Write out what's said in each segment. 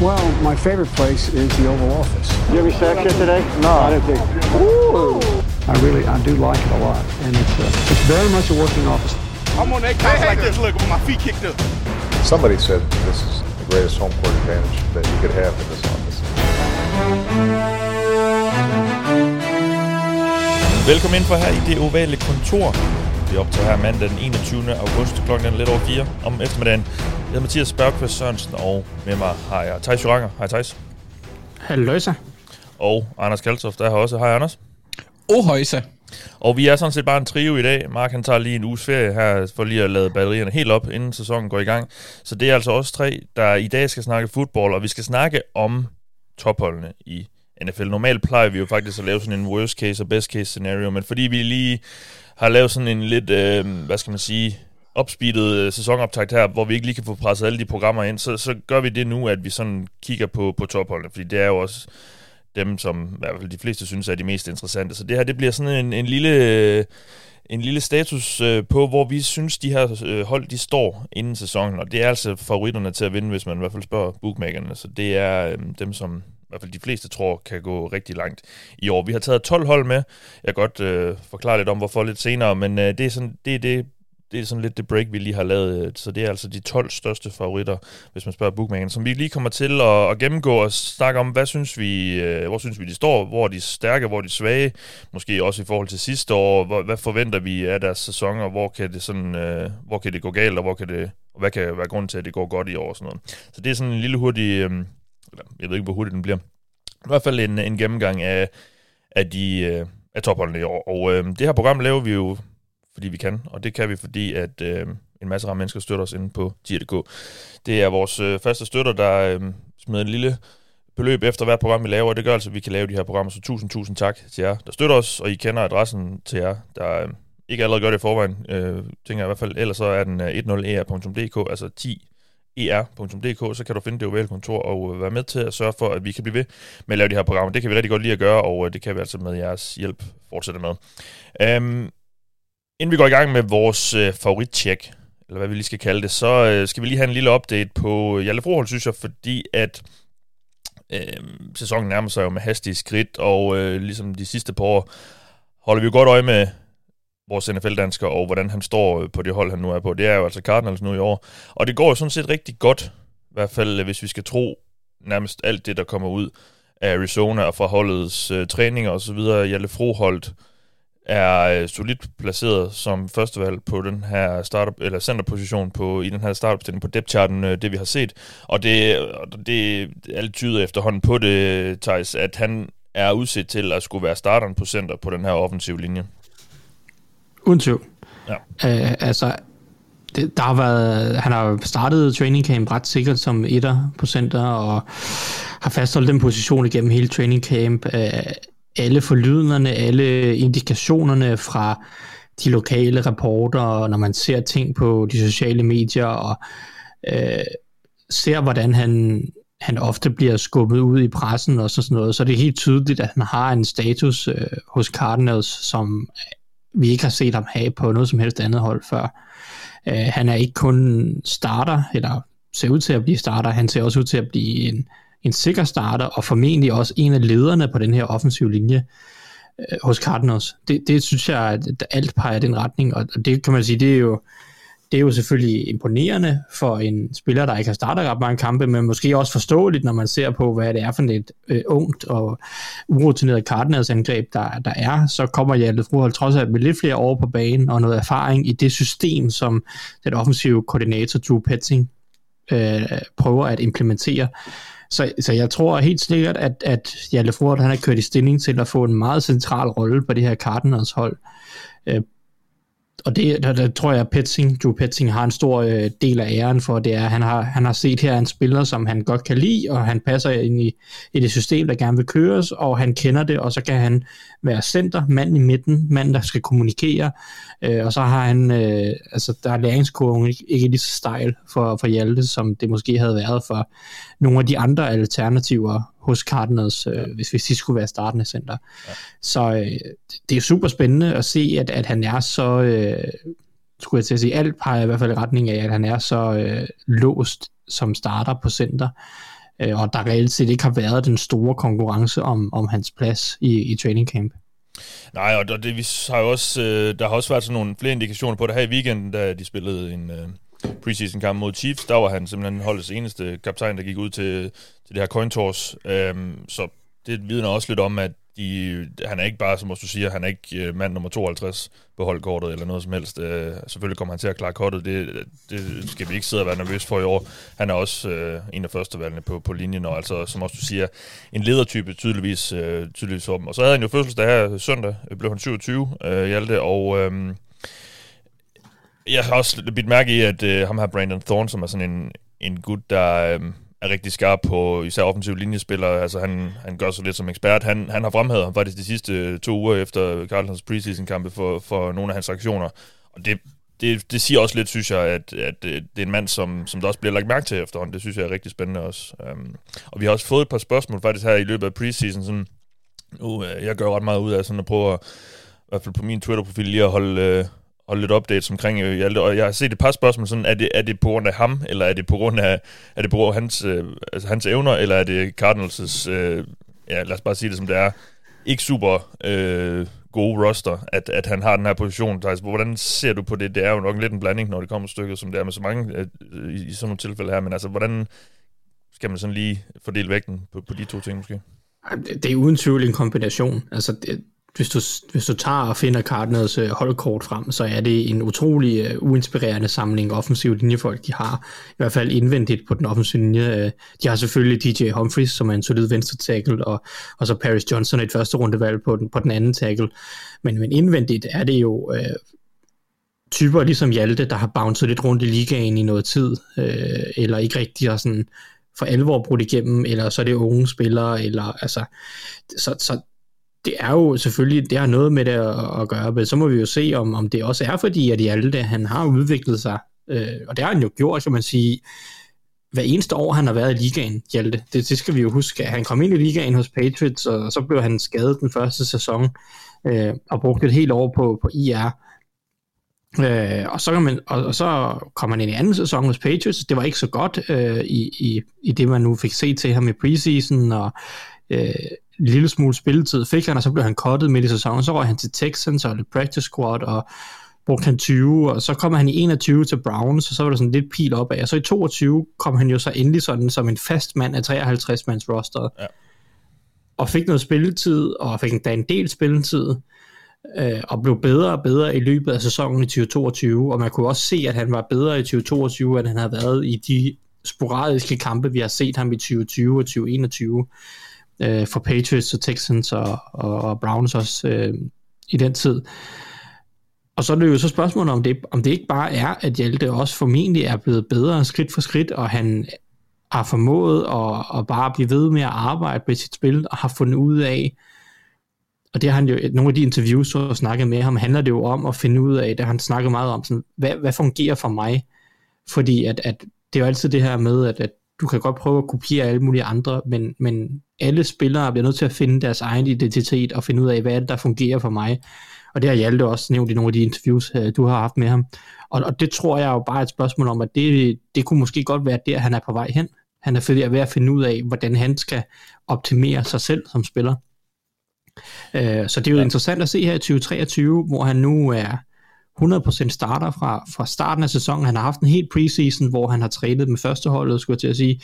Well, my favorite place is the Oval Office. You have any sex yet today? No, I didn't think. Ooh. I really, I do like it a lot, and it's uh, it's very much a working office. I'm on that couch like this, look, with my feet kicked up. Somebody said this is the greatest home court advantage that you could have in this office. Velkommen ind for her i det ovale kontor. Vi optager her mandag den 21. august klokken lidt over 4 om eftermiddagen. Jeg hedder Mathias Bergqvist Sørensen, og med mig har jeg Thijs Joranger. Hej Thijs. Halløjsa. Og Anders Kaltoft er her også. Hej Anders. Ohøjsa. Og vi er sådan set bare en trio i dag. Mark han tager lige en uges ferie her, for lige at lade batterierne helt op, inden sæsonen går i gang. Så det er altså også tre, der i dag skal snakke fodbold, og vi skal snakke om topholdene i NFL. Normalt plejer vi jo faktisk at lave sådan en worst case og best case scenario, men fordi vi lige har lavet sådan en lidt, øh, hvad skal man sige, opspeedet øh, sæsonoptakt her, hvor vi ikke lige kan få presset alle de programmer ind, så, så gør vi det nu, at vi sådan kigger på, på topholdene, fordi det er jo også dem, som i hvert fald de fleste synes er de mest interessante. Så det her, det bliver sådan en, en lille... Øh, en lille status øh, på, hvor vi synes, de her øh, hold, de står inden sæsonen, og det er altså favoritterne til at vinde, hvis man i hvert fald spørger bookmakerne. Så det er øh, dem, som i hvert fald de fleste tror, kan gå rigtig langt i år. Vi har taget 12 hold med. Jeg kan godt øh, forklare lidt om, hvorfor lidt senere, men øh, det, er sådan, det er det, det er sådan lidt det break, vi lige har lavet. Så det er altså de 12 største favoritter, hvis man spørger bookmakeren, som vi lige kommer til at, at gennemgå og snakke om, hvad synes vi, øh, hvor synes vi, de står, hvor er de stærke, hvor er de svage, måske også i forhold til sidste år, hvor, hvad forventer vi af deres sæsoner, hvor kan det sådan, øh, hvor kan det gå galt, og hvor kan det, og hvad kan være grunden til, at det går godt i år og sådan noget. Så det er sådan en lille hurtig, øh, jeg ved ikke, hvor hurtigt den bliver, i hvert fald en, en gennemgang af, af de øh, af topholdene i år. Og øh, det her program laver vi jo fordi vi kan, og det kan vi, fordi at øh, en masse af mennesker støtter os inde på tier.dk. Det er vores øh, faste støtter, der øh, smider en lille beløb efter hvert program, vi laver, og det gør altså, at vi kan lave de her programmer. Så tusind, tusind tak til jer, der støtter os, og I kender adressen til jer, der øh, ikke allerede gør det i forvejen, øh, tænker jeg i hvert fald. Ellers så er den øh, 10er.dk, e altså 10 er.dk, så kan du finde det ovale kontor og øh, være med til at sørge for, at vi kan blive ved med at lave de her programmer. Det kan vi rigtig godt lide at gøre, og øh, det kan vi altså med jeres hjælp fortsætte med. Øhm, Inden vi går i gang med vores øh, favoritcheck, eller hvad vi lige skal kalde det, så øh, skal vi lige have en lille update på Hjalte Frohold, synes jeg, fordi at øh, sæsonen nærmer sig jo med hastige skridt, og øh, ligesom de sidste par år holder vi jo godt øje med vores NFL-dansker, og hvordan han står øh, på det hold, han nu er på. Det er jo altså Cardinals nu i år. Og det går jo sådan set rigtig godt, i hvert fald øh, hvis vi skal tro nærmest alt det, der kommer ud af Arizona og fra holdets øh, træninger osv. Hjalte Froholdt er øh, solidt placeret som førstevalg på den her startup eller centerposition på i den her startup på depth charten, øh, det vi har set. Og det det alt tyder efterhånden på det Thijs, at han er udsat til at skulle være starteren på center på den her offensive linje. Uden tvivl. Ja. Øh, altså, det, der har været, han har startet training camp ret sikkert som etter på center, og har fastholdt den position igennem hele training camp. Øh, alle forlydenderne, alle indikationerne fra de lokale reporter, når man ser ting på de sociale medier, og øh, ser, hvordan han, han ofte bliver skubbet ud i pressen og sådan noget, så er det helt tydeligt, at han har en status øh, hos Cardinals, som vi ikke har set ham have på noget som helst andet hold før. Øh, han er ikke kun starter, eller ser ud til at blive starter, han ser også ud til at blive en en sikker starter, og formentlig også en af lederne på den her offensive linje øh, hos Cardinals. Det, det synes jeg, at alt peger i den retning, og det kan man sige, det er jo, det er jo selvfølgelig imponerende for en spiller, der ikke har startet ret mange kampe, men måske også forståeligt, når man ser på, hvad det er for et øh, ungt og urutineret Cardinals angreb, der, der er, så kommer Hjalte Froholt trods alt med lidt flere år på banen og noget erfaring i det system, som den offensive koordinator Drew Petting øh, prøver at implementere. Så, så jeg tror helt sikkert, at, at Jalle Froholt, han har kørt i stilling til at få en meget central rolle på det her Cardinals hold. Øh, og det der, der tror jeg, at Petzing, Drew Petzing har en stor øh, del af æren for, det er, at han har, han har set her en spiller, som han godt kan lide, og han passer ind i, i det system, der gerne vil køres, og han kender det, og så kan han være center, mand i midten, mand, der skal kommunikere, øh, og så har han, øh, altså der er læringskurven ikke, ikke lige så stejl for, for Hjalte, som det måske havde været for nogle af de andre alternativer hos Cardinals, øh, hvis, hvis de skulle være startende center. Ja. Så øh, det er super spændende at se, at, at han er så, øh, skulle jeg til at sige, alt peger i hvert fald i retning af, at han er så øh, låst som starter på center. øh, og der reelt set ikke har været den store konkurrence om, om hans plads i, i training camp. Nej, og det, vi har jo også, øh, der har også været sådan nogle flere indikationer på det her i weekenden, da de spillede en øh, preseason kamp mod Chiefs. Der var han simpelthen holdets eneste kaptajn, der gik ud til, til det her coin toss. Øhm, så det vidner også lidt om, at de, han er ikke bare, som du siger, han er ikke øh, mand nummer 52 på holdkortet eller noget som helst. Øh, selvfølgelig kommer han til at klare kortet, det, det skal vi ikke sidde og være nervøs for i år. Han er også øh, en af førstevalgene på, på linjen, og altså, som også du siger, en ledertype tydeligvis, øh, tydeligvis for dem. Og så havde han jo fødselsdag her søndag, blev han 27, øh, Hjalte, og... Øh, jeg har også bidt mærke i, at øh, ham her Brandon Thorne, som er sådan en, en gut, der... Øh, er rigtig skarp på især offensiv linjespillere. Altså han, han gør sig lidt som ekspert. Han, han har fremhævet ham faktisk de sidste to uger efter Carlsons preseason-kampe for, for nogle af hans aktioner. Og det, det, det siger også lidt, synes jeg, at, at øh, det er en mand, som, som der også bliver lagt mærke til efterhånden. Det synes jeg er rigtig spændende også. Um, og vi har også fået et par spørgsmål faktisk her i løbet af preseason. Sådan, nu, uh, jeg gør ret meget ud af sådan at prøve at, i hvert fald på min Twitter-profil, lige at holde, uh, og lidt updates omkring øh, Hjalte, og jeg har set et par spørgsmål sådan, er det, er det på grund af ham, eller er det på grund af, er det på grund af hans, øh, altså hans evner, eller er det Cardinals' øh, ja, lad os bare sige det som det er, ikke super øh, gode roster, at, at han har den her position. Altså, hvordan ser du på det? Det er jo nok lidt en blanding, når det kommer stykket, som det er med så mange øh, i, i sådan nogle tilfælde her, men altså, hvordan skal man sådan lige fordele vægten på, på de to ting måske? Det er uden tvivl en kombination. Altså, det, hvis du, hvis du tager og finder Cardinals øh, holdkort frem, så er det en utrolig uh, uinspirerende samling offensiv linjefolk, de har. I hvert fald indvendigt på den offensive linje. Øh, de har selvfølgelig DJ Humphries, som er en solid venstre tackle, og, og så Paris Johnson et første rundevalg på den, på den anden tackle. Men, men indvendigt er det jo uh, typer ligesom Hjalte, der har bounced lidt rundt i ligaen i noget tid, uh, eller ikke rigtig har sådan for alvor brudt igennem, eller så er det unge spillere, eller altså, så, så det er jo selvfølgelig, det har noget med det at, at gøre, men så må vi jo se, om, om det også er fordi, at Hjalte, han har udviklet sig, øh, og det har han jo gjort, kan man sige, hver eneste år, han har været i ligaen, Hjalte. Det, det skal vi jo huske. Han kom ind i ligaen hos Patriots, og så blev han skadet den første sæson, øh, og brugte et helt år på, på IR. Øh, og, så kan man, og, og så kom han ind i anden sæson hos Patriots. Det var ikke så godt øh, i, i, i det, man nu fik se til ham i preseason, og øh, en lille smule spilletid fik han, og så blev han cuttet midt i sæsonen. Så røg han til Texans og det practice squad, og brugte han 20, og så kom han i 21 til Browns, og så var der sådan lidt pil op af. Og så i 22 kom han jo så endelig sådan som en fast mand af 53 mands roster. Ja. Og fik noget spilletid, og fik endda en del spilletid, øh, og blev bedre og bedre i løbet af sæsonen i 2022, og man kunne også se, at han var bedre i 2022, end han havde været i de sporadiske kampe, vi har set ham i 2020 og 2021 øh, for Patriots og Texans og, og, og Browns også øh, i den tid. Og så er det jo så spørgsmålet, om det, om det ikke bare er, at Hjalte også formentlig er blevet bedre skridt for skridt, og han har formået at, at bare blive ved med at arbejde med sit spil, og har fundet ud af, og det har han jo, nogle af de interviews, så snakket med ham, handler det jo om at finde ud af, det han snakker meget om, sådan, hvad, hvad fungerer for mig? Fordi at, at det er jo altid det her med, at, at du kan godt prøve at kopiere alle mulige andre, men, men alle spillere bliver nødt til at finde deres egen identitet og finde ud af, hvad er det, der fungerer for mig. Og det har Hjalte også nævnt i nogle af de interviews, øh, du har haft med ham. Og, og det tror jeg jo bare er et spørgsmål om, at det, det kunne måske godt være der, han er på vej hen. Han er ved at finde ud af, hvordan han skal optimere sig selv som spiller. Øh, så det er jo ja. interessant at se her i 2023, hvor han nu er 100% starter fra, fra starten af sæsonen. Han har haft en helt preseason, hvor han har trænet med førsteholdet, skulle jeg til at sige.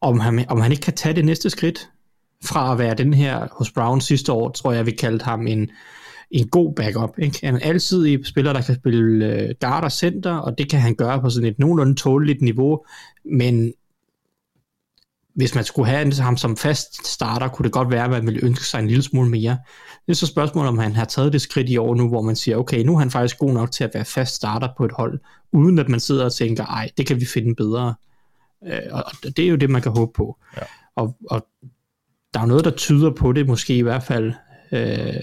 Om han, om han ikke kan tage det næste skridt fra at være den her hos Brown sidste år, tror jeg, vi kaldte ham en, en god backup. Ikke? Han er altid i spiller, der kan spille øh, guard og center, og det kan han gøre på sådan et nogenlunde tåleligt niveau, men hvis man skulle have ham som fast starter, kunne det godt være, at man ville ønske sig en lille smule mere. Det er så spørgsmålet, om han har taget det skridt i år nu, hvor man siger, okay, nu er han faktisk god nok til at være fast starter på et hold, uden at man sidder og tænker, ej, det kan vi finde bedre. Øh, og det er jo det, man kan håbe på. Ja. Og, og der er noget, der tyder på det, måske i hvert fald, øh,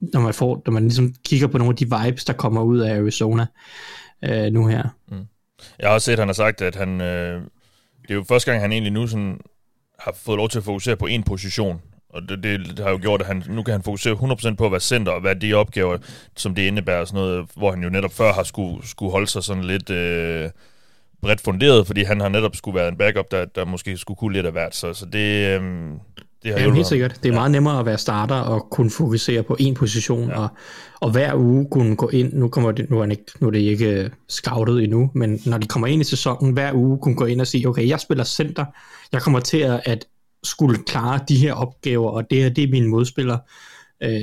når man får, når man ligesom kigger på nogle af de vibes, der kommer ud af Arizona øh, nu her. Mm. Jeg har også set, at han har sagt, at han, øh, det er jo første gang, han egentlig nu sådan, har fået lov til at fokusere på en position. Og det, det, det har jo gjort, at han, nu kan han fokusere 100% på at være center, og hvad de opgaver, som det indebærer, sådan noget, hvor han jo netop før har skulle, skulle holde sig sådan lidt... Øh, bredt funderet, fordi han har netop skulle være en backup, der, der måske skulle kunne lidt af hvert. Så, så det, øh, det har ja, helt sikkert. Det er ja. meget nemmere at være starter og kunne fokusere på en position, ja. og, og hver uge kunne gå ind, nu, kommer det, nu, er det ikke, nu er det ikke scoutet endnu, men når de kommer ind i sæsonen, hver uge kunne gå ind og sige, okay, jeg spiller center, jeg kommer til at, skulle klare de her opgaver, og det her, det er mine modspillere. Øh,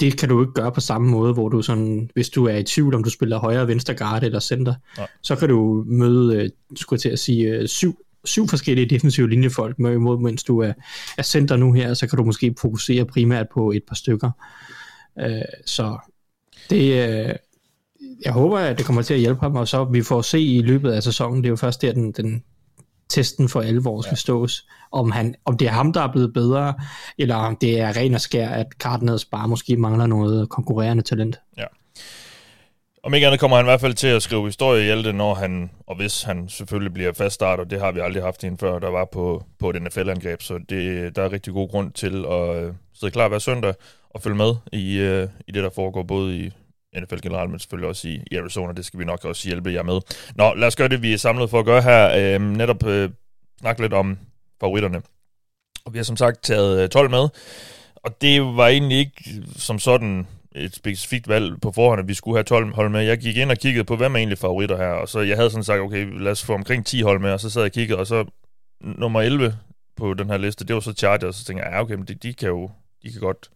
det kan du ikke gøre på samme måde, hvor du sådan, hvis du er i tvivl, om du spiller højre, venstre guard eller center, Nej. så kan du møde, øh, skulle jeg til at sige, øh, syv, syv forskellige defensive linjefolk med imod, mens du er, er center nu her, så kan du måske fokusere primært på et par stykker. Øh, så det, jeg håber, at det kommer til at hjælpe ham, og så vi får se i løbet af sæsonen, det er jo først der, den, den testen for alvor skal ja. stås, om, han, om det er ham, der er blevet bedre, eller om det er ren og skær, at Cardinals bare måske mangler noget konkurrerende talent. Ja. Om ikke andet kommer han i hvert fald til at skrive historie i Hjelte, når han, og hvis han selvfølgelig bliver fast starter, det har vi aldrig haft en før, der var på, på et NFL-angreb, så det, der er rigtig god grund til at øh, sidde klar hver søndag og følge med i, øh, i det, der foregår både i NFL generelt, men selvfølgelig også i, i Arizona. Det skal vi nok også hjælpe jer med. Nå, lad os gøre det, vi er samlet for at gøre her. Øh, netop øh, snakke lidt om favoritterne. Og vi har som sagt taget øh, 12 med. Og det var egentlig ikke som sådan et specifikt valg på forhånd, at vi skulle have 12 hold med. Jeg gik ind og kiggede på, hvem er egentlig favoritter her, og så jeg havde sådan sagt, okay, lad os få omkring 10 hold med, og så sad jeg og kiggede, og så nummer 11 på den her liste, det var så Chargers, og så tænkte jeg, ja, okay, men de, de kan jo de kan godt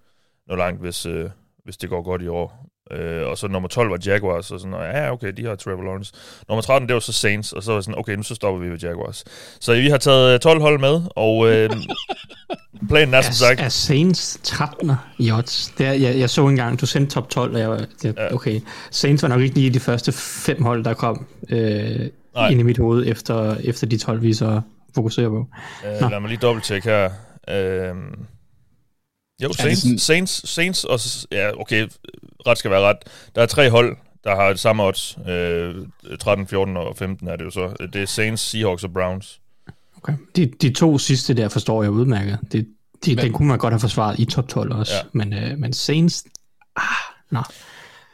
nå langt, hvis, øh, hvis det går godt i år. Øh, og så nummer 12 var Jaguars, og sådan, ja, okay, de har Trevor Lawrence. Nummer 13, det var så Saints, og så var sådan, okay, nu så stopper vi ved Jaguars. Så vi har taget 12 øh, hold med, og øh, planen er, som sagt... Er Saints 13'er i odds? Det er, jeg, jeg så engang, du sendte top 12, og jeg var, det, ja. okay, Saints var nok ikke lige de første fem hold, der kom øh, ind i mit hoved, efter, efter de 12, vi så fokuserer på. Øh, lad mig lige dobbelt her. Øh, jo, Saints. Saints, Saints og... Ja, okay, ret skal være ret. Der er tre hold, der har det samme odds. Øh, 13, 14 og 15 er det jo så. Det er Saints, Seahawks og Browns. Okay. De, de to sidste der forstår jeg udmærket. Det, de, men, den kunne man godt have forsvaret i top 12 også. Ja. Men, øh, men Saints... Ah, nå.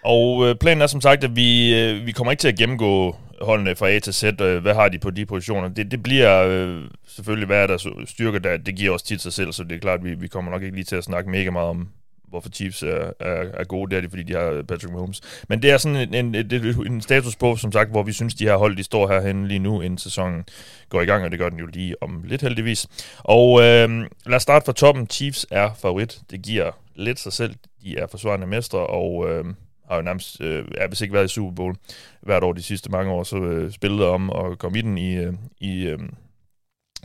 Og øh, planen er som sagt, at vi, øh, vi kommer ikke til at gennemgå holdene fra A til Z, øh, hvad har de på de positioner. Det, det bliver øh, selvfølgelig, hvad er der styrke, der, det giver os tit sig selv, så det er klart, at vi, vi kommer nok ikke lige til at snakke mega meget om, hvorfor Chiefs er, er, er gode. Det er det, fordi de har Patrick Mahomes. Men det er sådan en, en, en, en status på, som sagt, hvor vi synes, de her hold, de står herhen lige nu, inden sæsonen går i gang, og det gør den jo lige om lidt heldigvis. Og øh, lad os starte fra toppen. Chiefs er favorit. Det giver lidt sig selv. De er forsvarende mestre, og øh, har jo nærmest, øh, er hvis ikke været i Super Bowl hvert år de sidste mange år, så øh, spillet om og kom i den i, øh, i øh,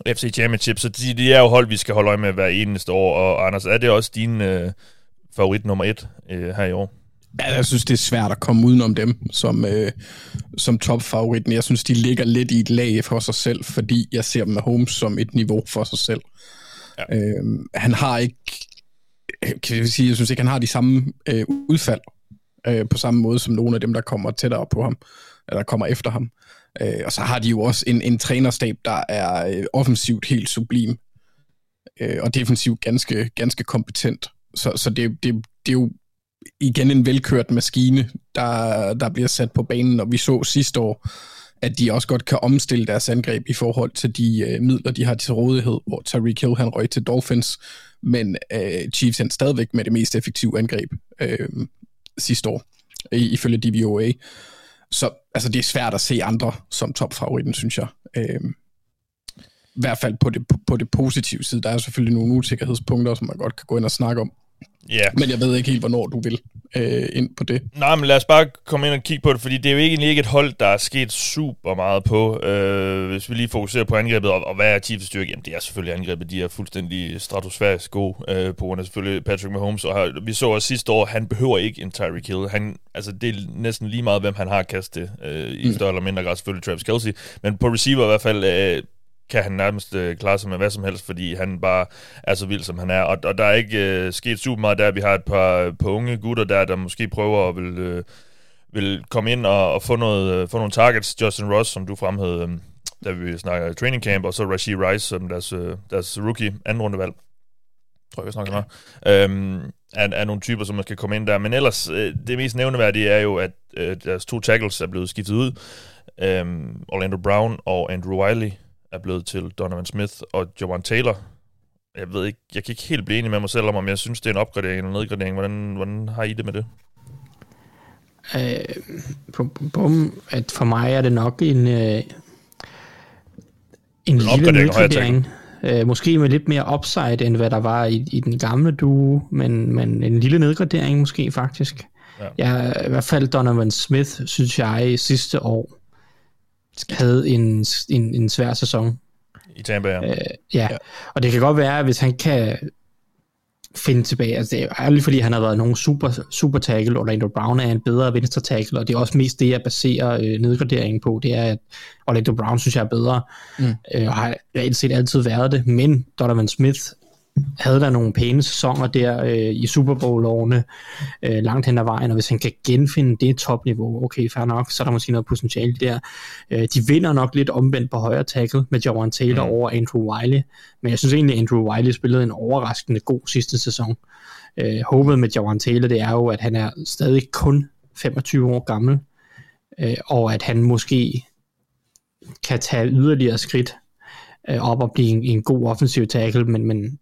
FC Championship, så de, de er jo hold, vi skal holde øje med hver eneste år, og Anders, er det også din øh, favorit nummer et øh, her i år? Ja, jeg synes, det er svært at komme udenom dem som, øh, som topfavoritten. Jeg synes, de ligger lidt i et lag for sig selv, fordi jeg ser dem med Holmes som et niveau for sig selv. Ja. Øh, han har ikke, kan jeg sige, jeg synes ikke, han har de samme øh, udfald øh, på samme måde som nogle af dem, der kommer tættere på ham, eller kommer efter ham. Øh, og så har de jo også en, en trænerstab, der er øh, offensivt helt sublim, øh, og defensivt ganske, ganske kompetent. Så, så det, det, det er jo igen en velkørt maskine, der, der bliver sat på banen, og vi så sidste år, at de også godt kan omstille deres angreb i forhold til de øh, midler, de har til rådighed, hvor Tyreek Hill han røg til Dolphins, men øh, Chiefs er stadigvæk med det mest effektive angreb øh, sidste år, ifølge DVOA. Så altså, det er svært at se andre som topfavoritten, synes jeg. Øh, I hvert fald på det, på, på det positive side. Der er selvfølgelig nogle usikkerhedspunkter, som man godt kan gå ind og snakke om. Ja. Men jeg ved ikke helt, hvornår du vil øh, ind på det. Nej, men lad os bare komme ind og kigge på det, fordi det er jo egentlig ikke et hold, der er sket super meget på. Øh, hvis vi lige fokuserer på angrebet, og, og hvad er Chiefs styrke? Jamen, det er selvfølgelig angrebet. De er fuldstændig stratosfærisk gode øh, på grund af selvfølgelig Patrick Mahomes. Og her, vi så også sidste år, han behøver ikke en Tyreek Hill. Han, altså, det er næsten lige meget, hvem han har kastet øh, i mm. større eller mindre grad selvfølgelig Travis Kelsey. Men på receiver i hvert fald... Øh, kan han nærmest øh, klare sig med hvad som helst, fordi han bare er så vild, som han er. Og, og der er ikke øh, sket super meget der. Vi har et par, par unge gutter der, der måske prøver at vil, øh, vil komme ind og, og få, noget, øh, få nogle targets. Justin Ross, som du fremhævede, øh, da vi snakker training camp, og så Rashid Rice, som deres, øh, deres rookie anden rundevalg tror jeg, jeg snakker okay. øhm, er, er nogle typer, som man skal komme ind der. Men ellers, øh, det mest nævneværdige er jo, at øh, deres to tackles er blevet skiftet ud. Øhm, Orlando Brown og Andrew Wiley er blevet til Donovan Smith og Jawan Taylor. Jeg ved ikke, jeg kan ikke helt blive enig med mig selv om, om jeg synes, det er en opgradering eller nedgradering. Hvordan, hvordan har I det med det? Øh, bum, at for mig er det nok en, øh, en lille nedgradering. Øh, måske med lidt mere upside, end hvad der var i, i den gamle duo, men, men en lille nedgradering måske faktisk. Ja. Jeg, I hvert fald Donovan Smith, synes jeg, sidste år havde en, en, en svær sæson. I Tampa, ja. Øh, ja. ja. Og det kan godt være, at hvis han kan finde tilbage. Altså, det er ærligt, fordi han har været nogen super, super tackle. Orlando Brown er en bedre venstre tackle, og det er også mest det, jeg baserer øh, nedgraderingen på. Det er, at Orlando Brown synes jeg er bedre, mm. øh, og har reelt set altid været det. Men Donovan Smith havde der nogle pæne sæsoner der øh, i Super Bowl-årene øh, langt hen ad vejen, og hvis han kan genfinde det topniveau, okay, fair nok, så er der måske noget potentiale der. Øh, de vinder nok lidt omvendt på højre tackle med Jawan Taylor mm. over Andrew Wiley, men jeg synes egentlig, at Andrew Wiley spillede en overraskende god sidste sæson. Øh, håbet med Jawan Taylor, det er jo, at han er stadig kun 25 år gammel, øh, og at han måske kan tage yderligere skridt øh, op og blive en, en god offensiv tackle, men, men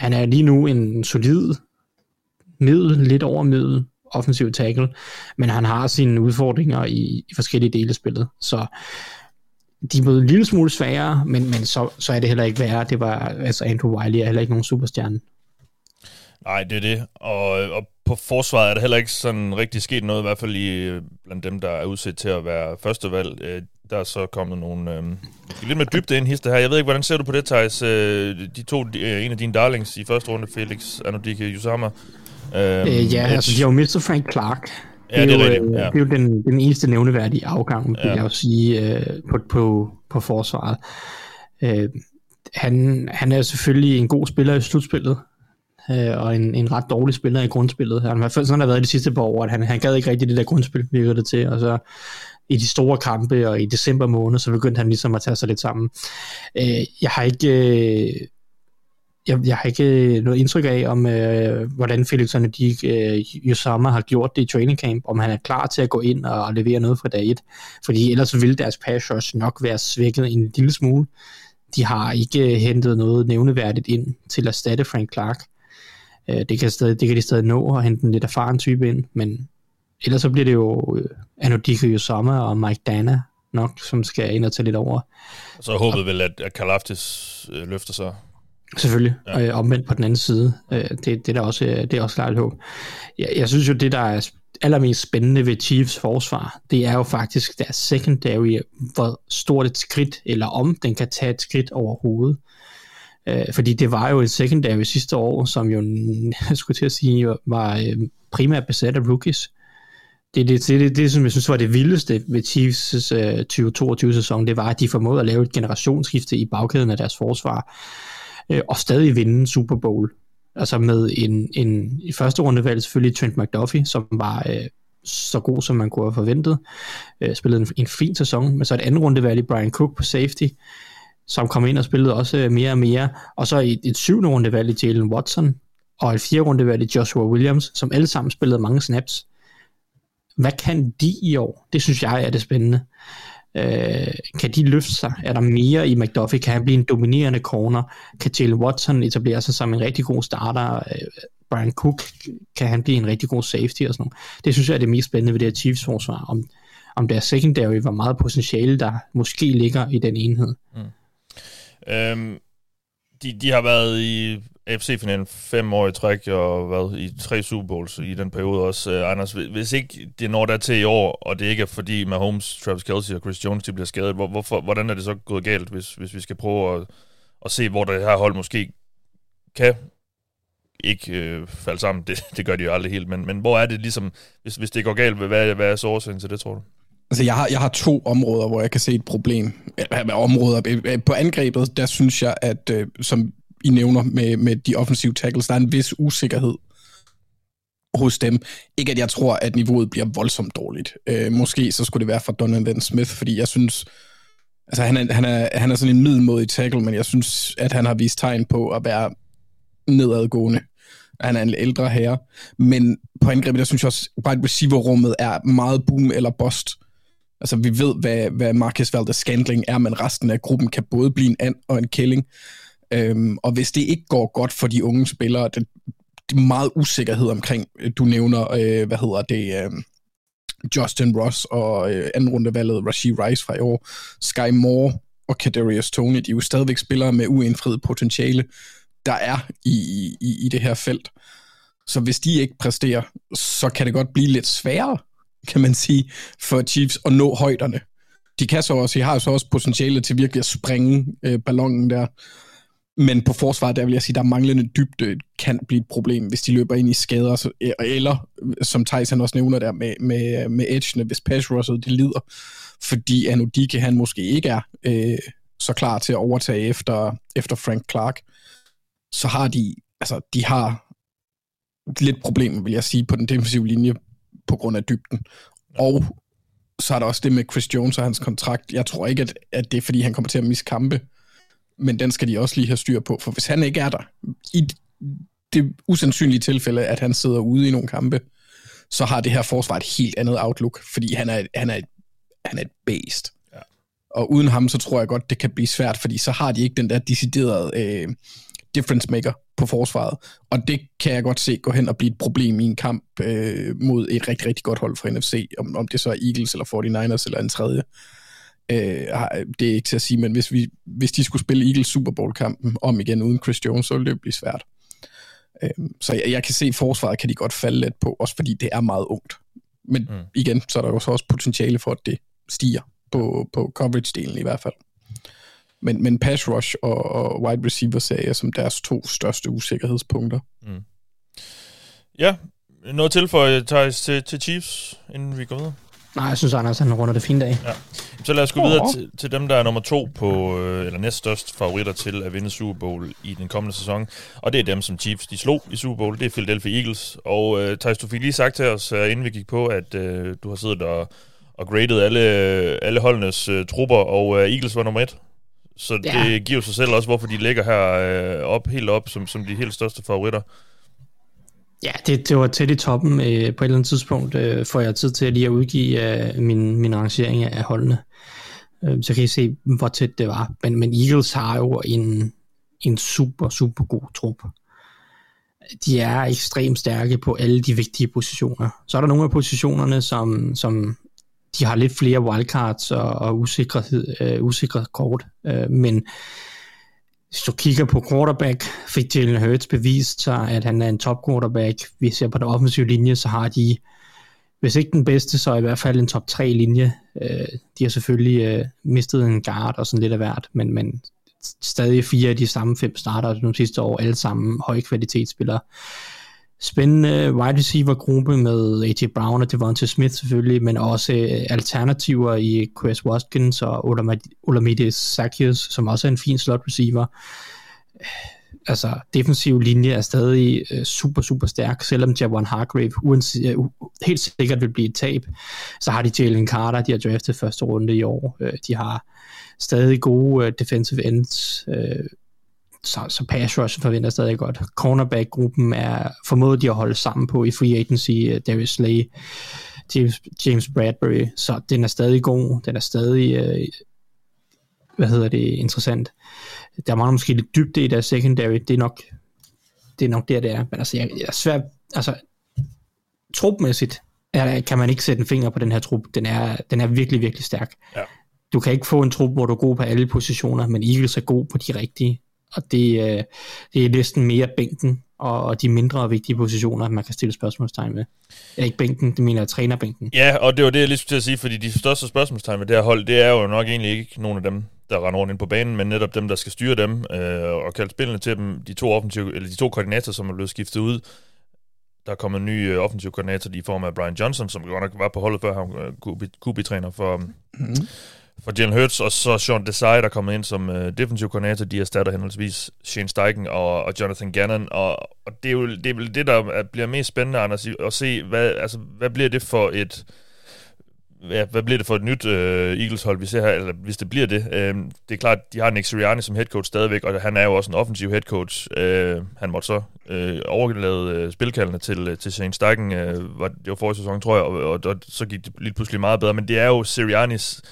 han er lige nu en solid middel, lidt over middel offensiv tackle, men han har sine udfordringer i, i forskellige dele af spillet. Så de er blevet en lille smule sværere, men, men så, så er det heller ikke værre. Det var, altså Andrew Wiley er heller ikke nogen superstjerne. Nej, det er det. Og, og på forsvaret er der heller ikke sådan rigtig sket noget, i hvert fald i, blandt dem, der er udsat til at være førstevalg. Øh, Øh, der er så kommet nogle... Øh, lidt mere dybde ind hister her. Jeg ved ikke, hvordan ser du på det, Thijs? Øh, de to, øh, en af dine darlings i første runde, Felix Anodike Yusama. Øh, øh, ja, altså de har jo mistet Frank Clark. Ja, det er, det er jo, rigtigt. Ja. Det er jo den, den eneste nævneværdige afgang, vil ja. jeg jo sige, øh, på, på, på forsvaret. Øh, han, han er selvfølgelig en god spiller i slutspillet, øh, og en, en ret dårlig spiller i grundspillet. Han har i hvert fald sådan har været de sidste par år, at han, han gad ikke rigtig det der grundspil, virker det til, og så i de store kampe, og i december måned, så begyndte han ligesom at tage sig lidt sammen. Øh, jeg har ikke... Øh, jeg, jeg har ikke noget indtryk af, om øh, hvordan Felix de øh, Yosama har gjort det i training camp, om han er klar til at gå ind og, levere noget fra dag et. Fordi ellers ville deres pass rush nok være svækket en lille smule. De har ikke øh, hentet noget nævneværdigt ind til at erstatte Frank Clark. Øh, det, kan stadig, det kan de stadig nå at hente en lidt erfaren type ind, men ellers så bliver det jo øh, Anodika Yosama og Mike Dana nok, som skal ind og tage lidt over. Og så håbet vel, at, at Kalaftis øh, løfter sig. Selvfølgelig, ja. og øh, omvendt på den anden side. Øh, det, det, er også, det er også klart et håb. Jeg, jeg synes jo, det der er allermest spændende ved Chiefs forsvar, det er jo faktisk deres secondary, hvor stort et skridt, eller om den kan tage et skridt overhovedet. Øh, fordi det var jo en secondary sidste år, som jo, jeg skulle til at sige, var øh, primært besat af rookies. Det, det, det, det, det, som jeg synes var det vildeste ved Chiefs øh, 2022-sæson, det var, at de formåede at lave et generationsskifte i bagkæden af deres forsvar, øh, og stadig vinde Super Bowl. Altså med en, en i første runde valg selvfølgelig Trent McDuffie, som var øh, så god, som man kunne have forventet. Øh, spillede en, en fin sæson, men så et andet runde valg i Brian Cook på safety, som kom ind og spillede også øh, mere og mere. Og så et, et syvende runde valg i Jalen Watson, og et fjerde runde valg i Joshua Williams, som alle sammen spillede mange snaps. Hvad kan de i år? Det synes jeg er det spændende. Øh, kan de løfte sig? Er der mere i McDuffie? Kan han blive en dominerende corner? Kan Jalen Watson etablere sig som en rigtig god starter? Øh, Brian Cook, kan han blive en rigtig god safety og sådan noget? Det synes jeg er det mest spændende ved det her Chiefs forsvar. Om, om deres secondary hvor meget potentiale, der måske ligger i den enhed. Mm. Øhm, de, de har været i AFC-finalen fem år i træk, og hvad, i tre Super Bowls i den periode også. Uh, Anders, hvis ikke det når der til i år, og det ikke er fordi Mahomes, Travis Kelsey og Chris Jones de bliver skadet, hvor, hvorfor, hvordan er det så gået galt, hvis, hvis vi skal prøve at, at se, hvor det her hold måske kan ikke øh, falde sammen. Det, det gør de jo aldrig helt, men, men hvor er det ligesom, hvis, hvis det går galt, hvad, hvad er så årsagen til det, tror du? Altså, jeg har, jeg har to områder, hvor jeg kan se et problem. Områder. På angrebet, der synes jeg, at øh, som i nævner med, med de offensive tackles, der er en vis usikkerhed hos dem. Ikke at jeg tror, at niveauet bliver voldsomt dårligt. Øh, måske så skulle det være for Donovan Smith, fordi jeg synes, altså han er, han er, han er sådan en middelmodig tackle, men jeg synes, at han har vist tegn på at være nedadgående. Han er en ældre herre. Men på angrebet, der synes jeg også, at receiver-rummet er meget boom eller bust. Altså, vi ved, hvad, hvad Marcus Valdes Scandling er, men resten af gruppen kan både blive en and og en killing. Øhm, og hvis det ikke går godt for de unge spillere, det, det er meget usikkerhed omkring, øh, du nævner, øh, hvad hedder det, øh, Justin Ross og øh, anden rundevalget Rashid Rice fra i år, Sky Moore og Kadarius Tony, de er jo stadigvæk spillere med uindfriet potentiale, der er i, i, i det her felt. Så hvis de ikke præsterer, så kan det godt blive lidt sværere, kan man sige, for Chiefs at nå højderne. De kan så også, de har så også potentiale til virkelig at springe øh, ballonen der. Men på forsvaret, der vil jeg sige, der manglende dybde kan blive et problem, hvis de løber ind i skader, e- eller som Tyson også nævner der, med, med, med edgene, hvis pass rushet de lider, fordi Anudike han måske ikke er øh, så klar til at overtage efter, efter Frank Clark, så har de, altså de har lidt problemer, vil jeg sige, på den defensive linje på grund af dybden. Og så er der også det med Chris Jones og hans kontrakt. Jeg tror ikke, at, at det er, fordi han kommer til at miskampe. kampe men den skal de også lige have styr på, for hvis han ikke er der, i det usandsynlige tilfælde, at han sidder ude i nogle kampe, så har det her forsvar et helt andet outlook, fordi han er, han er, et, han er et based. Ja. Og uden ham, så tror jeg godt, det kan blive svært, fordi så har de ikke den der deciderede øh, difference maker på forsvaret. Og det kan jeg godt se gå hen og blive et problem i en kamp øh, mod et rigtig, rigtig godt hold fra NFC, om, om det så er Eagles eller 49ers eller en tredje. Øh, det er ikke til at sige, men hvis, vi, hvis de skulle spille Eagles Super Bowl-kampen om igen uden Chris Jones, så ville det blive svært. Øh, så jeg, jeg kan se, at forsvaret kan de godt falde lidt på, også fordi det er meget ungt. Men mm. igen, så er der jo så også potentiale for, at det stiger på, på coverage-delen i hvert fald. Men, men pass rush og, og wide receiver ser jeg som deres to største usikkerhedspunkter. Mm. Ja, noget til for Thijs til, til Chiefs, inden vi går videre? Nej, jeg synes, Anders han runder det fint af. Ja. Så lad os gå videre til, til dem, der er nummer to på, øh, eller næststørst favoritter til at vinde Super Bowl i den kommende sæson. Og det er dem, som Chiefs de slog i Super Bowl. Det er Philadelphia Eagles. Og uh, Thijs, du fik lige sagt til os, inden vi gik på, at uh, du har siddet og, og graded alle, alle holdenes uh, trupper, og uh, Eagles var nummer et. Så ja. det giver sig selv også, hvorfor de ligger her uh, op, helt op, som, som de helt største favoritter. Ja, det, det var tæt i toppen. Øh, på et eller andet tidspunkt øh, får jeg tid til at lige at udgive øh, min, min rangering af holdene. Øh, så kan I se, hvor tæt det var. Men, men Eagles har jo en, en super, super god trup. De er ekstremt stærke på alle de vigtige positioner. Så er der nogle af positionerne, som, som de har lidt flere wildcards og, og usikkerhed, øh, usikre kort. Øh, men hvis du kigger på quarterback, fik Jalen Hurts bevist sig, at han er en top quarterback. Vi ser på den offensive linje, så har de, hvis ikke den bedste, så i hvert fald en top 3 linje. Øh, de har selvfølgelig øh, mistet en guard og sådan lidt af hvert, men, men stadig fire af de samme fem starter de sidste år, alle sammen høj kvalitetsspillere spændende wide receiver gruppe med A.J. Brown og Devonta Smith selvfølgelig, men også øh, alternativer i Chris Watkins og Olamide Zacchaeus, som også er en fin slot receiver. Altså, defensiv linje er stadig øh, super, super stærk, selvom Javon Hargrave uanset, øh, helt sikkert vil blive et tab. Så har de Jalen Carter, de har draftet første runde i år. Øh, de har stadig gode defensive ends så, så pass rush forventer stadig godt. Cornerback-gruppen er formået de at holde sammen på i free agency, uh, Darius Slay, James, James Bradbury, så den er stadig god, den er stadig, uh, hvad hedder det, interessant. Der mangler måske lidt dybde i deres secondary, det er nok, det er nok der, det er. Men altså, jeg, jeg er svært, altså, trupmæssigt er, kan man ikke sætte en finger på den her trup. Den er, den er virkelig, virkelig stærk. Ja. Du kan ikke få en trup, hvor du er god på alle positioner, men Eagles er god på de rigtige og det, øh, det er næsten mere bænken og, og de mindre vigtige positioner, man kan stille spørgsmålstegn med. Ja, ikke bænken, det mener jeg trænerbænken. Ja, og det var det, jeg lige skulle til at sige, fordi de største spørgsmålstegn med det her hold, det er jo nok egentlig ikke nogen af dem, der render rundt ind på banen, men netop dem, der skal styre dem øh, og kalde spillene til dem, de to, offensive, eller de to koordinatorer, som er blevet skiftet ud. Der er kommet en ny øh, offensiv koordinator i form af Brian Johnson, som godt nok var på holdet før han øh, QB-træner for, mm for Jalen Hurts, og så Sean Desai, der kommer ind som øh, defensiv koordinator. De erstatter henholdsvis Shane Steichen og, og Jonathan Gannon, og, og det, er jo, det er vel det, der bliver mest spændende, Anders, at se, hvad, altså, hvad bliver det for et ja, hvad bliver det for et nyt øh, Eagles-hold, vi ser her, eller hvis det bliver det. Øh, det er klart, de har Nick Sirianni som head coach stadigvæk, og han er jo også en offensiv head coach. Øh, han måtte så øh, overlade øh, spilkaldene til, øh, til Shane Steichen, øh, var, det var forrige sæson, tror jeg, og, og, og så gik det lige pludselig meget bedre, men det er jo Siriannis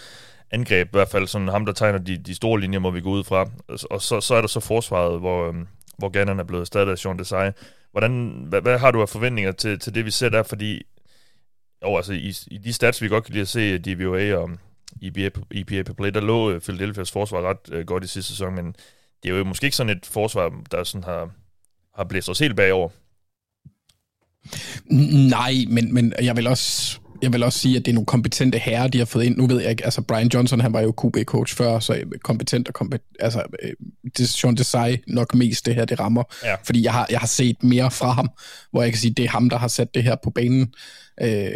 angreb, i hvert fald sådan ham, der tegner de, de store linjer, må vi gå ud fra. Og så, så er der så forsvaret, hvor, øhm, hvor Gannon er blevet stadig af Sean Desai. Hvordan, hvad, hvad har du af forventninger til, til det, vi ser der? Fordi jo, altså i, i de stats, vi godt kan lide at se, DVOA og EPA, EPA per play, der lå øh, Philadelphia's forsvar ret øh, godt i sidste sæson, men det er jo måske ikke sådan et forsvar, der sådan har, har blæst os helt bagover. Nej, men, men jeg vil også jeg vil også sige, at det er nogle kompetente herrer, de har fået ind. Nu ved jeg ikke, altså Brian Johnson, han var jo QB-coach før, så kompetent og kompet, altså det er Sean Desai nok mest det her, det rammer. Ja. Fordi jeg har, jeg har set mere fra ham, hvor jeg kan sige, det er ham, der har sat det her på banen. Øh,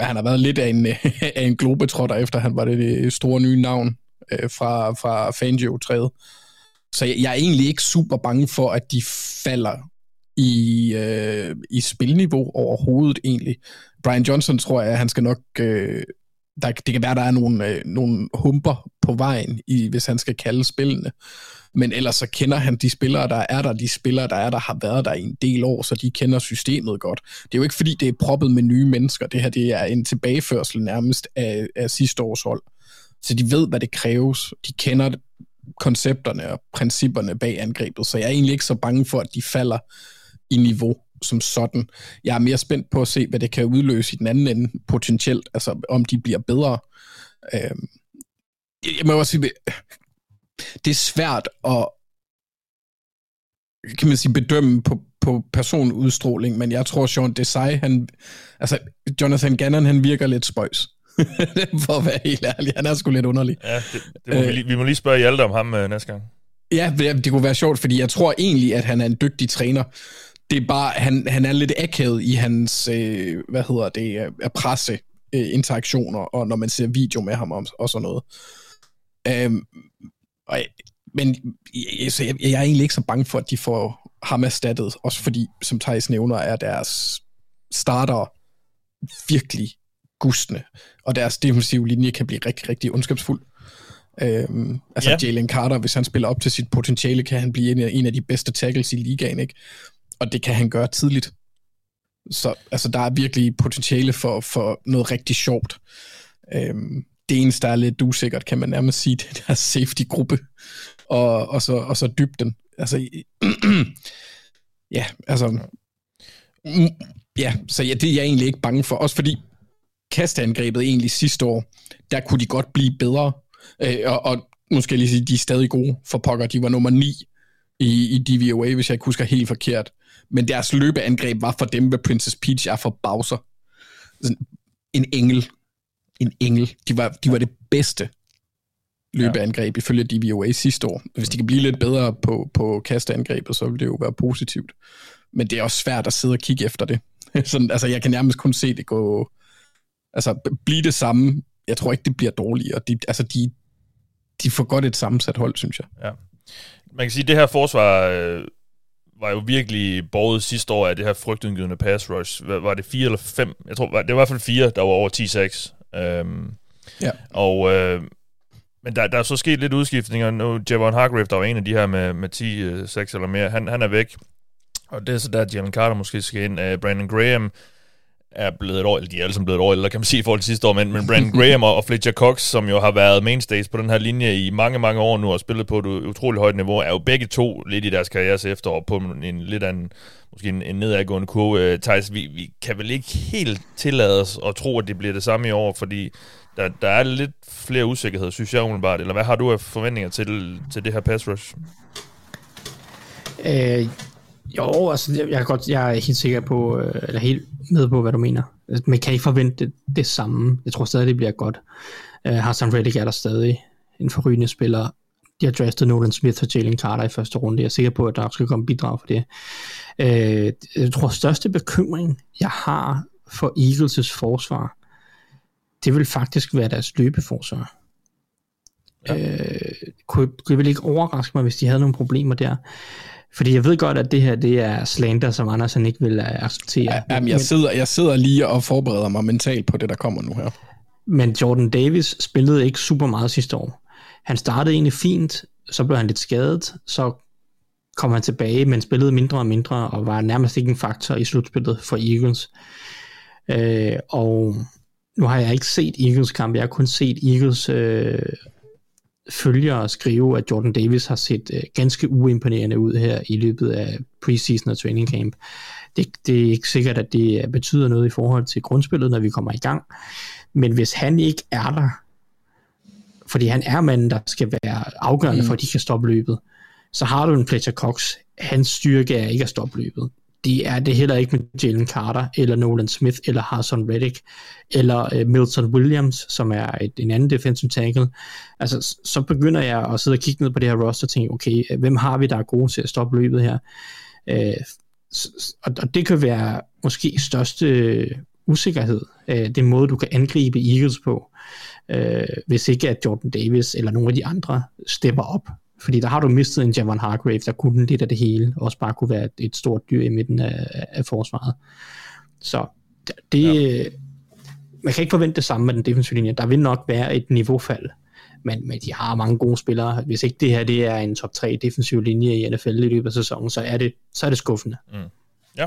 han har været lidt af en, af en globetrotter, efter han var det, det store nye navn øh, fra, fra Fangio-træet. Så jeg, jeg er egentlig ikke super bange for, at de falder i, øh, i spilniveau overhovedet egentlig. Brian Johnson tror jeg, at han skal nok... Øh, der, det kan være, der er nogle, øh, nogle humper på vejen, i, hvis han skal kalde spillene. Men ellers så kender han de spillere, der er der, de spillere, der er der, har været der i en del år, så de kender systemet godt. Det er jo ikke fordi, det er proppet med nye mennesker. Det her det er en tilbageførsel nærmest af, af sidste års hold. Så de ved, hvad det kræves. De kender koncepterne og principperne bag angrebet, så jeg er egentlig ikke så bange for, at de falder i niveau som sådan. Jeg er mere spændt på at se, hvad det kan udløse i den anden ende potentielt, altså om de bliver bedre. Øh, jeg må også sige, det er svært at kan man sige, bedømme på, på personudstråling, men jeg tror, Sean Desai, han, altså Jonathan Gannon, han virker lidt spøjs. For at være helt ærlig, han er sgu lidt underlig. Ja, det, det må øh, vi, lige, vi må lige spørge Hjalte om ham øh, næste gang. Ja, det, det kunne være sjovt, fordi jeg tror egentlig, at han er en dygtig træner. Det er bare, han, han er lidt akavet i hans, øh, hvad hedder det, øh, presse øh, interaktioner, og når man ser video med ham og, og sådan noget. Øhm, og, men så jeg, jeg er egentlig ikke så bange for, at de får ham erstattet, også fordi, som Thijs nævner, er deres starter virkelig gustne, og deres defensive linje kan blive rigtig, rigtig ondskabsfuld. Øhm, altså ja. Jalen Carter, hvis han spiller op til sit potentiale, kan han blive en af, en af de bedste tackles i ligaen, ikke? Og det kan han gøre tidligt. Så altså, der er virkelig potentiale for, for noget rigtig sjovt. Øhm, det eneste, der er lidt usikkert, kan man nærmest sige, det er safety-gruppe, og, og, så, og så dybden. Altså, ja, altså, mm, ja, så ja, det er jeg egentlig ikke bange for, også fordi kastangrebet egentlig sidste år, der kunne de godt blive bedre, øh, og, og måske lige sige, de er stadig gode for pokker, de var nummer 9 i, i DVOA, hvis jeg ikke husker helt forkert, men deres løbeangreb var for dem, hvad Princess Peach er for Bowser. En engel, en engel. De var, de var det bedste løbeangreb ja. ifølge DVOA sidste år. Hvis de kan blive lidt bedre på, på kasteangrebet, så vil det jo være positivt. Men det er også svært at sidde og kigge efter det. Sådan, altså, jeg kan nærmest kun se det gå... Altså, blive det samme. Jeg tror ikke, det bliver dårligere. De, altså, de, de får godt et sammensat hold, synes jeg. Ja. Man kan sige, at det her forsvar øh, var jo virkelig borget sidste år af det her frygtindgivende pass rush. Var det fire eller fem? Jeg tror, det var i hvert fald fire, der var over 10-6. Øhm, ja. Og, øh, men der, der er så sket lidt udskiftninger. Nu, Javon Hargrave, der var en af de her med, med 10-6 øh, eller mere, han, han er væk. Og det er så der, Jalen Carter måske skal ind. Uh, Brandon Graham er blevet et år, eller de er alle sammen blevet et år eller kan man sige, i forhold til sidste år, men, men Brandon Graham og Fletcher Cox, som jo har været mainstays på den her linje i mange, mange år nu og spillet på et utroligt højt niveau, er jo begge to lidt i deres karrieres efterår på en lidt anden, måske en, en nedadgående kurve. Øh, Thijs, vi, vi kan vel ikke helt tillade os at tro, at det bliver det samme i år, fordi der, der er lidt flere usikkerheder, synes jeg umiddelbart. Eller hvad har du af forventninger til, til det her pass rush? Øh, jo, altså jeg, jeg, er godt, jeg er helt sikker på, øh, eller helt med på, hvad du mener. Man kan ikke forvente det, det samme. Jeg tror stadig, det bliver godt. Uh, Hassan Reddick er der stadig en forrygende spiller. De har draftet Nolan Smith og Jalen Carter i første runde. Jeg er sikker på, at der skal komme bidrag for det. Uh, jeg tror, største bekymring, jeg har for Eagles' forsvar, det vil faktisk være deres løbeforsvar. Ja. Øh, kunne, kunne vel ikke overraske mig, hvis de havde nogle problemer der. Fordi jeg ved godt, at det her det er slander, som Andersen ikke vil acceptere. Ja, jamen, jeg, sidder, jeg sidder lige og forbereder mig mentalt på det, der kommer nu her. men Jordan Davis spillede ikke super meget sidste år. Han startede egentlig fint, så blev han lidt skadet, så kom han tilbage, men spillede mindre og mindre, og var nærmest ikke en faktor i slutspillet for Eagles. Øh, og nu har jeg ikke set Eagles kamp, jeg har kun set Eagles øh, følgere skrive, at Jordan Davis har set øh, ganske uimponerende ud her i løbet af preseason og training camp. Det, det er ikke sikkert, at det betyder noget i forhold til grundspillet, når vi kommer i gang. Men hvis han ikke er der, fordi han er manden, der skal være afgørende mm. for, at de kan stoppe løbet, så har du en Fletcher Cox. Hans styrke er ikke at stoppe løbet. Det er det heller ikke med Jalen Carter, eller Nolan Smith, eller Harrison Reddick, eller øh, Milton Williams, som er et, en anden defensive tackle. Altså, så begynder jeg at sidde og kigge ned på det her roster og tænke, okay, øh, hvem har vi, der er gode til at stoppe løbet her? Øh, og, og det kan være måske største øh, usikkerhed, øh, det måde, du kan angribe Eagles på, øh, hvis ikke at Jordan Davis eller nogle af de andre stepper op fordi der har du mistet en Javon Hargrave, der kunne lidt af det hele, også bare kunne være et, stort dyr i midten af, af forsvaret. Så det, ja. man kan ikke forvente det samme med den defensive linje. Der vil nok være et niveaufald, men, men de har mange gode spillere. Hvis ikke det her det er en top 3 defensiv linje i NFL i løbet af sæsonen, så er det, så er det skuffende. Mm. Ja.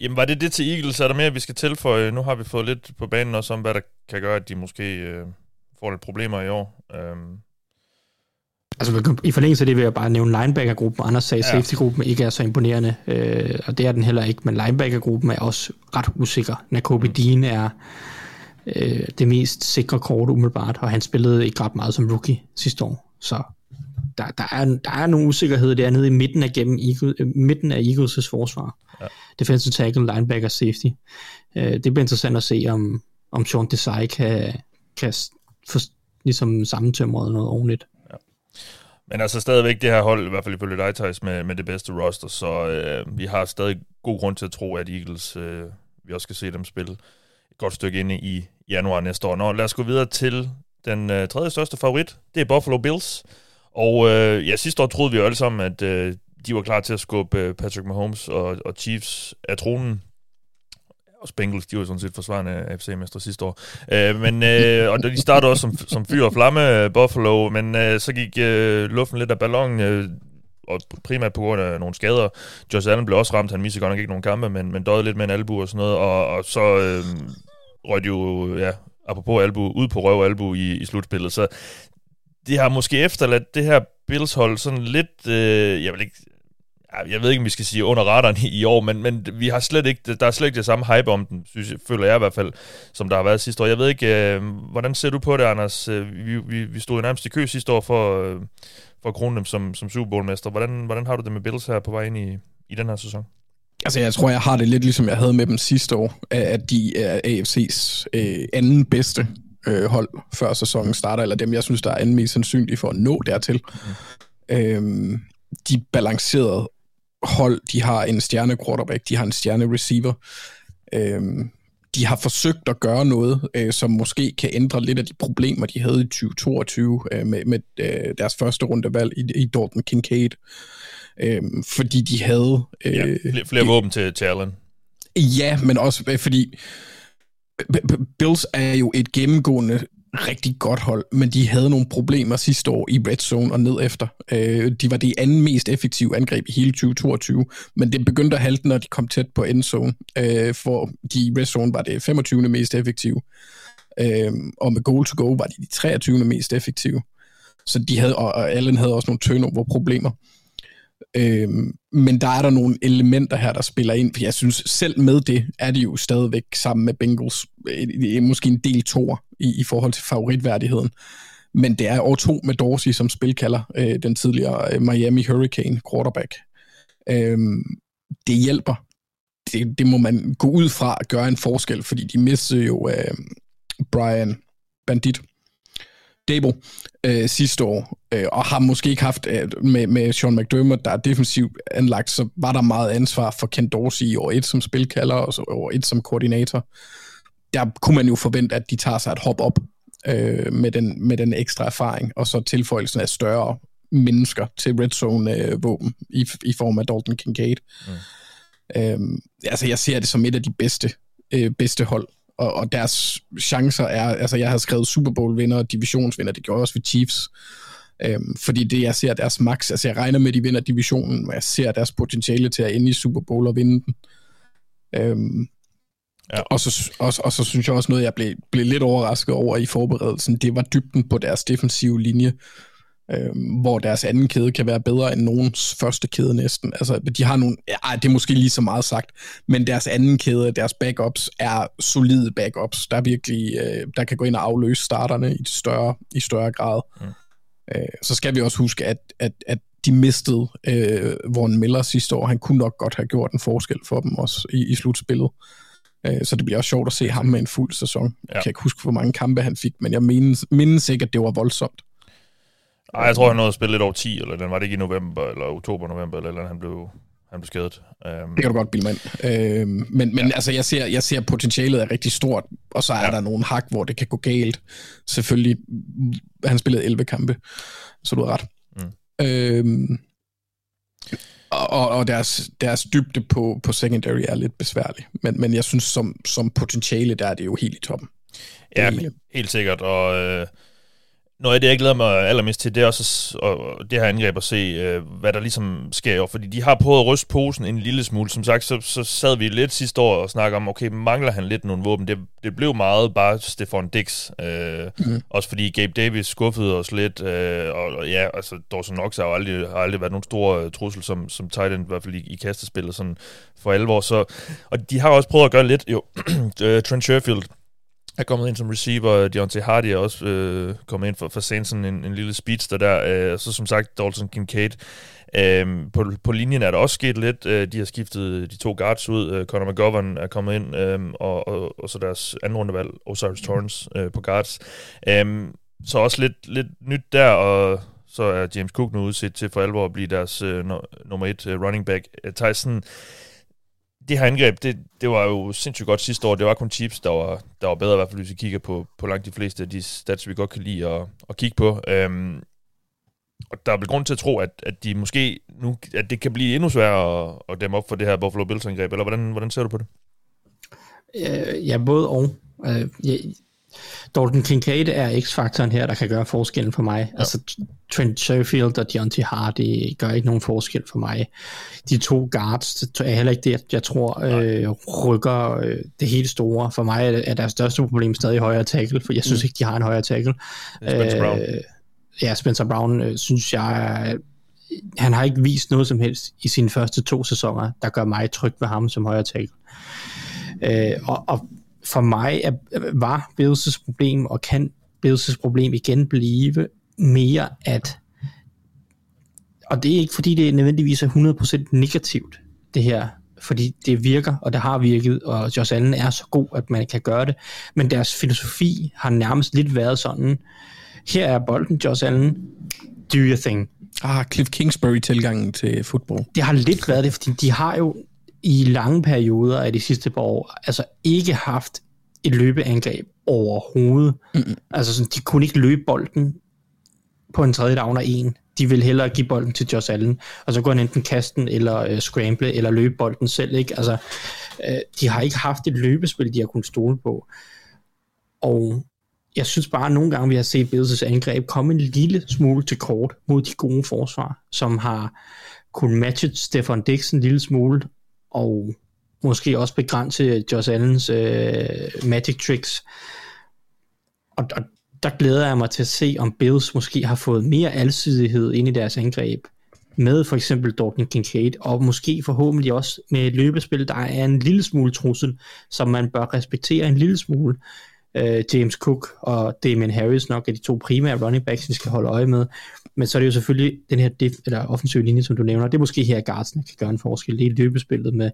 Jamen var det det til Eagles? Er der mere, vi skal tilføje? Nu har vi fået lidt på banen også om, hvad der kan gøre, at de måske øh, får lidt problemer i år. Øhm, Altså i forlængelse af det vil jeg bare nævne linebacker-gruppen. Anders sagde, ja. safety-gruppen ikke er så imponerende, øh, og det er den heller ikke, men linebacker-gruppen er også ret usikker. Nakobe mm. Dean er øh, det mest sikre kort umiddelbart, og han spillede ikke ret meget som rookie sidste år. Så der, der, er, der er nogle usikkerheder dernede i midten af, gennem Eagle, øh, midten af Eagles' forsvar. Ja. Defensive tackle, linebacker, safety. Øh, det bliver interessant at se, om, om Sean Desai kan, kan for, ligesom sammentømre noget ordentligt. Men altså stadigvæk det her hold, i hvert fald ifølge dig, Thijs, med, med det bedste roster, så øh, vi har stadig god grund til at tro, at Eagles, øh, vi også skal se dem spille et godt stykke inde i januar næste år. Nå, lad os gå videre til den øh, tredje største favorit, det er Buffalo Bills. Og øh, ja, sidste år troede vi jo alle sammen, at øh, de var klar til at skubbe øh, Patrick Mahomes og, og Chiefs af tronen og Spengels, de var sådan set forsvarende AFC-mester sidste år. Øh, men, øh, og de startede også som, som fyr og flamme, øh, Buffalo, men øh, så gik øh, luften lidt af ballonen, øh, og primært på grund af nogle skader. Josh Allen blev også ramt, han missede godt nok ikke nogen kampe, men, men døde lidt med en albu og sådan noget, og, og så øh, røg de jo, ja, apropos albu, ud på røv albu i, i slutspillet, så det har måske efterladt det her Bills-hold sådan lidt, øh, jeg vil ikke, jeg ved ikke, om vi skal sige under radaren i år, men, men vi har slet ikke, der er slet ikke det samme hype om den, synes jeg, føler jeg i hvert fald, som der har været sidste år. Jeg ved ikke, øh, hvordan ser du på det, Anders? Øh, vi, vi, vi stod nærmest i kø sidste år for, øh, for at krone dem som, som Super Bowl-mester. Hvordan, hvordan har du det med Bills her på vej ind i, i den her sæson? Altså, jeg tror, jeg har det lidt ligesom jeg havde med dem sidste år, at de er AFC's øh, anden bedste øh, hold, før sæsonen starter, eller dem, jeg synes, der er anden mest sandsynlige for at nå dertil. Mm. Øhm, de balancerede hold, de har en stjerne quarterback, de har en stjerne receiver. Øhm, de har forsøgt at gøre noget, øh, som måske kan ændre lidt af de problemer, de havde i 2022 øh, med, med øh, deres første rundevalg i, i Dalton Kincaid. Øh, fordi de havde... Øh, ja, flere, flere våben til, til Allen. Ja, men også øh, fordi Bills er jo et gennemgående rigtig godt hold, men de havde nogle problemer sidste år i red zone og ned efter. Øh, de var det anden mest effektive angreb i hele 2022, men det begyndte at halte, når de kom tæt på end zone, øh, for de i red zone var det 25. mest effektive, øh, og med goal to go var de de 23. mest effektive. Så de havde, og Allen havde også nogle turnover-problemer. Øh, men der er der nogle elementer her, der spiller ind, for jeg synes selv med det, er de jo stadigvæk sammen med Bengals, øh, måske en del to i, i forhold til favoritværdigheden. Men det er år to med Dorsey som spilkalder, øh, den tidligere øh, Miami Hurricane quarterback. Øhm, det hjælper. Det, det må man gå ud fra at gøre en forskel, fordi de mistede jo øh, Brian Bandit Dable øh, sidste år, øh, og har måske ikke haft, øh, med, med Sean McDermott, der er defensivt anlagt, så var der meget ansvar for Ken Dorsey i år et som spilkalder, og så år et som koordinator. Der kunne man jo forvente, at de tager sig et hop op øh, med, den, med den ekstra erfaring, og så tilføjelsen af større mennesker til red zone øh, i, i form af Dalton Kincaid. Mm. Øh, altså, jeg ser det som et af de bedste, øh, bedste hold og, og deres chancer er, altså jeg har skrevet Super Bowl vinder og divisionsvinder, det gjorde jeg også ved Chiefs, øhm, fordi det jeg ser deres max, altså jeg regner med, at de vinder divisionen, men jeg ser deres potentiale til at ende i Super Bowl og vinde den. Øhm, Ja. Og, så, og, og så synes jeg også noget, jeg blev, blev lidt overrasket over i forberedelsen, det var dybden på deres defensive linje, øh, hvor deres anden kæde kan være bedre end nogens første kæde næsten. Altså, de har nogle, ja, det er måske lige så meget sagt, men deres anden kæde, deres backups, er solide backups, der virkelig, øh, der kan gå ind og afløse starterne i større, i større grad. Mm. Øh, så skal vi også huske, at, at, at de mistede øh, Warren Miller sidste år. Han kunne nok godt have gjort en forskel for dem også i, i slutspillet. Øh, så det bliver også sjovt at se ham med en fuld sæson. Ja. Jeg kan ikke huske, hvor mange kampe han fik, men jeg mindes, mindes ikke, at det var voldsomt. Ej, jeg tror, han nåede at spille lidt over 10, eller den var det ikke i november, eller oktober, november, eller, eller han blev, han blev skadet. Um... Det kan du godt bilde mig uh, Men, men ja. altså, jeg ser, jeg ser potentialet er rigtig stort, og så er ja. der nogle hak, hvor det kan gå galt. Selvfølgelig, han spillede 11 kampe, så du har ret. Mm. Uh, og, og deres, deres dybde på, på secondary er lidt besværlig. Men, men jeg synes, som, som potentiale, der er det jo helt i toppen. Ja, helt, sikkert. Og øh, noget af det, jeg glæder mig allermest til, det er også og det her angreb at se, øh, hvad der ligesom sker. Fordi de har prøvet at ryste posen en lille smule. Som sagt, så, så sad vi lidt sidste år og snakkede om, okay, mangler han lidt nogle våben? Det, det blev meget bare Stefan Dix. Øh, mm. Også fordi Gabe Davis skuffede os lidt. Øh, og, og ja, altså Dawson Knox har jo aldrig, har aldrig været nogen stor uh, trussel som, som tight end, i hvert fald i, i kastespillet sådan for alvor. Så, og de har også prøvet at gøre lidt, jo, Trent Sherfield er kommet ind som receiver. Deontay Hardy er også øh, kommet ind for, for Saints, en, en lille speedster der. Øh, så som sagt, Dalton Kincaid. Øh, på, på linjen er der også sket lidt. Øh, de har skiftet de to guards ud. Øh, Conor McGovern er kommet ind, øh, og, og, og så deres anden rundevalg, Osiris Torrance, øh, på guards. Øh, så også lidt, lidt nyt der, og så er James Cook nu udset til for alvor at blive deres øh, no, nummer et øh, running back. Øh, Tyson det her angreb, det, det var jo sindssygt godt sidste år. Det var kun Chips, der var, der var bedre, i hvert fald hvis vi kigger på, på langt de fleste af de stats, vi godt kan lide at, at kigge på. Øhm, og der er vel grund til at tro, at, at de måske nu, at det kan blive endnu sværere at, at dæmme op for det her Buffalo Bills angreb, eller hvordan, hvordan ser du på det? Øh, ja, både og. Øh, jeg, Dalton Kincaid er x-faktoren her, der kan gøre forskellen for mig. Ja. Altså Trent Sherfield og Deontay Hardy gør ikke nogen forskel for mig. De to guards det er heller ikke det, jeg tror øh, rykker øh, det helt store. For mig er deres største problem stadig højere tackle, for jeg synes mm. ikke, de har en højere tackle. Spencer Brown. Øh, ja, Spencer Brown øh, synes jeg han har ikke vist noget som helst i sine første to sæsoner, der gør mig tryg ved ham som højre tackle. Øh, og, og for mig er, var Bills' problem, og kan Bills' problem igen blive mere, at og det er ikke fordi det nødvendigvis er 100% negativt, det her, fordi det virker, og det har virket, og Josh Allen er så god, at man kan gøre det, men deres filosofi har nærmest lidt været sådan, her er bolden, Josh Allen, do your thing. Ah, Cliff Kingsbury-tilgangen til fodbold. Det har lidt været det, fordi de har jo i lange perioder af de sidste par år, altså ikke haft et løbeangreb overhovedet. Mm-hmm. Altså sådan, de kunne ikke løbe bolden på en tredje down af en. De vil hellere give bolden til Josh Allen, og så går han enten kasten, eller uh, scramble, eller løbe bolden selv. Ikke? Altså, uh, de har ikke haft et løbespil, de har kunnet stole på. Og jeg synes bare, at nogle gange vi har set Bills' angreb komme en lille smule til kort mod de gode forsvar, som har kunnet matche Stefan Dix en lille smule, og måske også begrænse Josh Allens øh, magic tricks. Og, og der glæder jeg mig til at se, om Bills måske har fået mere alsidighed ind i deres angreb, med for eksempel Dalton Kincaid, og måske forhåbentlig også med et løbespil, der er en lille smule trussel, som man bør respektere en lille smule. Øh, James Cook og Damien Harris nok er de to primære running backs, vi skal holde øje med. Men så er det jo selvfølgelig den her diff, eller offensive linje, som du nævner. Det er måske her, Gartsen kan gøre en forskel. Det er løbespillet med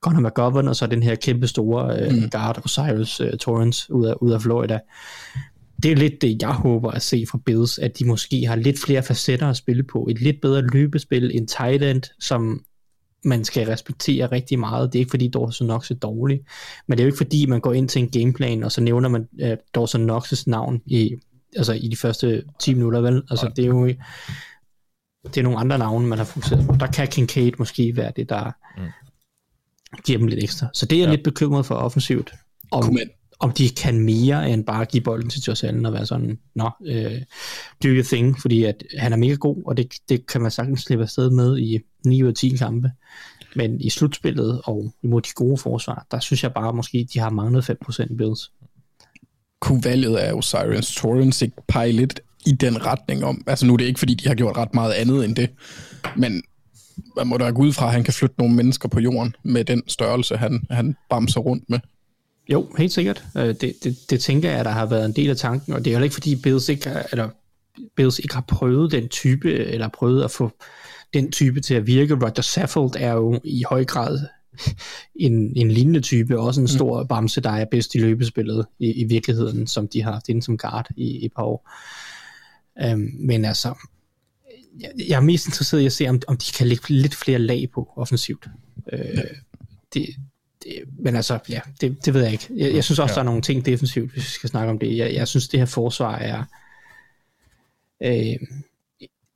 Conor McGovern, og så den her kæmpe store uh, mm. guard, Osiris uh, Torrance, ud af, ud af Florida. Det er lidt det, jeg håber at se fra Bills, at de måske har lidt flere facetter at spille på. Et lidt bedre løbespil, en tight end, som man skal respektere rigtig meget. Det er ikke fordi Dawson Knox er dårlig, men det er jo ikke fordi man går ind til en gameplan, og så nævner man uh, Dawson Knox' navn i altså i de første 10 minutter, vel? Altså, det er jo det er nogle andre navne, man har fokuseret på. Der kan Kincaid måske være det, der mm. giver dem lidt ekstra. Så det er jeg ja. lidt bekymret for offensivt. Om... Man, om de kan mere end bare give bolden til Josh Allen og være sådan, nå, øh, do your thing, fordi at han er mega god, og det, det kan man sagtens slippe afsted med i 9 ud af 10 kampe. Men i slutspillet og imod de gode forsvar, der synes jeg bare måske, de har manglet 5% Bills. Kunne valget af Osiris Torrance ikke pege lidt i den retning om, altså nu er det ikke, fordi de har gjort ret meget andet end det, men man må da gå ud fra, at han kan flytte nogle mennesker på jorden med den størrelse, han, han bamser rundt med. Jo, helt sikkert. Øh, det, det, det tænker jeg, der har været en del af tanken, og det er jo ikke, fordi Bills ikke, har, eller Bills ikke har prøvet den type, eller prøvet at få den type til at virke. Roger Saffold er jo i høj grad en, en lignende type, også en mm. stor mm. bamse, der er bedst i løbespillet i, i virkeligheden, som de har haft inde som guard i, i et par år. Um, men altså, jeg, jeg er mest interesseret i at se, om, om de kan lægge lidt flere lag på offensivt. Uh, ja. det, det, men altså, ja, det, det ved jeg ikke. Jeg, jeg synes også, ja. der er nogle ting defensivt, hvis vi skal snakke om det. Jeg, jeg synes, det her forsvar er... Øh,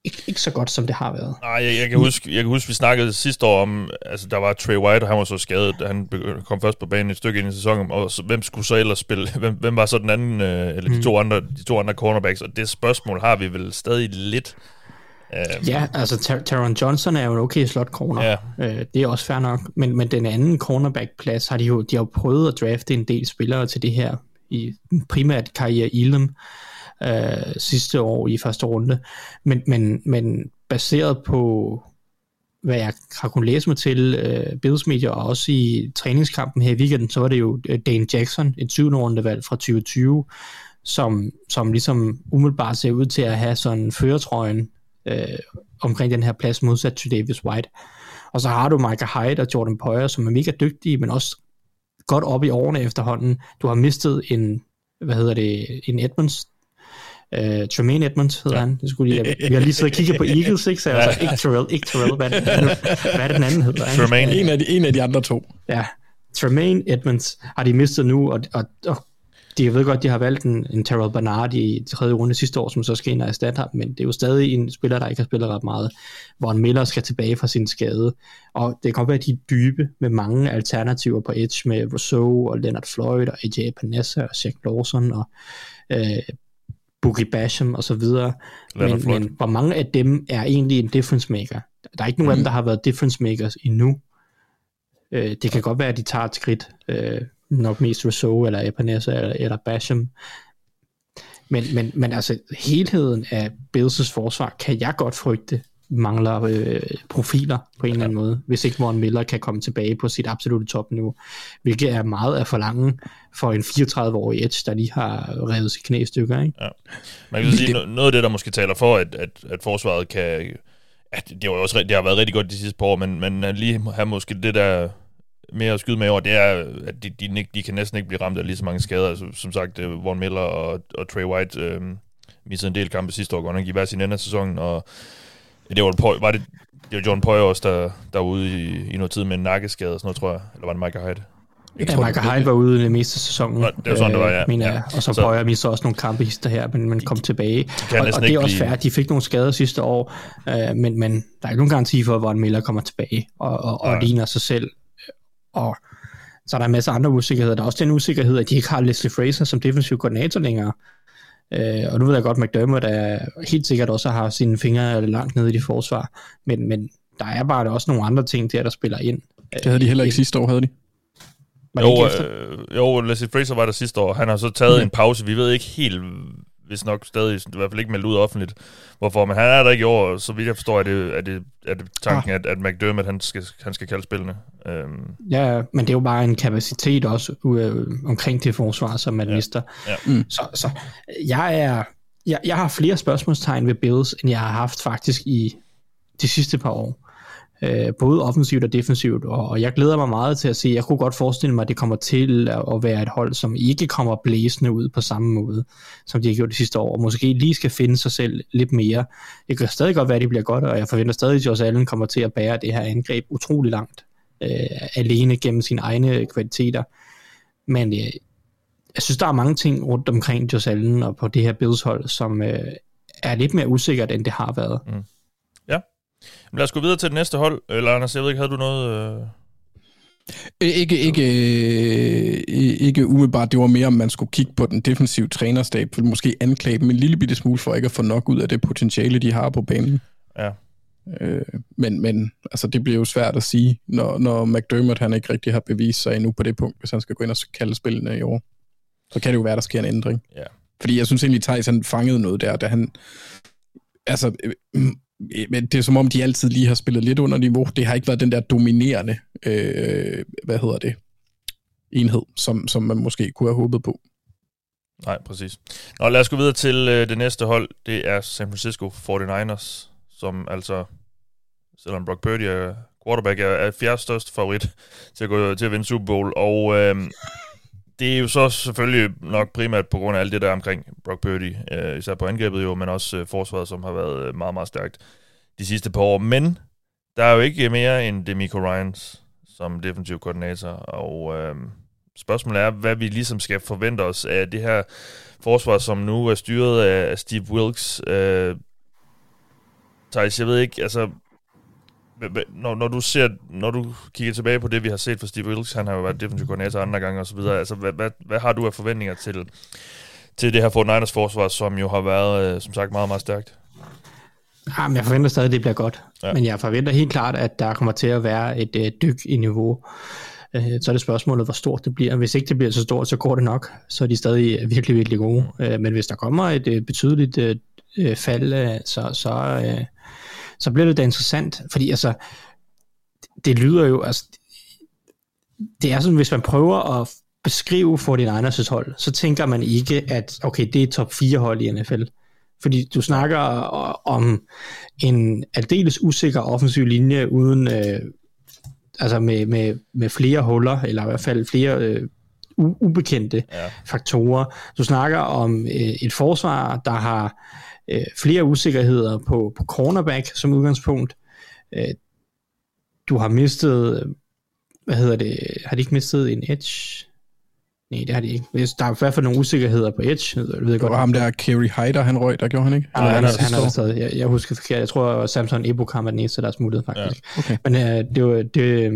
ikke, ikke så godt, som det har været. Nej, jeg, jeg, kan huske, jeg kan huske, vi snakkede sidste år om, altså der var Trey White, og han var så skadet, han kom først på banen et stykke ind i sæsonen, og så, hvem skulle så ellers spille? Hvem, hvem var så den anden, øh, eller de, mm. to andre, de to andre cornerbacks? Og det spørgsmål har vi vel stadig lidt. Øh, ja, altså Ter- Taron Johnson er jo en okay slot corner. Ja. Øh, det er også fair nok. Men, men den anden cornerback-plads har de jo, de har jo prøvet at drafte en del spillere til det her, i primært Karriere Elam øh, sidste år i første runde. Men, men, men baseret på, hvad jeg har kunnet læse mig til, øh, billedsmedier og også i træningskampen her i weekenden, så var det jo øh, Dane Jackson, et 20. rundevalg fra 2020, som, som ligesom umiddelbart ser ud til at have sådan føretrøjen øh, omkring den her plads modsat til Davis White. Og så har du Michael Hyde og Jordan Poyer, som er mega dygtige, men også godt op i årene efterhånden. Du har mistet en, hvad hedder det, en Edmonds, Uh, Tremaine Edmonds hedder ja. han. Det skulle lige, vi har lige siddet og kigget på Eagles, ikke? Så jeg altså, ikke Terrell, ikke Terrell. Hvad, hvad er det den anden hedder? Tremaine. En af, de, en af de andre to. Ja, Tremaine Edmonds har de mistet nu, og, og, og de, jeg ved godt, de har valgt en, en Terrell Bernard i tredje runde sidste år, som så skal ind og erstatte ham, men det er jo stadig en spiller, der ikke har spillet ret meget, hvor en Miller skal tilbage fra sin skade. Og det kan godt være, at de er dybe med mange alternativer på edge med Rousseau og Leonard Floyd og AJ Panessa og Shaq Lawson og øh, Boogie Basham og så videre. Men, men hvor mange af dem er egentlig en difference maker? Der er ikke nogen mm. af dem, der har været difference makers endnu. Øh, det kan godt være, at de tager et skridt. Øh, nok mest Rousseau eller Epanesa eller, eller Basham. Men, men, men altså helheden af Bills' forsvar kan jeg godt frygte mangler øh, profiler på en eller anden måde, hvis ikke Von Miller kan komme tilbage på sit absolute topniveau, hvilket er meget at forlange for en 34-årig Edge, der lige har revet sit knæ i stykker. Ikke? Ja. Man kan sige, det... noget af det, der måske taler for, at, at, at forsvaret kan... At det, har også, det har været rigtig godt de sidste par år, men, men lige have måske det der mere at skyde med over, det er, at de, de, de kan næsten ikke blive ramt af lige så mange skader. Altså, som sagt, øh, Von Miller og, og Trey White øh, missede en del kampe sidste år, godt nok i hver sin ende af sæsonen, og det var, på, var det, det var John Poyer også, der, der var ude i, i noget tid med en nakkeskade og sådan noget, tror jeg. Eller var det Michael Hyde? Jeg ja, Michael Hyde var ude det meste af sæsonen. Nå, det var sådan, det var, ja. Øh, mener ja. Og så, så Poyer mistede også nogle kampe her, men man kom tilbage. De og, og det er også fair, at de fik nogle skader sidste år, øh, men, men der er ikke nogen garanti for, hvor en Miller kommer tilbage og, og, og ligner sig selv. Og så er der en masse andre usikkerheder. Der er også den usikkerhed, at de ikke har Leslie Fraser som defensiv koordinator længere. Øh, og nu ved jeg godt, at McDermott er helt sikkert også har sine fingre langt nede i de forsvar, men, men der er bare også nogle andre ting der, der spiller ind. Det havde de heller ikke sidste år, havde de? jo, øh, jo, Leslie Fraser var der sidste år. Han har så taget okay. en pause. Vi ved ikke helt, hvis nok stadig, i hvert fald ikke meldt ud offentligt, hvorfor, men han er der ikke i år, så vidt jeg forstår, er det, er det, er det tanken, ah. at, at McDermott, han skal, han skal kalde spillene. Øhm. Ja, men det er jo bare en kapacitet også øh, omkring det forsvar, som man ja. mister. Ja. Mm. Så, så jeg er, jeg, jeg har flere spørgsmålstegn ved Bills, end jeg har haft faktisk i de sidste par år øh, både offensivt og defensivt, og, og jeg glæder mig meget til at se, jeg kunne godt forestille mig, at det kommer til at, at være et hold, som ikke kommer blæsende ud på samme måde, som de har gjort de sidste år, og måske lige skal finde sig selv lidt mere. Det kan stadig godt være, at de bliver godt, og jeg forventer stadig, at Josh Allen kommer til at bære det her angreb utrolig langt, øh, alene gennem sine egne kvaliteter. Men øh, jeg synes, der er mange ting rundt omkring Josh Allen og på det her Bills hold, som øh, er lidt mere usikkert, end det har været. Mm. Lad os gå videre til det næste hold. Eller Anders, jeg ved ikke, havde du noget... Øh... Ikke, ikke, øh, ikke umiddelbart. Det var mere, om man skulle kigge på den defensive trænerstab, ville måske anklage dem en lille bitte smule for ikke at få nok ud af det potentiale, de har på banen. Ja. Øh, men, men altså, det bliver jo svært at sige, når, når McDermott han ikke rigtig har bevist sig endnu på det punkt, hvis han skal gå ind og kalde spillene i år. Så kan det jo være, der sker en ændring. Ja. Fordi jeg synes egentlig, Thijs han fangede noget der, da han... Altså, Øh, men det er som om, de altid lige har spillet lidt under niveau. Det har ikke været den der dominerende, øh, hvad hedder det, enhed, som, som man måske kunne have håbet på. Nej, præcis. Nå, lad os gå videre til øh, det næste hold. Det er San Francisco 49ers, som altså, selvom Brock Purdy er quarterback, er, er fjerde største favorit til at, gå, til at vinde Super Bowl. Og øh, det er jo så selvfølgelig nok primært på grund af alt det der omkring Brock Purdy, øh, især på angrebet jo, men også øh, forsvaret, som har været øh, meget, meget stærkt de sidste par år. Men der er jo ikke mere end Demico Ryans som defensiv koordinator, og øh, spørgsmålet er, hvad vi ligesom skal forvente os af det her forsvar, som nu er styret af Steve Wilkes. Øh, Thijs, jeg ved ikke, altså når, når du ser, når du kigger tilbage på det, vi har set for Steve Wilkes, han har jo været defensive koordinator andre gange og så videre, altså hvad, hvad, hvad har du af forventninger til, til det her Fort Niners forsvar, som jo har været, øh, som sagt, meget, meget stærkt? Jamen, jeg forventer stadig, at det bliver godt. Ja. Men jeg forventer helt klart, at der kommer til at være et øh, dyk i niveau. Øh, så er det spørgsmålet, hvor stort det bliver. Hvis ikke det bliver så stort, så går det nok. Så er de stadig virkelig, virkelig gode. Øh, men hvis der kommer et øh, betydeligt øh, øh fald, øh, så, så, øh, så bliver det da interessant, fordi altså, det lyder jo, altså, det er sådan, hvis man prøver at beskrive for din egen hold, så tænker man ikke, at okay, det er top 4 hold i NFL. Fordi du snakker om en aldeles usikker offensiv linje uden øh, altså med, med, med flere huller, eller i hvert fald flere øh, ubekendte ja. faktorer. Du snakker om øh, et forsvar, der har øh, flere usikkerheder på, på cornerback som udgangspunkt. Øh, du har mistet, hvad hedder det, har de ikke mistet en edge? Nej, det har de ikke. Der er i hvert fald nogle usikkerheder på Edge. Jeg ved det godt, var ham der, Kerry Hyder, han røg, der gjorde han ikke? Ja, han, han, han er stadig, jeg, jeg husker forkert. Jeg tror, Samson Ebukam var den eneste, der er smuttet, faktisk. Ja, okay. Men uh, det, det,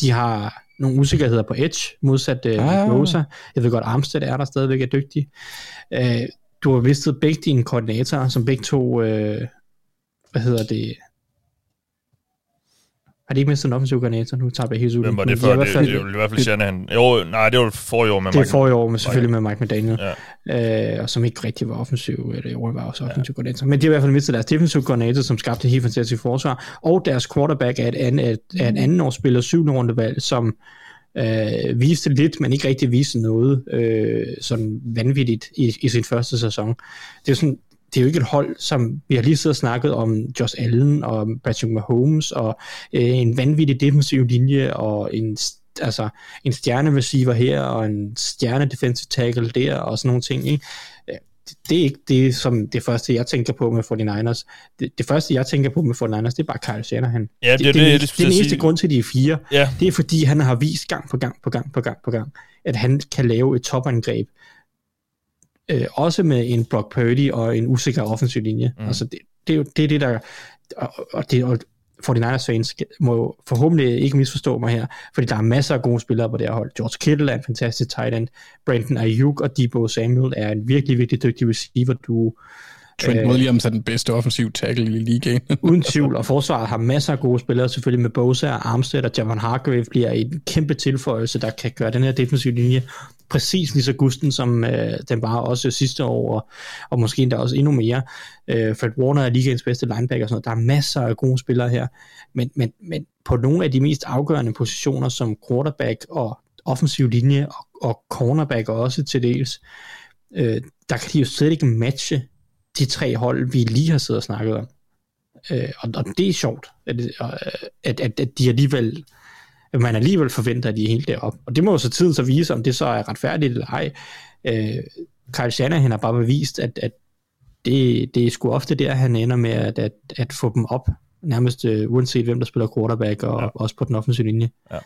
de har nogle usikkerheder på Edge, modsat uh, ah. Rosa. Jeg ved godt, Armstead er der stadigvæk er dygtig. Uh, du har vistet begge dine koordinatorer, som begge to, uh, hvad hedder det, har de ikke mistet en offensiv koordinator? Nu tager jeg helt ud. Hvem var det før? Det, det, det, er i hvert fald Shanahan. Jo, nej, det var for i år med Mike. Det er for i år, men selvfølgelig med Mike McDaniel. Ja. Øh, og som ikke rigtig var offensiv, eller år var også offensiv ja. koordinator. Men de har i hvert fald mistet deres defensiv koordinator, som skabte et helt fantastisk forsvar. Og deres quarterback er, et an, er, er en anden årsspiller, syvende rundevalg, som øh, viste lidt, men ikke rigtig viste noget øh, sådan vanvittigt i, i sin første sæson. Det er sådan, det er jo ikke et hold, som vi har lige siddet og snakket om Josh Allen og Patrick Mahomes og øh, en vanvittig defensiv linje og en altså en stjerne receiver her og en stjerne defensive tackle der og sådan nogle ting. Ikke? Det er ikke det, som det første, jeg tænker på med 49ers. Det, det første, jeg tænker på med 49ers, det er bare Kyle Shanahan. Ja, det, det, det, det, det, det, det er den eneste grund til, de er fire. Ja. Det er, fordi han har vist gang på gang på gang på gang på gang, at han kan lave et topangreb, øh, også med en Brock Purdy og en usikker offensiv linje. Mm. Altså det, det, er jo det, er det der, og, og det, og 49ers fans må forhåbentlig ikke misforstå mig her, fordi der er masser af gode spillere på det her hold. George Kittle er en fantastisk tight end, Brandon Ayuk og Debo Samuel er en virkelig, virkelig dygtig receiver, du Trent øh, Williams er den bedste offensiv tackle i ligaen. uden tvivl, og forsvaret har masser af gode spillere, selvfølgelig med Bosa og Armstead, og Javon Hargrave bliver en kæmpe tilføjelse, der kan gøre den her defensive linje præcis lige så gusten, som øh, den var også sidste år, og, og måske endda også endnu mere. Øh, Fred Warner er ligaens bedste linebacker og sådan noget. Der er masser af gode spillere her, men, men, men på nogle af de mest afgørende positioner, som quarterback og offensiv linje og, og cornerback også til dels, øh, der kan de jo slet ikke matche de tre hold, vi lige har siddet og snakket om. Øh, og, og det er sjovt, at, at, at, at de alligevel at man alligevel forventer, at de er helt deroppe. Og det må jo så tiden så vise, om det så er retfærdigt eller ej. Øh, Kyle Shanahan har bare bevist, at, at det, det er sgu ofte der, han ender med at, at, at få dem op, nærmest uh, uanset hvem der spiller quarterback, og ja. også på den offensive linje. Ja,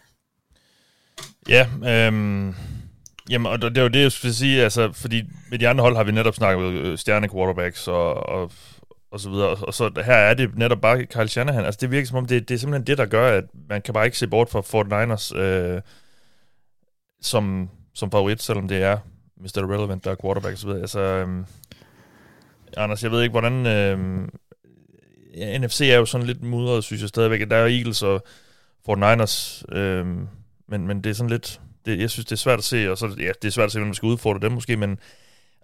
ja øhm, jamen, og det er jo det, jeg skulle sige, altså, fordi med de andre hold har vi netop snakket med øh, stjerne quarterbacks, og, og og så videre. Og, og så her er det netop bare Kyle Shanahan. Altså det virker som om, det, det er simpelthen det, der gør, at man kan bare ikke se bort fra Fort Niners øh, som, som favorit, selvom det er Mr. Relevant, der er quarterback og så videre. Altså, øh, Anders, jeg ved ikke, hvordan... Øh, ja, NFC er jo sådan lidt mudret, synes jeg stadigvæk. Der er Eagles og Fort Niners, øh, men, men det er sådan lidt... Det, jeg synes, det er svært at se, og så, ja, det er svært at se, hvem man skal udfordre dem måske, men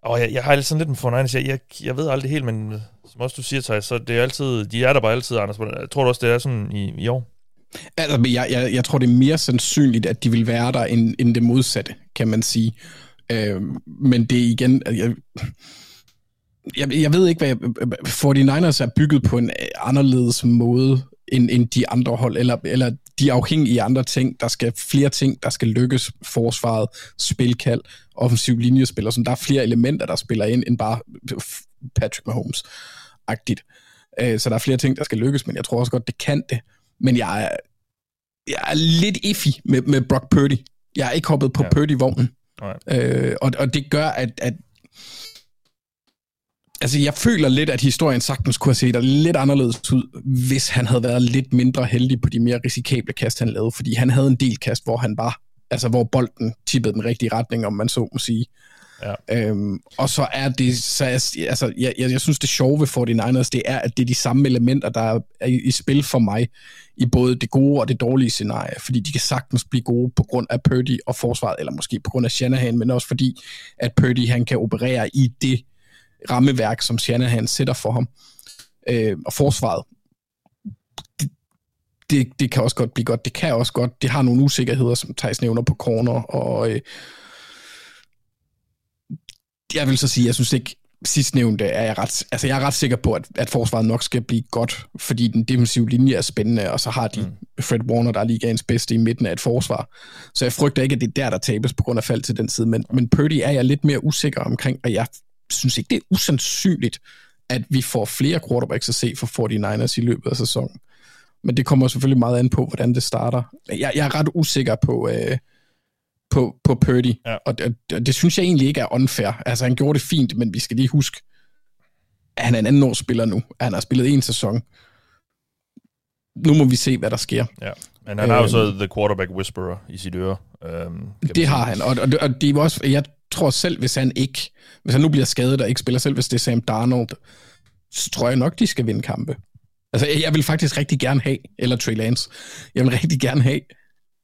og jeg, jeg har sådan lidt med Fort Jeg, jeg, jeg ved aldrig helt, men som også du siger, Thijs, så det er altid, de er der bare altid, Anders. Jeg tror du også, det er sådan i, i år? Altså, jeg, jeg, jeg tror, det er mere sandsynligt, at de vil være der, end, end det modsatte, kan man sige. Øh, men det er igen... Jeg, jeg, jeg ved ikke, hvad 49ers er bygget på en anderledes måde end, end de andre hold, eller, eller de er afhængige af andre ting. Der skal flere ting, der skal lykkes. Forsvaret, spilkald, offensiv linjespil, og sådan. Der er flere elementer, der spiller ind, end bare Patrick Mahomes-agtigt. Øh, så der er flere ting, der skal lykkes, men jeg tror også godt, det kan det. Men jeg er, jeg er lidt iffy med, med Brock Purdy. Jeg er ikke hoppet på ja. Purdy-vognen. Øh, og, og det gør, at, at Altså, jeg føler lidt, at historien sagtens kunne have set lidt anderledes ud, hvis han havde været lidt mindre heldig på de mere risikable kast, han lavede. Fordi han havde en del kast, hvor han var, altså hvor bolden tippede den rigtige retning, om man så må sige. Ja. Øhm, og så er det, så altså, jeg, jeg, jeg synes det sjove ved 49ers, det er, at det er de samme elementer, der er i, i spil for mig, i både det gode og det dårlige scenarie, fordi de kan sagtens blive gode på grund af Purdy og forsvaret, eller måske på grund af Shanahan, men også fordi, at Purdy han kan operere i det rammeværk, som Shanahan sætter for ham. Øh, og forsvaret, det, det, det kan også godt blive godt. Det kan også godt, det har nogle usikkerheder, som Thijs nævner på corner, og øh, jeg vil så sige, jeg synes ikke, sidstnævnte er jeg ret, altså jeg er ret sikker på, at, at forsvaret nok skal blive godt, fordi den defensive linje er spændende, og så har de mm. Fred Warner, der er ligaens bedste i midten af et forsvar. Så jeg frygter ikke, at det er der, der tabes på grund af fald til den side, men, men Purdy er jeg lidt mere usikker omkring, og jeg synes ikke, det er usandsynligt, at vi får flere quarterbacks at se for 49ers i løbet af sæsonen. Men det kommer selvfølgelig meget an på, hvordan det starter. Jeg, jeg er ret usikker på, øh, på, på Purdy, ja. og det, det, det synes jeg egentlig ikke er unfair. Altså, han gjorde det fint, men vi skal lige huske, at han er en anden årsspiller nu. Han har spillet en sæson. Nu må vi se, hvad der sker. Ja. Men han har jo så øhm. The Quarterback Whisperer i sit øre. Øhm, det har han, og, og, og det er også, jeg tror selv, hvis han ikke, hvis han nu bliver skadet og ikke spiller selv, hvis det er Sam Darnold, så tror jeg nok, de skal vinde kampe. Altså, jeg vil faktisk rigtig gerne have, eller Trey Lance, jeg vil rigtig gerne have,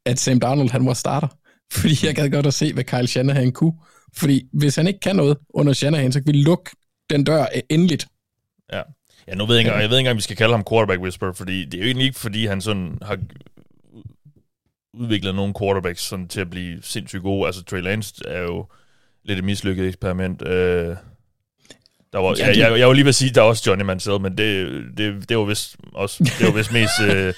at Sam Darnold, han var starter. Fordi jeg gad godt at se, hvad Kyle Shanahan kunne. Fordi hvis han ikke kan noget under Shanahan, så kan vi lukke den dør endeligt. Ja. Ja, nu ved jeg ikke, jeg ved ikke engang, om vi skal kalde ham quarterback whisperer, fordi det er jo egentlig ikke, fordi han sådan har udviklet nogle quarterbacks sådan til at blive sindssygt gode. Altså, Trey Lance er jo lidt et mislykket eksperiment. Øh, der var, ja, det... jeg, jeg, var lige ved at sige, at der er også Johnny Mansell, men det, det, det var vist også, det var vist mest, øh,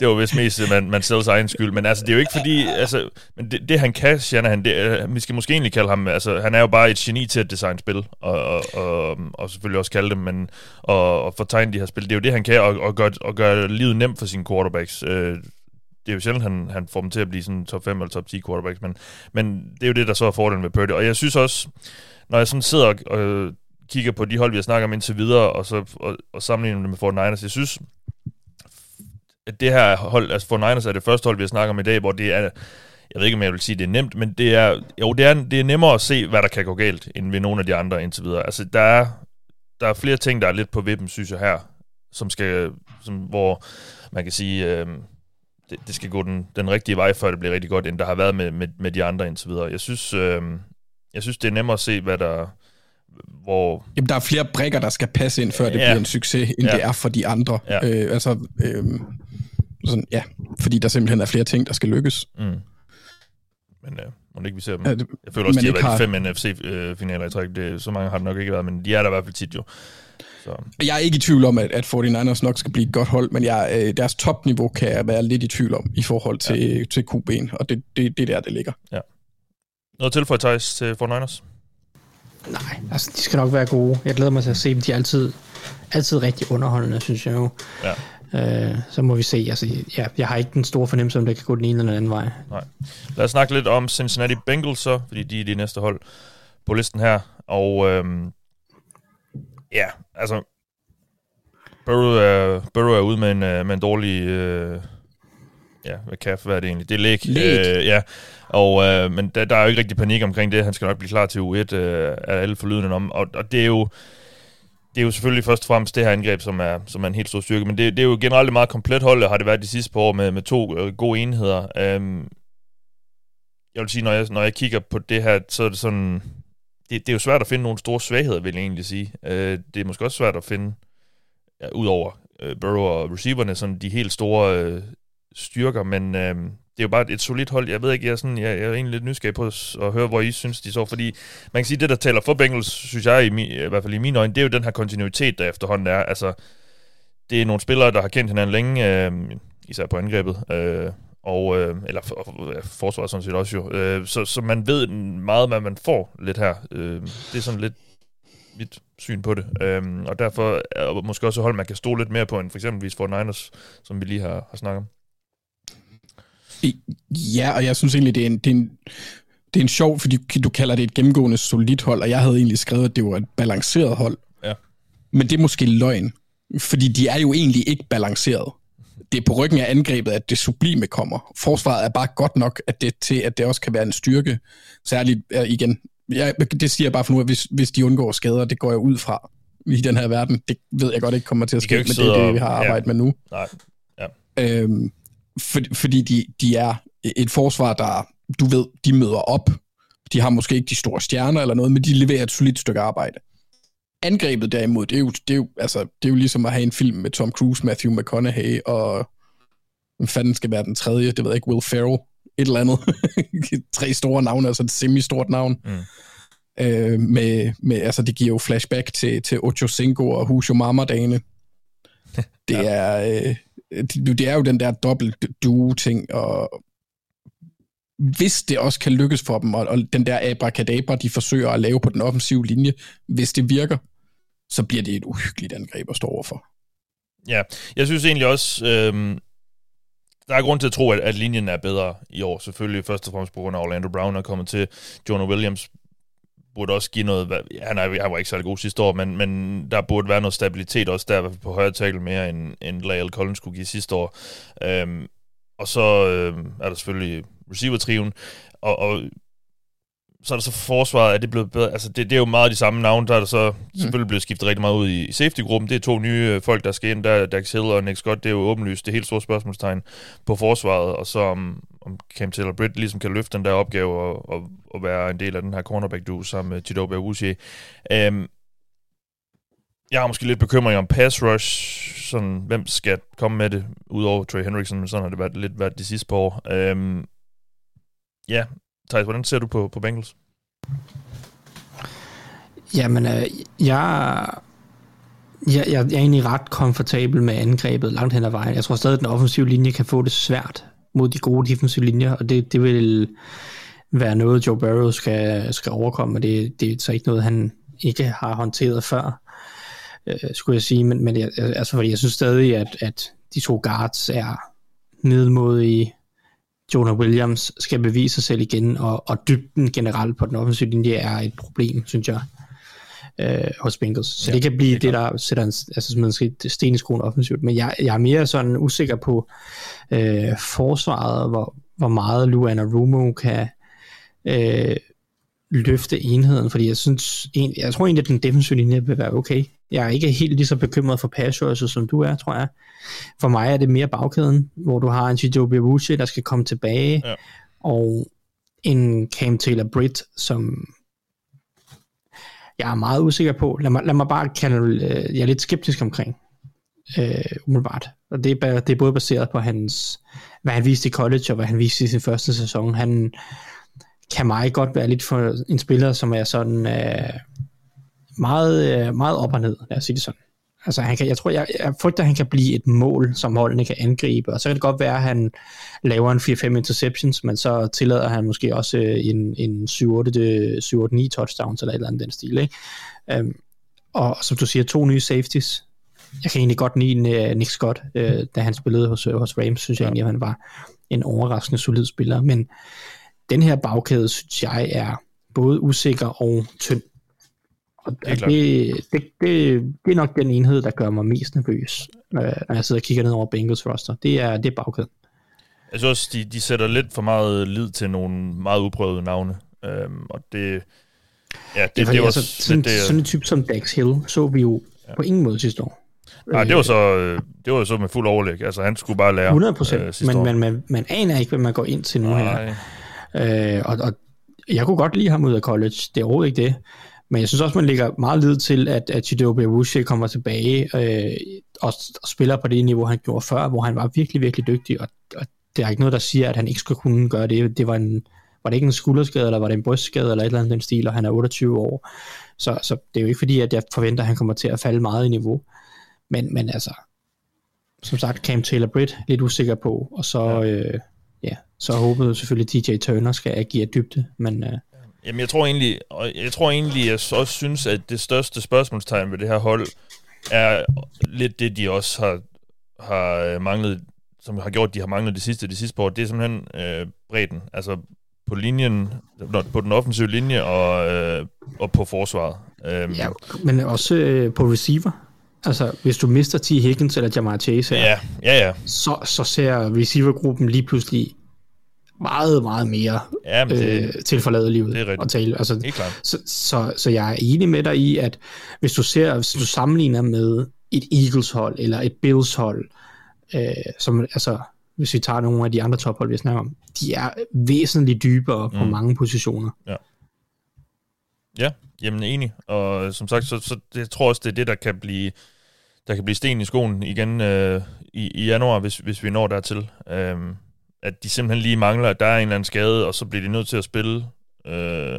det var vist mest man, Mansells egen skyld, men altså, det er jo ikke fordi, altså, men det, det han kan, Shanahan, det, vi skal måske egentlig kalde ham, altså, han er jo bare et geni til at designe spil, og, og, og, og selvfølgelig også kalde dem, men, og, og fortegne de her spil, det er jo det, han kan, og, og, gøre, og gøre livet nemt for sine quarterbacks. Øh, det er jo sjældent, han, han får dem til at blive sådan top 5 eller top 10 quarterbacks, men, men det er jo det, der så er fordelen ved Purdy. Og jeg synes også, når jeg sådan sidder og, og kigger på de hold, vi har snakket om indtil videre, og, så, og, og sammenligner dem med 49ers, jeg synes, at det her hold, altså 49ers er det første hold, vi har snakket om i dag, hvor det er, jeg ved ikke, om jeg vil sige, det er nemt, men det er, jo, det er, det er nemmere at se, hvad der kan gå galt, end ved nogle af de andre indtil videre. Altså, der er, der er flere ting, der er lidt på vippen, synes jeg her, som skal, som, hvor man kan sige, øh, det, det skal gå den, den rigtige vej, før det bliver rigtig godt, end der har været med, med, med de andre indtil videre. Jeg synes, øh, jeg synes, det er nemmere at se, hvad der... Hvor... Jamen, der er flere brækker, der skal passe ind, før det ja. bliver en succes, end ja. det er for de andre. Ja. Øh, altså, øh, sådan, ja, fordi der simpelthen er flere ting, der skal lykkes. Mm. Men øh, må ikke vi ser dem. Jeg føler også, de har været har... fem NFC-finaler i træk. Det, så mange har det nok ikke været, men de er der i hvert fald tit jo. Så. Jeg er ikke i tvivl om, at, at 49ers nok skal blive et godt hold, men jeg, øh, deres topniveau kan jeg være lidt i tvivl om i forhold til, ja. til QB'en, og det, det, det er der, det ligger. Ja. Noget tilføje, Thijs, til 49ers? Nej, altså de skal nok være gode. Jeg glæder mig til at se dem. De er altid, altid rigtig underholdende, synes jeg jo. Ja. Øh, så må vi se. Altså, ja, jeg har ikke den store fornemmelse, om det kan gå den ene eller den anden vej. Nej. Lad os snakke lidt om Cincinnati Bengals så, fordi de er de næste hold på listen her. Og øhm, ja, altså, Burrow er, Burrow er ude med en, øh, med en dårlig... Øh, ja, hvad kan hvad er det egentlig? Det er læg. Læg. Øh, ja, og, øh, men der, der er jo ikke rigtig panik omkring det. Han skal nok blive klar til U1, øh, er alle forlydende om. Og, og det er jo det er jo selvfølgelig først og fremmest det her angreb, som er, som er en helt stor styrke, men det, det er jo generelt et meget komplet hold, har det været de sidste par år med, med to øh, gode enheder. Um, jeg vil sige, når jeg, når jeg kigger på det her, så er det sådan, det, det er jo svært at finde nogle store svagheder, vil jeg egentlig sige. Øh, det er måske også svært at finde, ja, ud over øh, Burrow og receiverne, sådan de helt store øh, styrker, men øh, det er jo bare et solidt hold. Jeg ved ikke, jeg er, sådan, jeg, jeg er egentlig lidt nysgerrig på at høre, hvor I synes, de så. Fordi man kan sige, det, der taler for Bengals, synes jeg, i, mi, i hvert fald i mine øjne, det er jo den her kontinuitet, der efterhånden er. Altså, det er nogle spillere, der har kendt hinanden længe, øh, især på angrebet, øh, og, øh, eller for, ja, forsvaret sådan set også jo. Øh, så, så man ved meget, hvad man får lidt her. Øh, det er sådan lidt mit syn på det. Øh, og derfor er måske også hold, man kan stole lidt mere på, end for eksempelvis for Niners, som vi lige har, har snakket om. Ja, og jeg synes egentlig, det er en, det er en, det er en sjov, fordi du kalder det et gennemgående solidt hold, og jeg havde egentlig skrevet, at det var et balanceret hold. Ja. Men det er måske løgn, fordi de er jo egentlig ikke balanceret. Det er på ryggen af angrebet, at det sublime kommer. Forsvaret er bare godt nok at det, til, at det også kan være en styrke. Særligt igen, jeg, det siger jeg bare for nu, at hvis, hvis de undgår skader, det går jeg ud fra i den her verden. Det ved jeg godt ikke kommer til at ske, men det er det, vi har arbejdet ja. med nu. Nej. Ja. Øhm, for, fordi de, de er et forsvar, der, du ved, de møder op. De har måske ikke de store stjerner eller noget, men de leverer et solidt stykke arbejde. Angrebet derimod, det er jo, det er jo, altså, det er jo ligesom at have en film med Tom Cruise, Matthew McConaughey og hvem fanden skal være den tredje, det ved jeg ikke, Will Ferrell, et eller andet. Tre store navne, altså et semi-stort navn. Mm. Øh, med, med, altså det giver jo flashback til, til Ocho Cinco og Husho Mama-dagene. Det ja. er, øh, det, det er jo den der dobbelt duo-ting, og hvis det også kan lykkes for dem, og, og den der abracadabra, de forsøger at lave på den offensive linje, hvis det virker, så bliver det et uhyggeligt angreb at stå overfor. Ja, jeg synes egentlig også, øh, der er grund til at tro, at, at linjen er bedre i år. Selvfølgelig først og fremmest på grund af Orlando Brown er kommet til. Jonah Williams burde også give noget... Han, er, han var ikke særlig god sidste år, men, men der burde være noget stabilitet også der på højre tackle mere, end, end Lael Collins kunne give sidste år. Øhm, og så øhm, er der selvfølgelig receiver-triven, og, og så er der så forsvaret, er det blevet bedre? Altså, det, det er jo meget de samme navne, der er der så mm. selvfølgelig blevet skiftet rigtig meget ud i safety-gruppen. Det er to nye øh, folk, der skal ind, der Dax Hill og Nick Scott. Det er jo åbenlyst det er helt store spørgsmålstegn på forsvaret, og så om, om Cam Taylor Britt ligesom kan løfte den der opgave og, og, og være en del af den her cornerback-du sammen med Chidobe Awuzie. Um, jeg har måske lidt bekymring om pass rush, sådan, hvem skal komme med det, udover Trey Hendrickson, men sådan har det været, lidt været de sidste par år. Um, ja, Thijs, hvordan ser du på, på Bengals? Jamen, øh, jeg, jeg, jeg er egentlig ret komfortabel med angrebet langt hen ad vejen. Jeg tror stadig, at den offensive linje kan få det svært mod de gode defensive linjer, og det, det vil være noget, Joe Burrow skal, skal overkomme, og det, det er så ikke noget, han ikke har håndteret før, øh, skulle jeg sige, men, men jeg, altså, fordi jeg synes stadig, at, at de to guards er middelmodige, Jonah Williams skal bevise sig selv igen, og, og dybden generelt på den offensive linje er et problem, synes jeg, øh, hos Bengals. Så ja, det kan blive det, det der sætter en, altså, man skal sten i skoen offensivt. Men jeg, jeg er mere sådan usikker på øh, forsvaret, hvor, hvor meget Luana Rumo kan øh, løfte enheden, fordi jeg synes, en, jeg tror egentlig, at den defensive linje vil være okay. Jeg er ikke helt lige så bekymret for pass som du er, tror jeg. For mig er det mere bagkæden, hvor du har en Chidobe Awuzie, der skal komme tilbage, ja. og en Cam Taylor Britt, som jeg er meget usikker på. Lad mig, lad mig bare kalde øh, jeg er lidt skeptisk omkring, øh, umiddelbart. Og det er, det er både baseret på hans, hvad han viste i college, og hvad han viste i sin første sæson. Han kan mig godt være lidt for en spiller, som er sådan øh, meget, øh, meget op og ned, lad os sige det sådan. Altså, han kan, jeg tror, jeg, jeg frygter, at han kan blive et mål, som holdene kan angribe, og så kan det godt være, at han laver en 4-5 interceptions, men så tillader han måske også øh, en, en 7-8-9 touchdowns, eller et eller andet den stil, ikke? Um, og som du siger, to nye safeties. Jeg kan egentlig godt lide uh, Nick Scott, uh, da han spillede hos, hos Rams, synes jeg ja. egentlig, at han var en overraskende solid spiller, men den her bagkæde, synes jeg, er både usikker og tynd. Og det, det, det, det, det er nok den enhed, der gør mig mest nervøs, når jeg sidder og kigger ned over Bengals roster. Det er, det er bagkæden. Jeg synes også, de, de sætter lidt for meget lid til nogle meget uprøvede navne. Øhm, og det... Ja, det, det, det er også... Altså, sådan, det, sådan en type som Dax Hill så vi jo ja. på ingen måde sidste år. Nej, det var så, det var så med fuld overlæg. Altså, han skulle bare lære 100 procent, øh, men man, man, man aner ikke, hvad man går ind til nu Nej. her. Øh, og, og jeg kunne godt lide ham ud af college, det er overhovedet ikke det. Men jeg synes også, man lægger meget lid til, at, at Chidobe Awuzie kommer tilbage øh, og, og spiller på det niveau, han gjorde før, hvor han var virkelig, virkelig dygtig, og, og der er ikke noget, der siger, at han ikke skulle kunne gøre det. Det var en, var det ikke en skulderskade, eller var det en brystskade, eller et eller andet den stil, og han er 28 år. Så, så det er jo ikke fordi, at jeg forventer, at han kommer til at falde meget i niveau. Men, men altså, som sagt, Cam Taylor Britt lidt usikker på, og så, ja. øh, ja, så håbede selvfølgelig DJ Turner skal agere dybde, men... Øh, Jamen, jeg tror egentlig, jeg tror egentlig, jeg også synes, at det største spørgsmålstegn ved det her hold, er lidt det, de også har, har øh, manglet, som har gjort, de har manglet det sidste, det sidste år, det er simpelthen øh, bredden. Altså på linjen, på den offensive linje og, øh, og på forsvaret. Øhm. Ja, men også øh, på receiver. Altså, hvis du mister T. Higgins eller Jamar Chase her, ja, ja, ja. Så, så ser receivergruppen lige pludselig meget, meget mere ja, det, øh, tilforladet livet det er at tale. Altså, Helt klart. Så, så, så jeg er enig med dig i, at hvis du ser, hvis du sammenligner med et Eagles hold eller et Bills hold, øh, som, altså, hvis vi tager nogle af de andre tophold, vi snakker om, de er væsentligt dybere mm. på mange positioner. Ja. Ja, jamen enig. Og som sagt, så, så det, jeg tror også, det er det, der kan blive, der kan blive sten i skoen igen øh, i, i januar, hvis, hvis vi når dertil. Øh, at de simpelthen lige mangler, at der er en eller anden skade, og så bliver de nødt til at spille øh,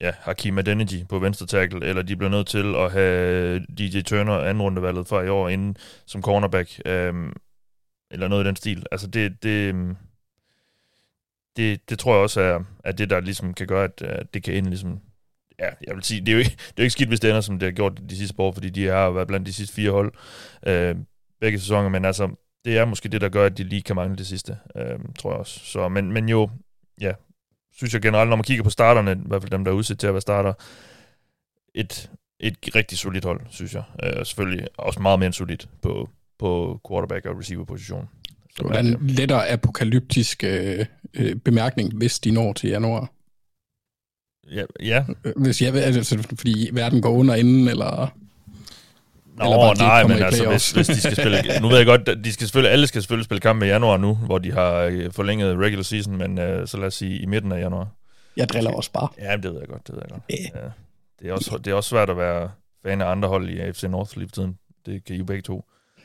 ja, Hakim Adeniji på venstre tackle, eller de bliver nødt til at have DJ Turner anden rundevalget for i år inden som cornerback, øh, eller noget i den stil. Altså det, det, det, det tror jeg også er, er det, der ligesom kan gøre, at, at det kan ende ligesom ja, jeg vil sige, det er jo ikke, det er jo ikke skidt, hvis det ender, som det har gjort de sidste år, fordi de har været blandt de sidste fire hold øh, begge sæsoner, men altså, det er måske det, der gør, at de lige kan mangle det sidste, øh, tror jeg også. Så, men, men jo, ja, synes jeg generelt, når man kigger på starterne, i hvert fald dem, der er udsat til at være starter, et, et rigtig solidt hold, synes jeg. Øh, selvfølgelig også meget mere solidt på, på quarterback- og receiver-position. Det var en lettere apokalyptisk øh, øh, bemærkning, hvis de når til januar. Ja, ja. Hvis jeg, altså, fordi verden går under inden, eller... Nå, eller bare, nej, men altså, hvis, hvis de skal spille... Nu ved jeg godt, de skal selvfølgelig, alle skal selvfølgelig spille kamp i januar nu, hvor de har øh, forlænget regular season, men uh, så lad os sige i midten af januar. Jeg driller også bare. Ja, det ved jeg godt, det ved jeg godt. Ja. Det, er også, det er også svært at være fan af andre hold i AFC North lige tiden. Det kan I jo begge to.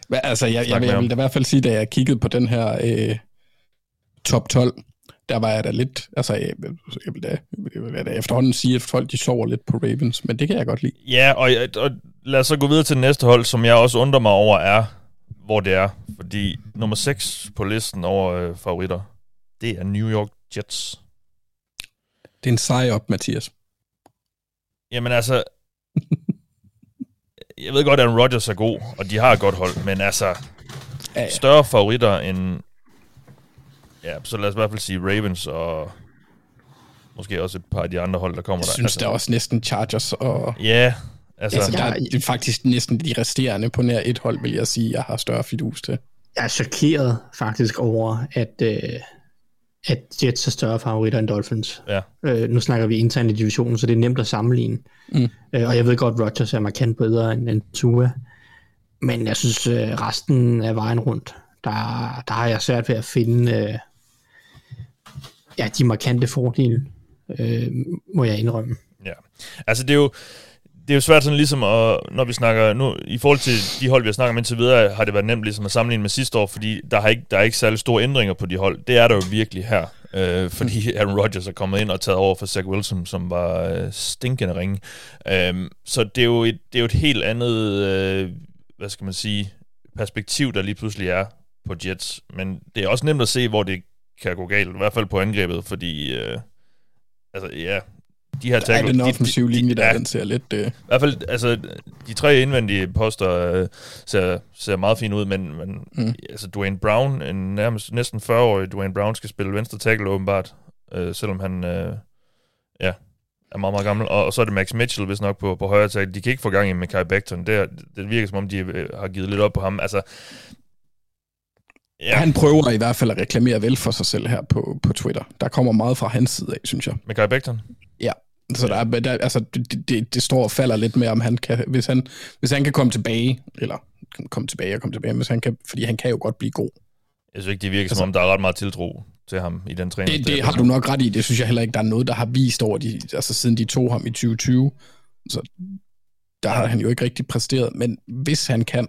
Men, altså, jeg, jeg, jeg, jeg vil da i hvert fald sige, da jeg kiggede på den her øh, top 12, der var jeg da lidt, altså jeg, jeg vil da, jeg vil da efterhånden sige, at folk de sover lidt på Ravens, men det kan jeg godt lide. Ja, og, og lad os så gå videre til næste hold, som jeg også undrer mig over er, hvor det er. Fordi nummer 6 på listen over øh, favoritter, det er New York Jets. Det er en sej op, Mathias. Jamen altså, jeg ved godt, at Rodgers er god, og de har et godt hold, men altså, ja, ja. større favoritter end Ja, så lad os i hvert fald sige Ravens og måske også et par af de andre hold, der kommer der. Jeg synes, altså, der er også næsten Chargers og... Ja, altså... altså der er, det er faktisk næsten de resterende på nær et hold, vil jeg sige, jeg har større fidus til. Jeg er chokeret faktisk over, at, øh, at Jets er større favoritter end Dolphins. Ja. Øh, nu snakker vi internt i divisionen, så det er nemt at sammenligne. Mm. Øh, og jeg ved godt, Rodgers er markant bedre end, end Tua. Men jeg synes, øh, resten af vejen rundt, der, der har jeg svært ved at finde... Øh, ja, de markante fordele, øh, må jeg indrømme. Ja, altså det er jo, det er jo svært sådan ligesom, at, når vi snakker, nu, i forhold til de hold, vi har snakket om indtil videre, har det været nemt ligesom at sammenligne med sidste år, fordi der, har ikke, der er ikke særlig store ændringer på de hold. Det er der jo virkelig her, øh, fordi Aaron Rodgers er kommet ind og taget over for Zach Wilson, som var øh, stinkende ringe. Øh, så det er, jo et, det er jo et helt andet, øh, hvad skal man sige, perspektiv, der lige pludselig er på Jets. Men det er også nemt at se, hvor det kan gå galt, i hvert fald på angrebet, fordi, øh, altså ja, de her tackle... Ja, den offensive linje, der ja, den ser lidt... Øh... I hvert fald, altså, de tre indvendige poster øh, ser, ser meget fint ud, men, men mm. altså, Dwayne Brown, en nærmest næsten 40-årig Dwayne Brown, skal spille venstre tackle åbenbart, øh, selvom han, øh, ja, er meget, meget gammel. Og, og så er det Max Mitchell, hvis nok på, på højre tag. De kan ikke få gang i med Kai Becton. Det, det virker som om, de øh, har givet lidt op på ham. Altså, Ja. Han prøver i hvert fald at reklamere vel for sig selv her på, på Twitter. Der kommer meget fra hans side af, synes jeg. Med Kai Becton? Ja. Så der, er, der, altså, det, det, det, står og falder lidt med, om han kan, hvis han, hvis han kan komme tilbage, eller komme tilbage og komme tilbage, hvis han kan, fordi han kan jo godt blive god. Jeg synes ikke, det virker altså, som om, der er ret meget tiltro til ham i den træning. Det, det har du nok ret i. Det synes jeg heller ikke, der er noget, der har vist over, de, altså siden de tog ham i 2020. Så der har han jo ikke rigtig præsteret. Men hvis han kan,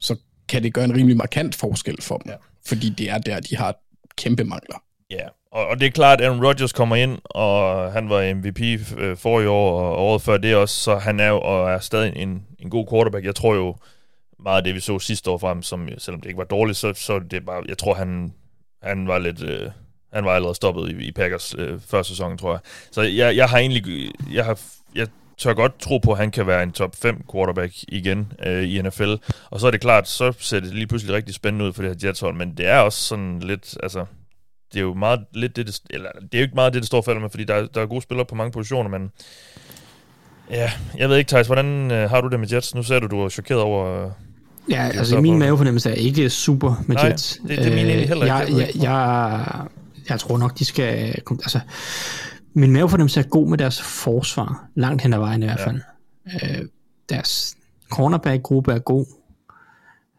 så kan det gøre en rimelig markant forskel for dem. Ja. Fordi det er der, de har kæmpe mangler. Ja, og, og det er klart, at Aaron Rodgers kommer ind, og han var MVP øh, for i år, og året før det også, så han er jo og er stadig en, en god quarterback. Jeg tror jo, meget af det, vi så sidste år frem, som selvom det ikke var dårligt, så, så det bare, jeg tror, han, han var lidt... Øh, han var allerede stoppet i, i Packers øh, første sæson, tror jeg. Så jeg, jeg har egentlig... Jeg, har, jeg tør godt tro på, at han kan være en top 5 quarterback igen øh, i NFL. Og så er det klart, så ser det lige pludselig rigtig spændende ud for det her Jets-hold, men det er også sådan lidt... Altså, det er jo meget lidt det, det, eller det er jo ikke meget det, det står for med, fordi der, der er gode spillere på mange positioner, men ja, jeg ved ikke, Thijs, hvordan øh, har du det med Jets? Nu ser du, du er chokeret over... Øh, ja, altså min mavefornemmelse er ikke super med Nej, Jets. det, det er min egentlig heller ikke. Jeg, jeg, jeg, jeg tror nok, de skal... Altså, min mavefornemmelse er god med deres forsvar, langt hen ad vejen i hvert fald. Ja. Øh, deres cornerback-gruppe er god,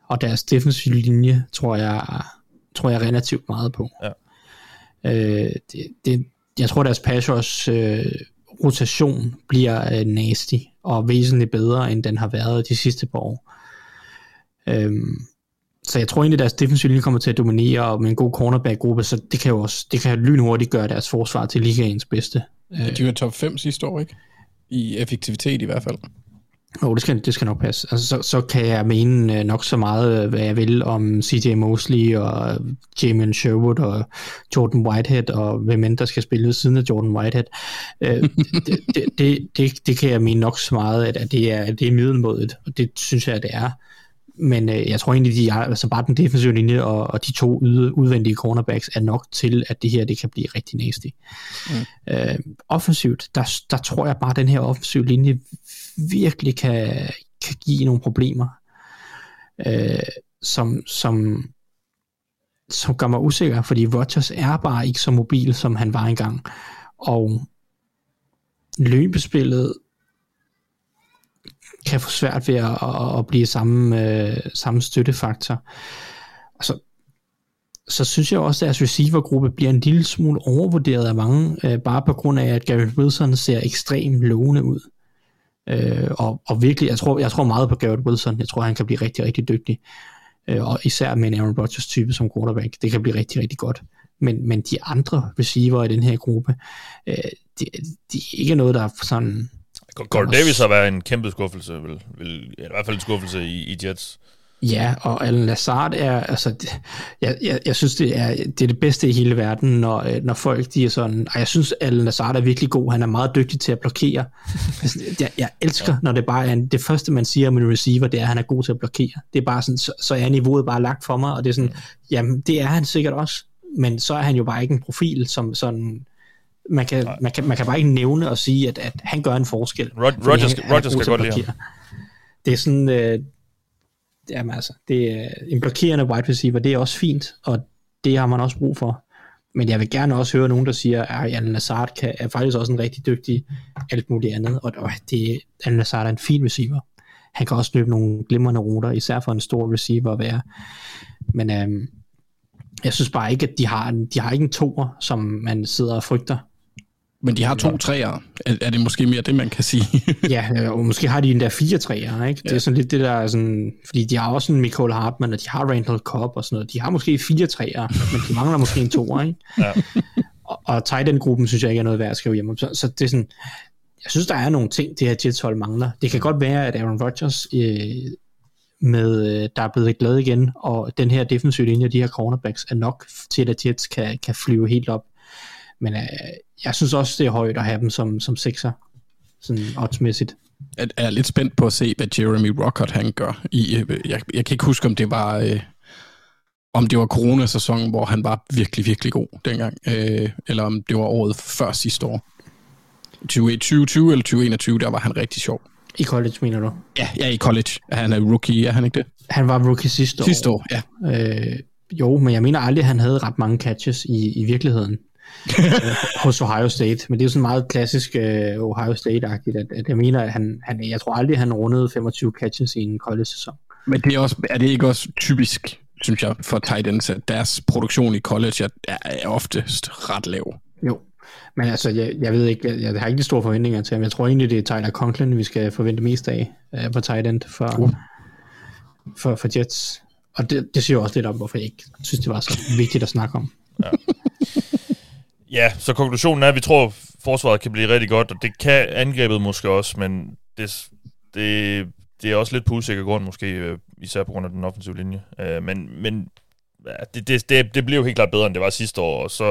og deres defensive linje tror jeg, tror jeg relativt meget på. Ja. Øh, det, det, jeg tror, deres passers øh, rotation bliver øh, nasty og væsentligt bedre, end den har været de sidste par år. Øhm, så jeg tror egentlig, at deres defensive linje kommer til at dominere, og med en god cornerback-gruppe, så det kan jo også det kan lynhurtigt gøre deres forsvar til ligaens bedste. De var top 5 sidste år, ikke? I effektivitet i hvert fald. Jo, det skal, det skal nok passe. Altså, så, så kan jeg mene øh, nok så meget, øh, hvad jeg vil om CJ Mosley og Jamie Sherwood og Jordan Whitehead og hvem end der skal spille ved siden af Jordan Whitehead. Øh, det, det, det, det, det kan jeg mene nok så meget, at det er, det er middelmådet, og det synes jeg, det er. Men øh, jeg tror egentlig, de er, altså bare den defensive linje og, og de to yde, udvendige cornerbacks er nok til, at det her det kan blive rigtig nasty. Mm. Øh, offensivt, der, der tror jeg bare, at den her offensive linje virkelig kan, kan give nogle problemer, øh, som, som, som gør mig usikker, fordi Rodgers er bare ikke så mobil, som han var engang. Og løbespillet kan få svært ved at, at, at blive samme, øh, samme støttefaktor. Altså, så synes jeg også, at deres receivergruppe bliver en lille smule overvurderet af mange, øh, bare på grund af, at Garrett Wilson ser ekstremt lovende ud. Øh, og, og virkelig, jeg tror, jeg tror meget på Garrett Wilson. Jeg tror, han kan blive rigtig, rigtig dygtig. Øh, og især med en Aaron Rodgers type som quarterback. Det kan blive rigtig, rigtig godt. Men, men de andre receiver i den her gruppe, øh, det, de er ikke noget, der er sådan Gordon Davis har været en kæmpe skuffelse, vel, vel, i hvert fald en skuffelse i, i Jets. Ja, og Alan Lazard er, altså, jeg, jeg, jeg synes, det er, det er det bedste i hele verden, når, øh, når folk, de er sådan, og jeg synes, Alan Lazard er virkelig god, han er meget dygtig til at blokere. Altså, jeg, jeg elsker, ja. når det bare er, det første, man siger om en receiver, det er, at han er god til at blokere. Det er bare sådan, så, så er niveauet bare lagt for mig, og det er sådan, jamen, det er han sikkert også, men så er han jo bare ikke en profil, som sådan, man kan, man, kan, man kan bare ikke nævne og sige, at, at han gør en forskel. Rod, Rodgers, han, Rodgers skal godt lide Det er sådan, øh, jamen altså, det er en blokerende wide receiver, det er også fint, og det har man også brug for. Men jeg vil gerne også høre nogen, der siger, at Alan Lazard kan, er faktisk også en rigtig dygtig alt muligt andet, og, og det, Alan Lazard er en fin receiver. Han kan også løbe nogle glimrende ruter, især for en stor receiver at være. Men øhm, jeg synes bare ikke, at de har, de har ikke en toer, som man sidder og frygter men de har to træer. Er, er det måske mere det, man kan sige? ja, og måske har de en der fire træer, ikke? Det ja. er sådan lidt det der, sådan, fordi de har også en Michael Hartmann, og de har Randall Cobb og sådan noget. De har måske fire træer, men de mangler måske en toer, ikke? Ja. og, og Titan-gruppen synes jeg ikke er noget værd at skrive hjem om. Så, så det er sådan, jeg synes, der er nogle ting, det her Jets hold mangler. Det kan godt være, at Aaron Rodgers øh, med, øh, der er blevet glad igen, og den her defensive linje, de her cornerbacks, er nok til, at Jets kan, kan flyve helt op. Men øh, jeg synes også, det er højt at have dem som, som sekser, sådan oddsmæssigt. Jeg er lidt spændt på at se, hvad Jeremy Rockert han gør. I, øh, jeg, jeg kan ikke huske, om det var... Øh, om det var coronasæsonen, hvor han var virkelig, virkelig god dengang, øh, eller om det var året før sidste år. 2020 eller 2021, der var han rigtig sjov. I college, mener du? Ja, ja, i college. Han er rookie, er han ikke det? Han var rookie sidste år. Sidste år, ja. Øh, jo, men jeg mener aldrig, at han havde ret mange catches i, i virkeligheden hos Ohio State. Men det er jo sådan meget klassisk uh, Ohio State-agtigt, at, at jeg mener, at han, han, jeg tror aldrig, han rundede 25 catches i en college-sæson. Men det er, også, er det ikke også typisk, synes jeg, for tight ends, at deres produktion i college er, er oftest ret lav? Jo, men altså, jeg, jeg ved ikke, jeg, jeg har ikke de store forventninger til ham. Jeg tror egentlig, det er Tyler Conklin, vi skal forvente mest af uh, på tight end for, uh. for, for Jets. Og det, det siger jo også lidt om, hvorfor jeg ikke synes, det var så vigtigt at snakke om. Ja. Ja, så konklusionen er, at vi tror, at forsvaret kan blive rigtig godt, og det kan angrebet måske også, men det, det, det er også lidt på usikker grund måske, øh, især på grund af den offensive linje. Uh, men men ja, det, det, det, det blev jo helt klart bedre, end det var sidste år, og så...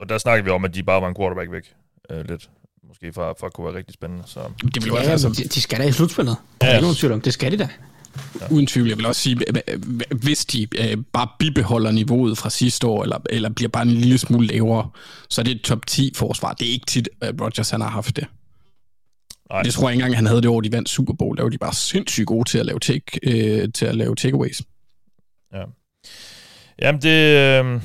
Og der snakker vi om, at de bare var en quarterback væk. Uh, lidt måske for, for at kunne være rigtig spændende. Så. Det bliver ja, altså, de, de skal da i slutspillet. Ja. Der er ikke nogen tvivl om. Det skal de da. Ja. Uden tvivl, jeg vil også sige, hvis de øh, bare bibeholder niveauet fra sidste år, eller, eller bliver bare en lille smule lavere, så er det et top 10 forsvar. Det er ikke tit, at Rodgers han har haft det. Nej. Det tror jeg ikke engang, han havde det år, de vandt Super Bowl. Der var de bare sindssygt gode til at lave, take, øh, til at lave takeaways. Ja. Jamen, det... Øh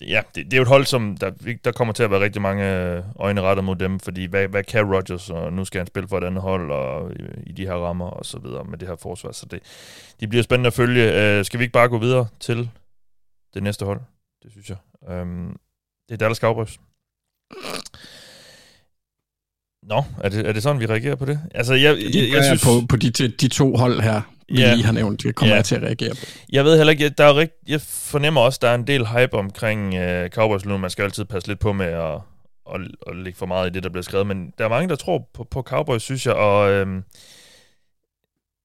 ja, det, det er jo et hold, som der, der kommer til at være rigtig mange øh, øjne rettet mod dem, fordi hvad, hvad kan Rodgers, og nu skal han spille for et andet hold, og i, i de her rammer, og så videre med det her forsvar, så det, de bliver spændende at følge. Uh, skal vi ikke bare gå videre til det næste hold? Det synes jeg. Um, det er Dallas Cowboys. Nå, er det, er det sådan, vi reagerer på det? Altså, jeg, jeg, jeg, jeg synes... På, på de, de to hold her, vi ja. lige har nævnt, det kommer ja. jeg til at reagere på. Jeg ved heller ikke, der er rigt, jeg fornemmer også, der er en del hype omkring uh, Cowboys nu. Man skal altid passe lidt på med at, at, at lægge for meget i det, der bliver skrevet. Men der er mange, der tror på, på Cowboys, synes jeg, og øhm,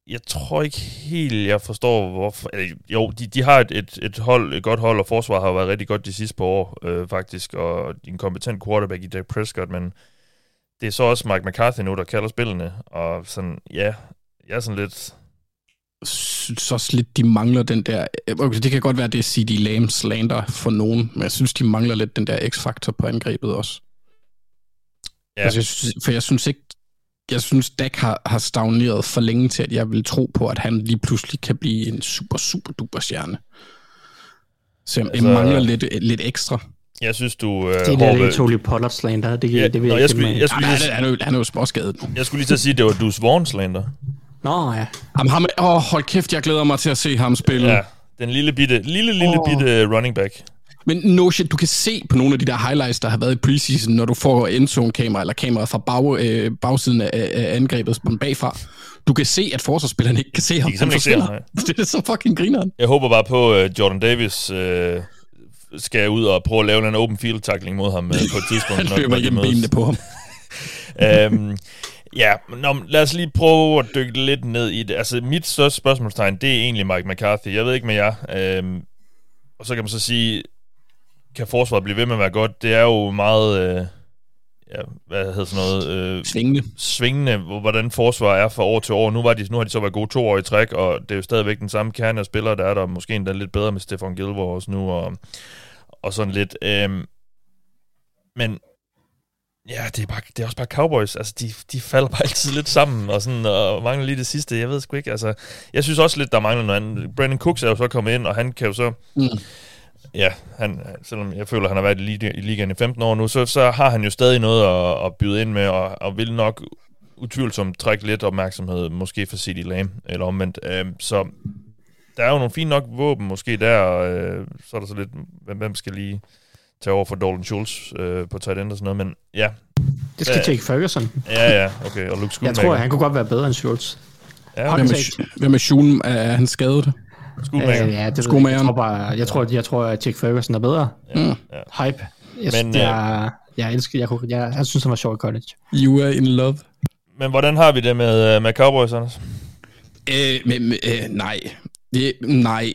jeg tror ikke helt, jeg forstår, hvorfor... Eller, jo, de, de har et, et, et, hold, et godt hold, og forsvar har været rigtig godt de sidste par år, øh, faktisk, og en kompetent quarterback i Dak Prescott, men det er så også Mike McCarthy nu, der kalder spillene, og sådan, ja, jeg er sådan lidt synes også lidt, de mangler den der... Okay, det kan godt være, det er C.D. Lamb slander for nogen, men jeg synes, de mangler lidt den der x-faktor på angrebet også. Ja. Altså, jeg synes, for jeg synes ikke... Jeg synes, Dak har, har stagneret for længe til, at jeg vil tro på, at han lige pludselig kan blive en super, super duper stjerne. Så jeg altså, mangler lidt, lidt ekstra. Jeg synes, du... Øh, det er det, det Tony Pollard slander. Det, ja, det vil jeg, jeg, skulle, jeg, skulle, jeg, skulle, han, er, han er jo småskadet nu. Jeg skulle lige til at sige, at det var Dus Vaughn slander. Nå ja. Jamen, ham, åh, hold kæft, jeg glæder mig til at se ham spille. Ja, den lille bitte, lille, lille oh. bitte running back. Men no shit, du kan se på nogle af de der highlights, der har været i preseason, når du får endzone-kamera eller kamera fra bag, øh, bagsiden af, af angrebet bagfra. Du kan se, at forsvarsspillerne ikke kan se ham. De kan ikke se ham, Det er så fucking grineren. Jeg håber bare på, at Jordan Davis øh, skal ud og prøve at lave en open field tackling mod ham øh, på et tidspunkt. Han løber igennem benene på ham. øhm, Ja, nå, lad os lige prøve at dykke lidt ned i det. Altså, mit største spørgsmålstegn, det er egentlig Mike McCarthy. Jeg ved ikke med jer. Øhm, og så kan man så sige, kan forsvaret blive ved med at være godt? Det er jo meget... Øh, ja, hvad hedder sådan noget? Øh, svingende. Svingende, hvordan forsvaret er fra år til år. Nu, var de, nu har de så været gode to år i træk, og det er jo stadigvæk den samme kerne af spillere, der er der måske endda lidt bedre med Stefan Gilvor også nu, og, og sådan lidt. Øhm, men Ja, det er, bare, det er også bare Cowboys. Altså, de, de falder bare altid lidt sammen, og, sådan, og mangler lige det sidste. Jeg ved sgu ikke. Altså, jeg synes også lidt, der mangler noget andet. Brandon Cooks er jo så kommet ind, og han kan jo så... Mm. Ja, han, selvom jeg føler, at han har været i, i ligaen i 15 år nu, så, så har han jo stadig noget at, at byde ind med, og, og vil nok utvivlsomt trække lidt opmærksomhed, måske for City Lamb, eller omvendt. Øh, så der er jo nogle fine nok våben måske der, og øh, så er der så lidt, hvem skal lige tage over for Dalton Schultz øh, på tight end og sådan noget, men ja. Det skal Jake Ferguson. Ja, ja, okay, og Luke Jeg tror, han kunne godt være bedre end Schultz. Ja, hvem, er, hvem er Schultz? Er han skadet? Skumager. Øh, ja, det jeg. jeg tror bare, jeg tror, jeg tror at Jake Ferguson er bedre. Ja, mm. ja. Hype. Jeg, men, jeg, øh, jeg elsker, jeg, kunne, jeg, jeg synes, han var sjov i college. You are in love. Men hvordan har vi det med, øh, med Cowboys, Anders? Øh, med, øh, nej. Det, nej.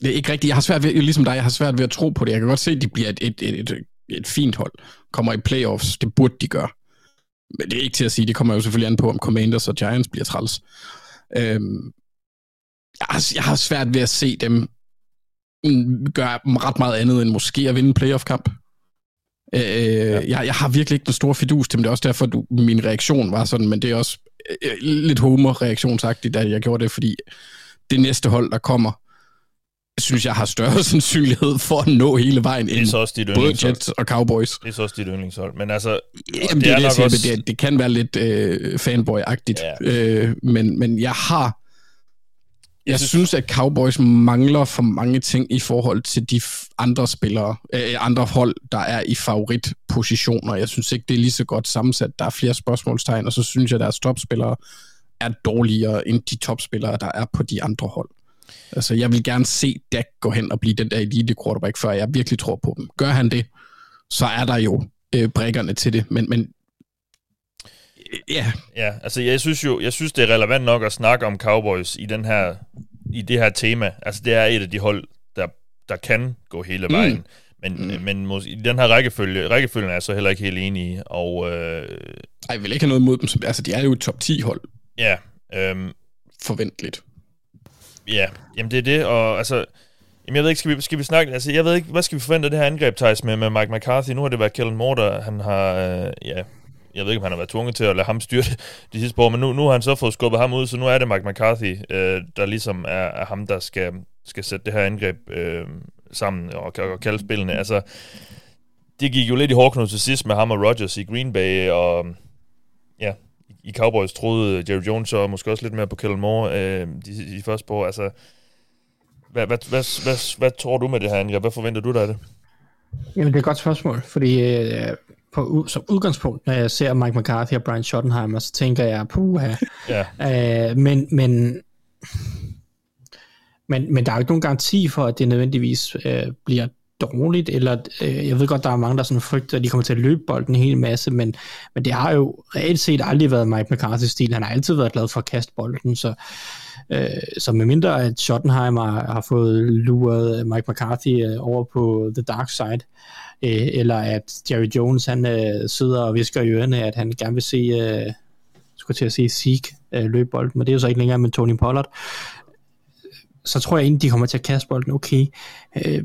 Det er ikke rigtigt. Jeg har svært ved, ligesom dig, jeg har svært ved at tro på det. Jeg kan godt se, at de bliver et, et, et, et, et fint hold. Kommer i playoffs. Det burde de gøre. Men det er ikke til at sige. Det kommer jo selvfølgelig an på, om Commanders og Giants bliver træls. Øhm, jeg, har, jeg har svært ved at se dem gøre ret meget andet end måske at vinde en playoff-kamp. Øh, ja. jeg, jeg har virkelig ikke den store fidus til dem. Det er også derfor, du, min reaktion var sådan, men det er også øh, lidt homer-reaktionsagtigt, da jeg gjorde det, fordi det næste hold, der kommer, synes jeg har større sandsynlighed for at nå hele vejen er så også dit både Jets og Cowboys. Det er så også dit yndlingshold. Men altså, Jamen, det, det, er det, nok også... det, det kan være lidt øh, fanboy-agtigt, ja. øh, men, men jeg har jeg synes, at Cowboys mangler for mange ting i forhold til de andre spillere, øh, andre hold, der er i favoritpositioner. Jeg synes ikke, det er lige så godt sammensat. Der er flere spørgsmålstegn, og så synes jeg, at deres topspillere er dårligere end de topspillere, der er på de andre hold. Altså, jeg vil gerne se Dak gå hen og blive den der elite quarterback, før jeg virkelig tror på dem. Gør han det, så er der jo øh, brækkerne til det, men, men Ja. Ja, altså jeg synes jo, jeg synes det er relevant nok at snakke om Cowboys i den her i det her tema. Altså det er et af de hold der der kan gå hele vejen. Mm. Men, mm. men mås- i den her rækkefølge, rækkefølgen er jeg så heller ikke helt enig i. Og, øh, Ej, jeg vil ikke have noget imod dem. Altså, de er jo et top 10 hold. Ja. Øhm, Forventeligt. Ja, jamen det er det, og altså... Jamen jeg ved ikke, skal vi, skal vi snakke... Altså jeg ved ikke, hvad skal vi forvente af det her angreb, Thijs, med, med Mike McCarthy? Nu har det været Kellen Moore, der han har... Øh, ja, jeg ved ikke, om han har været tvunget til at lade ham styre det de sidste år, men nu, nu har han så fået skubbet ham ud, så nu er det Mike McCarthy, øh, der ligesom er, er ham, der skal, skal sætte det her angreb øh, sammen og, og kalde spillene. Altså, det gik jo lidt i hårdknud til sidst med ham og Rodgers i Green Bay, og i Cowboys troede Jerry Jones og måske også lidt mere på Kellen Moore øh, de, de første år. Altså, hvad, hvad, hvad, hvad, hvad tror du med det her angreb? Hvad forventer du dig af det? Jamen, det er et godt spørgsmål, fordi øh, på, som udgangspunkt, når jeg ser Mike McCarthy og Brian Schottenheimer, så tænker jeg, puha. ja. øh, men, men, men, men der er jo ikke nogen garanti for, at det nødvendigvis øh, bliver dårligt, eller øh, jeg ved godt, der er mange, der sådan frygter, at de kommer til at løbe bolden en hel masse, men, men det har jo reelt set aldrig været Mike McCarthy's stil. Han har altid været glad for at kaste bolden, så, øh, så medmindre at Schottenheimer har fået luret Mike McCarthy øh, over på the dark side, øh, eller at Jerry Jones han øh, sidder og visker i ørerne, at han gerne vil se, øh, skulle til at sige Zeke øh, løbe bolden, men det er jo så ikke længere med Tony Pollard. Så tror jeg egentlig, de kommer til at kaste bolden okay. Øh,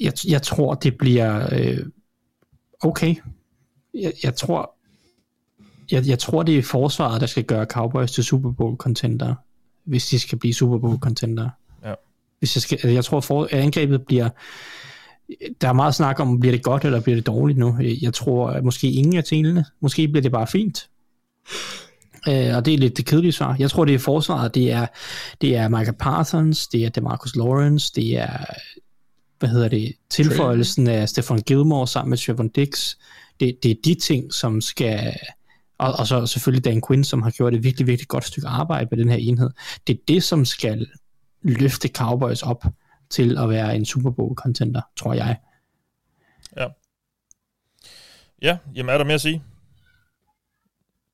jeg, jeg tror, det bliver øh, okay. Jeg, jeg tror, jeg, jeg tror, det er forsvaret, der skal gøre Cowboys til Super Bowl contender, hvis de skal blive Super Bowl contender. Ja. Hvis jeg, skal, jeg tror, for, angrebet bliver der er meget snak om, bliver det godt eller bliver det dårligt nu. Jeg tror at måske ingen af tingene. Måske bliver det bare fint. Øh, og det er lidt det kedelige svar. Jeg tror, det er forsvaret. Det er, det er Michael Parsons, det er Demarcus Lawrence, det er hvad hedder det, tilføjelsen af Stefan Gilmore sammen med Trevor Dix. Det, det er de ting, som skal, og, og så selvfølgelig Dan Quinn, som har gjort et virkelig, virkelig godt stykke arbejde med den her enhed. Det er det, som skal løfte Cowboys op til at være en Super Bowl contender, tror jeg. Ja. Ja, jamen er der mere at sige?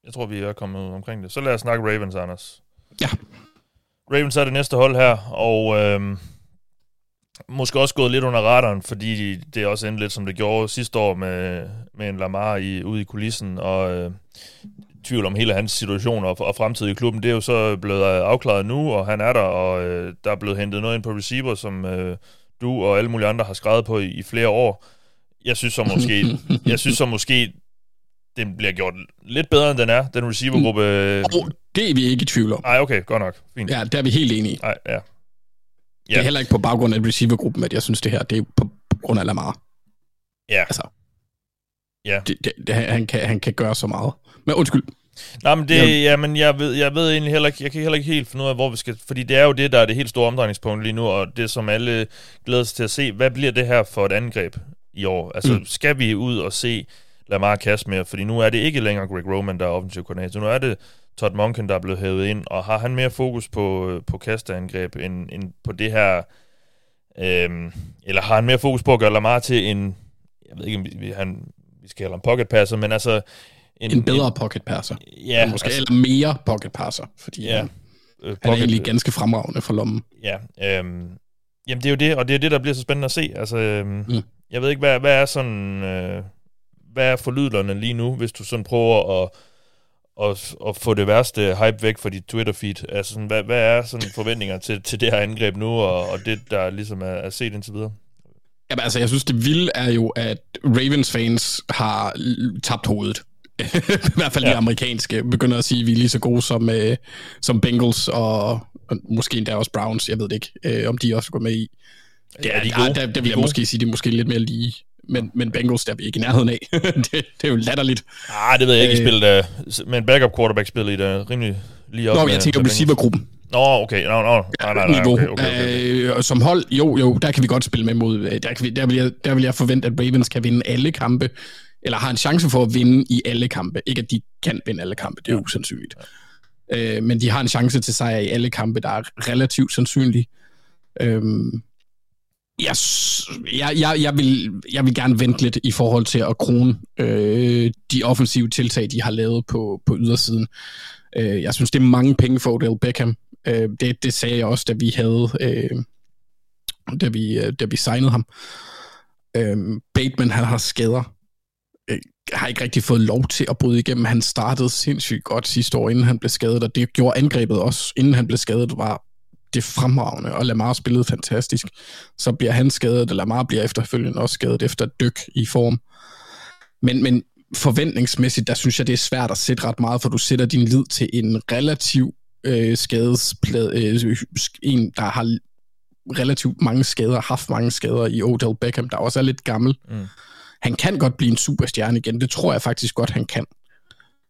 Jeg tror, vi er kommet ud omkring det. Så lad os snakke Ravens, Anders. Ja. Ravens er det næste hold her, og øhm, måske også gået lidt under radaren, fordi det også endte lidt som det gjorde sidste år med, med en Lamar i, ude i kulissen, og øh, tvivl om hele hans situation og, og fremtid i klubben. Det er jo så blevet afklaret nu, og han er der, og øh, der er blevet hentet noget ind på receiver, som øh, du og alle mulige andre har skrevet på i, i flere år. Jeg synes så måske, jeg synes så måske, den bliver gjort lidt bedre, end den er, den receivergruppe. Oh, det er vi ikke i tvivl om. Nej, okay, godt nok. Fint. Ja, det er vi helt enige i. Ja. Det er heller ikke på baggrund af receivergruppen, at jeg synes, det her det er på grund af Lamar. Ja. Altså, ja. Det, det, det, han, kan, han kan gøre så meget. Men undskyld. Nej, men det, ja. ja, men jeg ved, jeg ved egentlig heller ikke, jeg kan heller ikke helt finde ud af, hvor vi skal, fordi det er jo det, der er det helt store omdrejningspunkt lige nu, og det, som alle glæder sig til at se, hvad bliver det her for et angreb i år? Altså, mm. skal vi ud og se Lamar kaste mere? Fordi nu er det ikke længere Greg Roman, der er offensiv koordinator. Nu er det Todd Monken, der er blevet hævet ind, og har han mere fokus på, på kasteangreb end, end på det her, øhm, eller har han mere fokus på at gøre Lamar til en, jeg ved ikke, om vi, han, vi skal kalde ham pocket passer, men altså... En, en bedre en, pocket passer. Ja. Måske altså, eller mere pocket passer, fordi ja, han, øh, pocket, han er egentlig ganske fremragende for lommen. Ja, øhm, jamen det er jo det, og det er det, der bliver så spændende at se. Altså, øhm, mm. jeg ved ikke, hvad, hvad er sådan... Øh, hvad er forlydlerne lige nu, hvis du sådan prøver at og, og få det værste hype væk fra dit Twitter-feed? Altså, sådan, hvad, hvad er sådan forventninger til, til det her angreb nu, og, og det, der ligesom er, er set indtil videre? Jamen, altså, jeg synes, det vilde er jo, at Ravens fans har tabt hovedet. I hvert fald ja. de amerikanske begynder at sige, at vi er lige så gode som, øh, som Bengals og, og måske endda også Browns. Jeg ved det ikke, øh, om de også går med i. Ja, de gode. Der, der, der vil jeg måske sige, det er måske lidt mere lige. Men, men Bengals, der er vi ikke i nærheden af. det, det er jo latterligt. Ah, det ved jeg ikke. I spillet, uh, med en backup quarterback spillet i det rimelig lige op. Nå, jeg tænker receivergruppen. Nå, okay. Nå, nå. Nej, nej, nej, okay, okay. Øh, som hold, jo, jo, der kan vi godt spille med mod. Øh, der, kan vi, der, vil jeg, der vil jeg forvente, at Ravens kan vinde alle kampe, eller har en chance for at vinde i alle kampe. Ikke at de kan vinde alle kampe, det er usandsynligt. Ja. Øh, men de har en chance til sejr i alle kampe, der er relativt sandsynlige. Øhm, jeg, jeg, jeg, jeg, vil, jeg vil gerne vente lidt i forhold til at krone øh, de offensive tiltag, de har lavet på, på ydersiden. Øh, jeg synes, det er mange penge for Odell Beckham. Øh, det, det sagde jeg også, da vi havde, øh, da, vi, øh, da vi signede ham. Øh, Bateman, han har skader. Øh, har ikke rigtig fået lov til at bryde igennem. Han startede sindssygt godt sidste år, inden han blev skadet, og det gjorde angrebet også, inden han blev skadet, var det fremragende, og Lamar spillede fantastisk. Så bliver han skadet, og Lamar bliver efterfølgende også skadet efter dyk i form. Men, men forventningsmæssigt, der synes jeg, det er svært at sætte ret meget, for du sætter din lid til en relativ øh, skadesplade, øh, en, der har relativt mange skader, haft mange skader i Odell Beckham, der også er lidt gammel. Mm. Han kan godt blive en superstjerne igen, det tror jeg faktisk godt, han kan.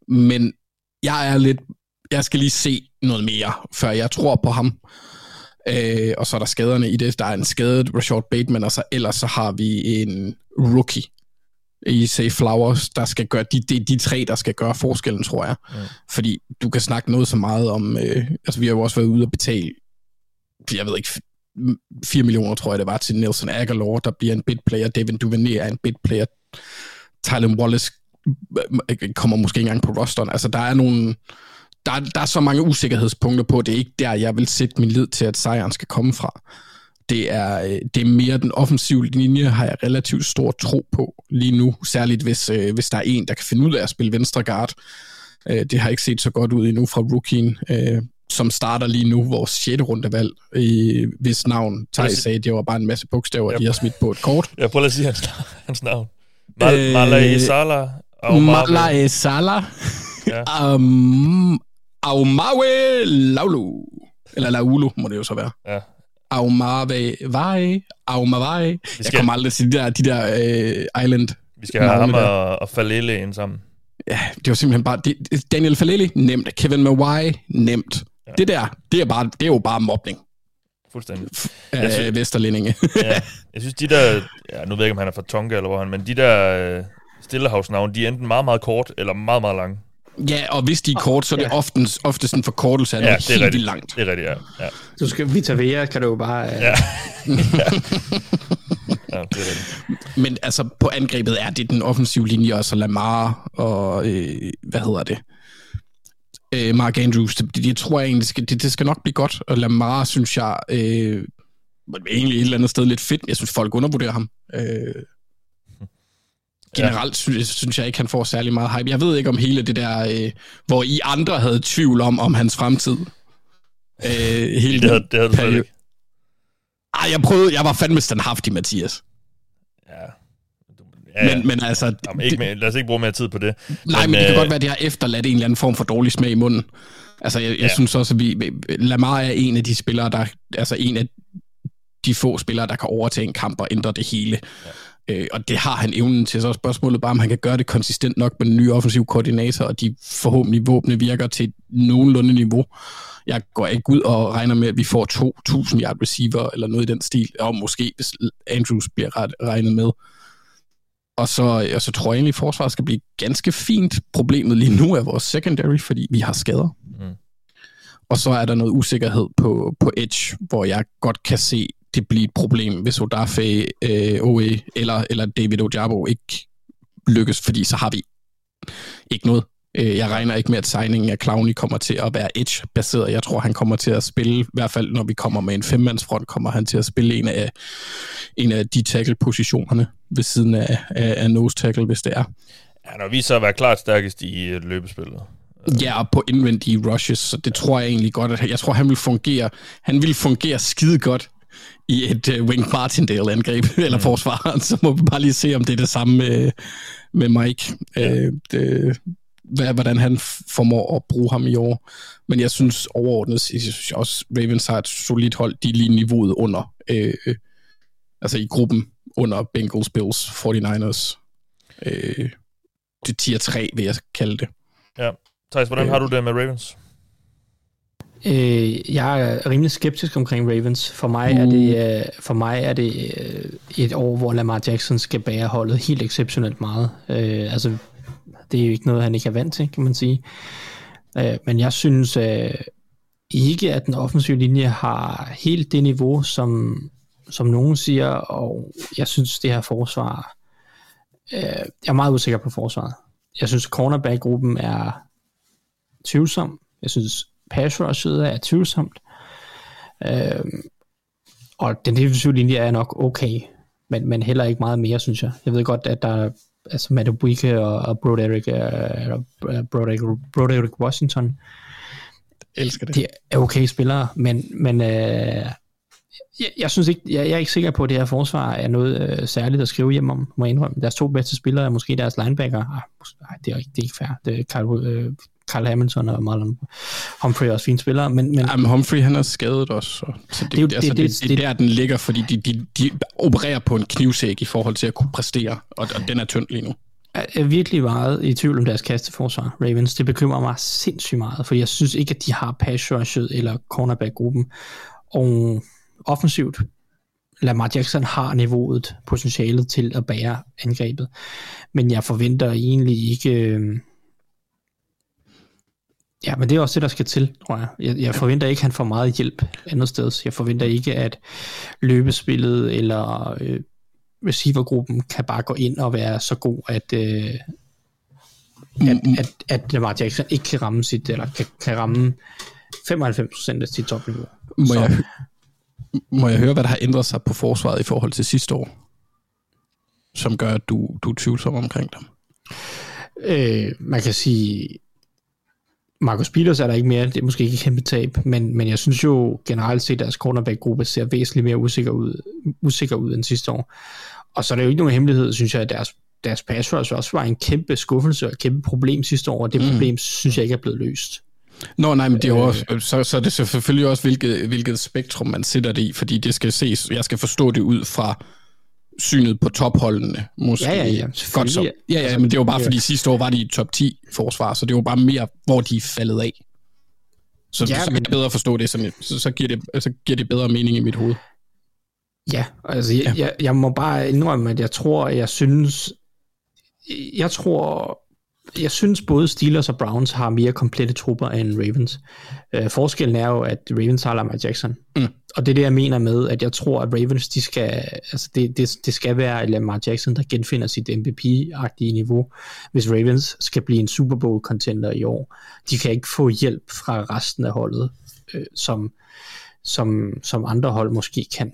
Men jeg er lidt, jeg skal lige se noget mere, før jeg tror på ham. Øh, og så er der skaderne i det. Der er en skadet Rashad Bateman, og så ellers så har vi en rookie, i Say Flowers, der skal gøre, de, de, de tre, der skal gøre forskellen, tror jeg. Mm. Fordi du kan snakke noget så meget om, øh, altså vi har jo også været ude og betale, jeg ved ikke, 4 millioner, tror jeg det var, til Nelson Aguilar, der bliver en bit player, Devin Duvernay er en bit player, Tylen Wallace kommer måske ikke engang på rosteren. Altså der er nogle, der, der er så mange usikkerhedspunkter på, det er ikke der, jeg vil sætte min lid til, at sejren skal komme fra det er, øh, det er mere den offensive linje, har jeg relativt stor tro på lige nu, særligt hvis, øh, hvis der er en, der kan finde ud af at spille venstre guard. Øh, det har ikke set så godt ud endnu fra rookien, øh, som starter lige nu, vores 6. rundevalg, i, hvis navn Thijs sagde, det var bare en masse bogstaver, yep. de har smidt på et kort. Jeg prøver at sige hans, hans navn. Mal, øh, Malay Sala. Malay Sala. Ja. um, Aumawe Laulu. Eller Laulu, må det jo så være. Ja, Aumave Vai. Skal... Jeg kommer aldrig til de der, de der uh, island Vi skal have ham og, og Falele ind sammen. Ja, det var simpelthen bare... Det, Daniel Falele, nemt. Kevin Mawai, nemt. Ja. Det der, det er, bare, det er jo bare mobning. Fuldstændig. Af synes, Vesterlindinge. ja, jeg synes, de der... Ja, nu ved jeg ikke, om han er fra Tonga eller hvor han... Men de der uh, Stillehavsnavne, de er enten meget, meget kort eller meget, meget lange. Ja, og hvis de er kort, så er det ja. ofte, ofte sådan en forkortelse af ja, noget helt vildt langt. Det er rigtigt, ja. ja. Du skal Vita Vea, kan du jo bare... Uh... Ja. ja, det er rigtigt. Men altså, på angrebet er det den offensive linje, og så Lamar og, øh, hvad hedder det, øh, Mark Andrews, det, det, det tror jeg egentlig, skal, det, det skal nok blive godt, og Lamar, synes jeg, øh, egentlig et eller andet sted lidt fedt. Jeg synes, folk undervurderer ham. Øh, generelt synes, synes jeg ikke, han får særlig meget hype. Jeg ved ikke om hele det der, øh, hvor I andre havde tvivl om, om hans fremtid. Øh, hele det, havde, det havde du slet ikke. Ej, jeg prøvede, jeg var fandme standhaftig, Mathias. Ja. ja, men, men altså... Jamen, ikke lad os ikke bruge mere tid på det. Nej, men, men det kan øh, godt være, at det har efterladt en eller anden form for dårlig smag i munden. Altså, jeg, jeg ja. synes også, at vi... Lamar er en af de spillere, der... Altså, en af de få spillere, der kan overtage en kamp og ændre det hele. Ja. Øh, og det har han evnen til, så spørgsmålet bare, om han kan gøre det konsistent nok med den nye offensiv koordinator, og de forhåbentlig våbne virker til et nogenlunde niveau. Jeg går ikke ud og regner med, at vi får 2.000 yard receiver, eller noget i den stil, og måske hvis Andrews bliver ret, regnet med. Og så, og så tror jeg egentlig, at forsvaret skal blive ganske fint. Problemet lige nu er vores secondary, fordi vi har skader. Mm. Og så er der noget usikkerhed på, på edge, hvor jeg godt kan se det blive et problem, hvis Odafe, øh, OE eller, eller David Ojabo ikke lykkes, fordi så har vi ikke noget. Øh, jeg regner ikke med, at signingen af Clowney kommer til at være edge-baseret. Jeg tror, han kommer til at spille, i hvert fald når vi kommer med en femmandsfront, kommer han til at spille en af, en af de tackle-positionerne ved siden af, af, af nose tackle, hvis det er. Har vist sig at være klart stærkest i øh, løbespillet. Ja, og på indvendige rushes, så det tror jeg egentlig godt, at jeg tror, han vil fungere, han vil fungere skide godt i et uh, Wink Martindale-angreb, eller mm. forsvar, så må vi bare lige se, om det er det samme med, med Mike. Ja. Uh, det, hvad, hvordan han formår at bruge ham i år. Men jeg synes overordnet, jeg synes også, Ravens har et solidt hold, de er lige niveauet under, øh, altså i gruppen under Bengals, Bills, 49ers. Øh, det tier 3, vil jeg kalde det. Ja. Thijs, hvordan øh, har du det med Ravens? Øh, jeg er rimelig skeptisk omkring Ravens. For mig uh. er det, øh, for mig er det øh, et år, hvor Lamar Jackson skal bære holdet helt exceptionelt meget. Øh, altså, det er jo ikke noget, han ikke er vant til, kan man sige. Øh, men jeg synes øh, ikke, at den offensive linje har helt det niveau, som, som nogen siger, og jeg synes, det her forsvar, øh, jeg er meget usikker på forsvaret. Jeg synes, cornerback-gruppen er tvivlsom. Jeg synes, pass rushet er tvivlsomt. Øh, og den defensive linje er nok okay, men, men heller ikke meget mere, synes jeg. Jeg ved godt, at der altså Matt Buike og, og Broderick, uh, Broderick, Broderick Washington. elsker det. De er okay spillere, men, men uh, jeg, jeg synes ikke, jeg, jeg er ikke sikker på, at det her forsvar er noget uh, særligt at skrive hjem om, må jeg indrømme. Deres to bedste spillere er måske deres linebacker. Ah, det, er ikke, det er ikke fair. Det er Carl, uh, Carl Hamilton og Marlon Humphrey er også fine spillere. Men, men, Jamen, Humphrey han er skadet også. Så, så det, det, det, altså, det, det, det, det, er der, den ligger, fordi de, de, de opererer på en knivsæk i forhold til at kunne præstere, og, og den er tynd lige nu. Jeg er virkelig meget i tvivl om deres kasteforsvar, Ravens. Det bekymrer mig sindssygt meget, for jeg synes ikke, at de har pass eller cornerback-gruppen. Og offensivt, Lamar Jackson har niveauet, potentialet til at bære angrebet. Men jeg forventer egentlig ikke... Øh, Ja, men det er også det, der skal til, tror jeg. Jeg, jeg forventer ikke, at han får meget hjælp andet sted. Jeg forventer ikke, at løbespillet eller øh, receivergruppen kan bare gå ind og være så god, at, øh, at, at, at Lamar Jackson ikke kan ramme sit, eller kan, kan ramme 95% af sit topniveau. Må jeg, må jeg høre, hvad der har ændret sig på forsvaret i forhold til sidste år, som gør, at du, du er tvivlsom omkring dem? Øh, man kan sige, Marcus Peters er der ikke mere, det er måske ikke et kæmpe tab, men, men jeg synes jo generelt set, at deres cornerback-gruppe ser væsentligt mere usikker ud, usikker ud end sidste år. Og så er det jo ikke nogen hemmelighed, synes jeg, at deres, deres pass rush også var en kæmpe skuffelse og et kæmpe problem sidste år, og det mm. problem synes jeg ikke er blevet løst. Nå, nej, men det er jo også, så, så er det selvfølgelig også, hvilket, hvilket spektrum man sætter det i, fordi det skal ses, jeg skal forstå det ud fra synet på topholdene, måske. Ja, ja, ja. Godt så. Ja, ja, altså, men det var bare, fordi sidste år var de i top 10 forsvar, så det var bare mere, hvor de faldet af. Så, ja, så kan men... jeg bedre forstå det, sådan, så, så, giver det, så giver det bedre mening i mit hoved. Ja, altså jeg, ja. jeg, jeg må bare indrømme, at jeg tror, jeg synes, jeg tror, jeg synes både Steelers og Browns har mere komplette trupper end Ravens. Uh, forskellen er jo, at Ravens har Lamar Jackson. Mm. Og det er det, jeg mener med, at jeg tror, at Ravens, de skal, altså det, det, det skal være Lamar Jackson, der genfinder sit MVP-agtige niveau, hvis Ravens skal blive en Super Bowl-contender i år. De kan ikke få hjælp fra resten af holdet, øh, som, som, som andre hold måske kan.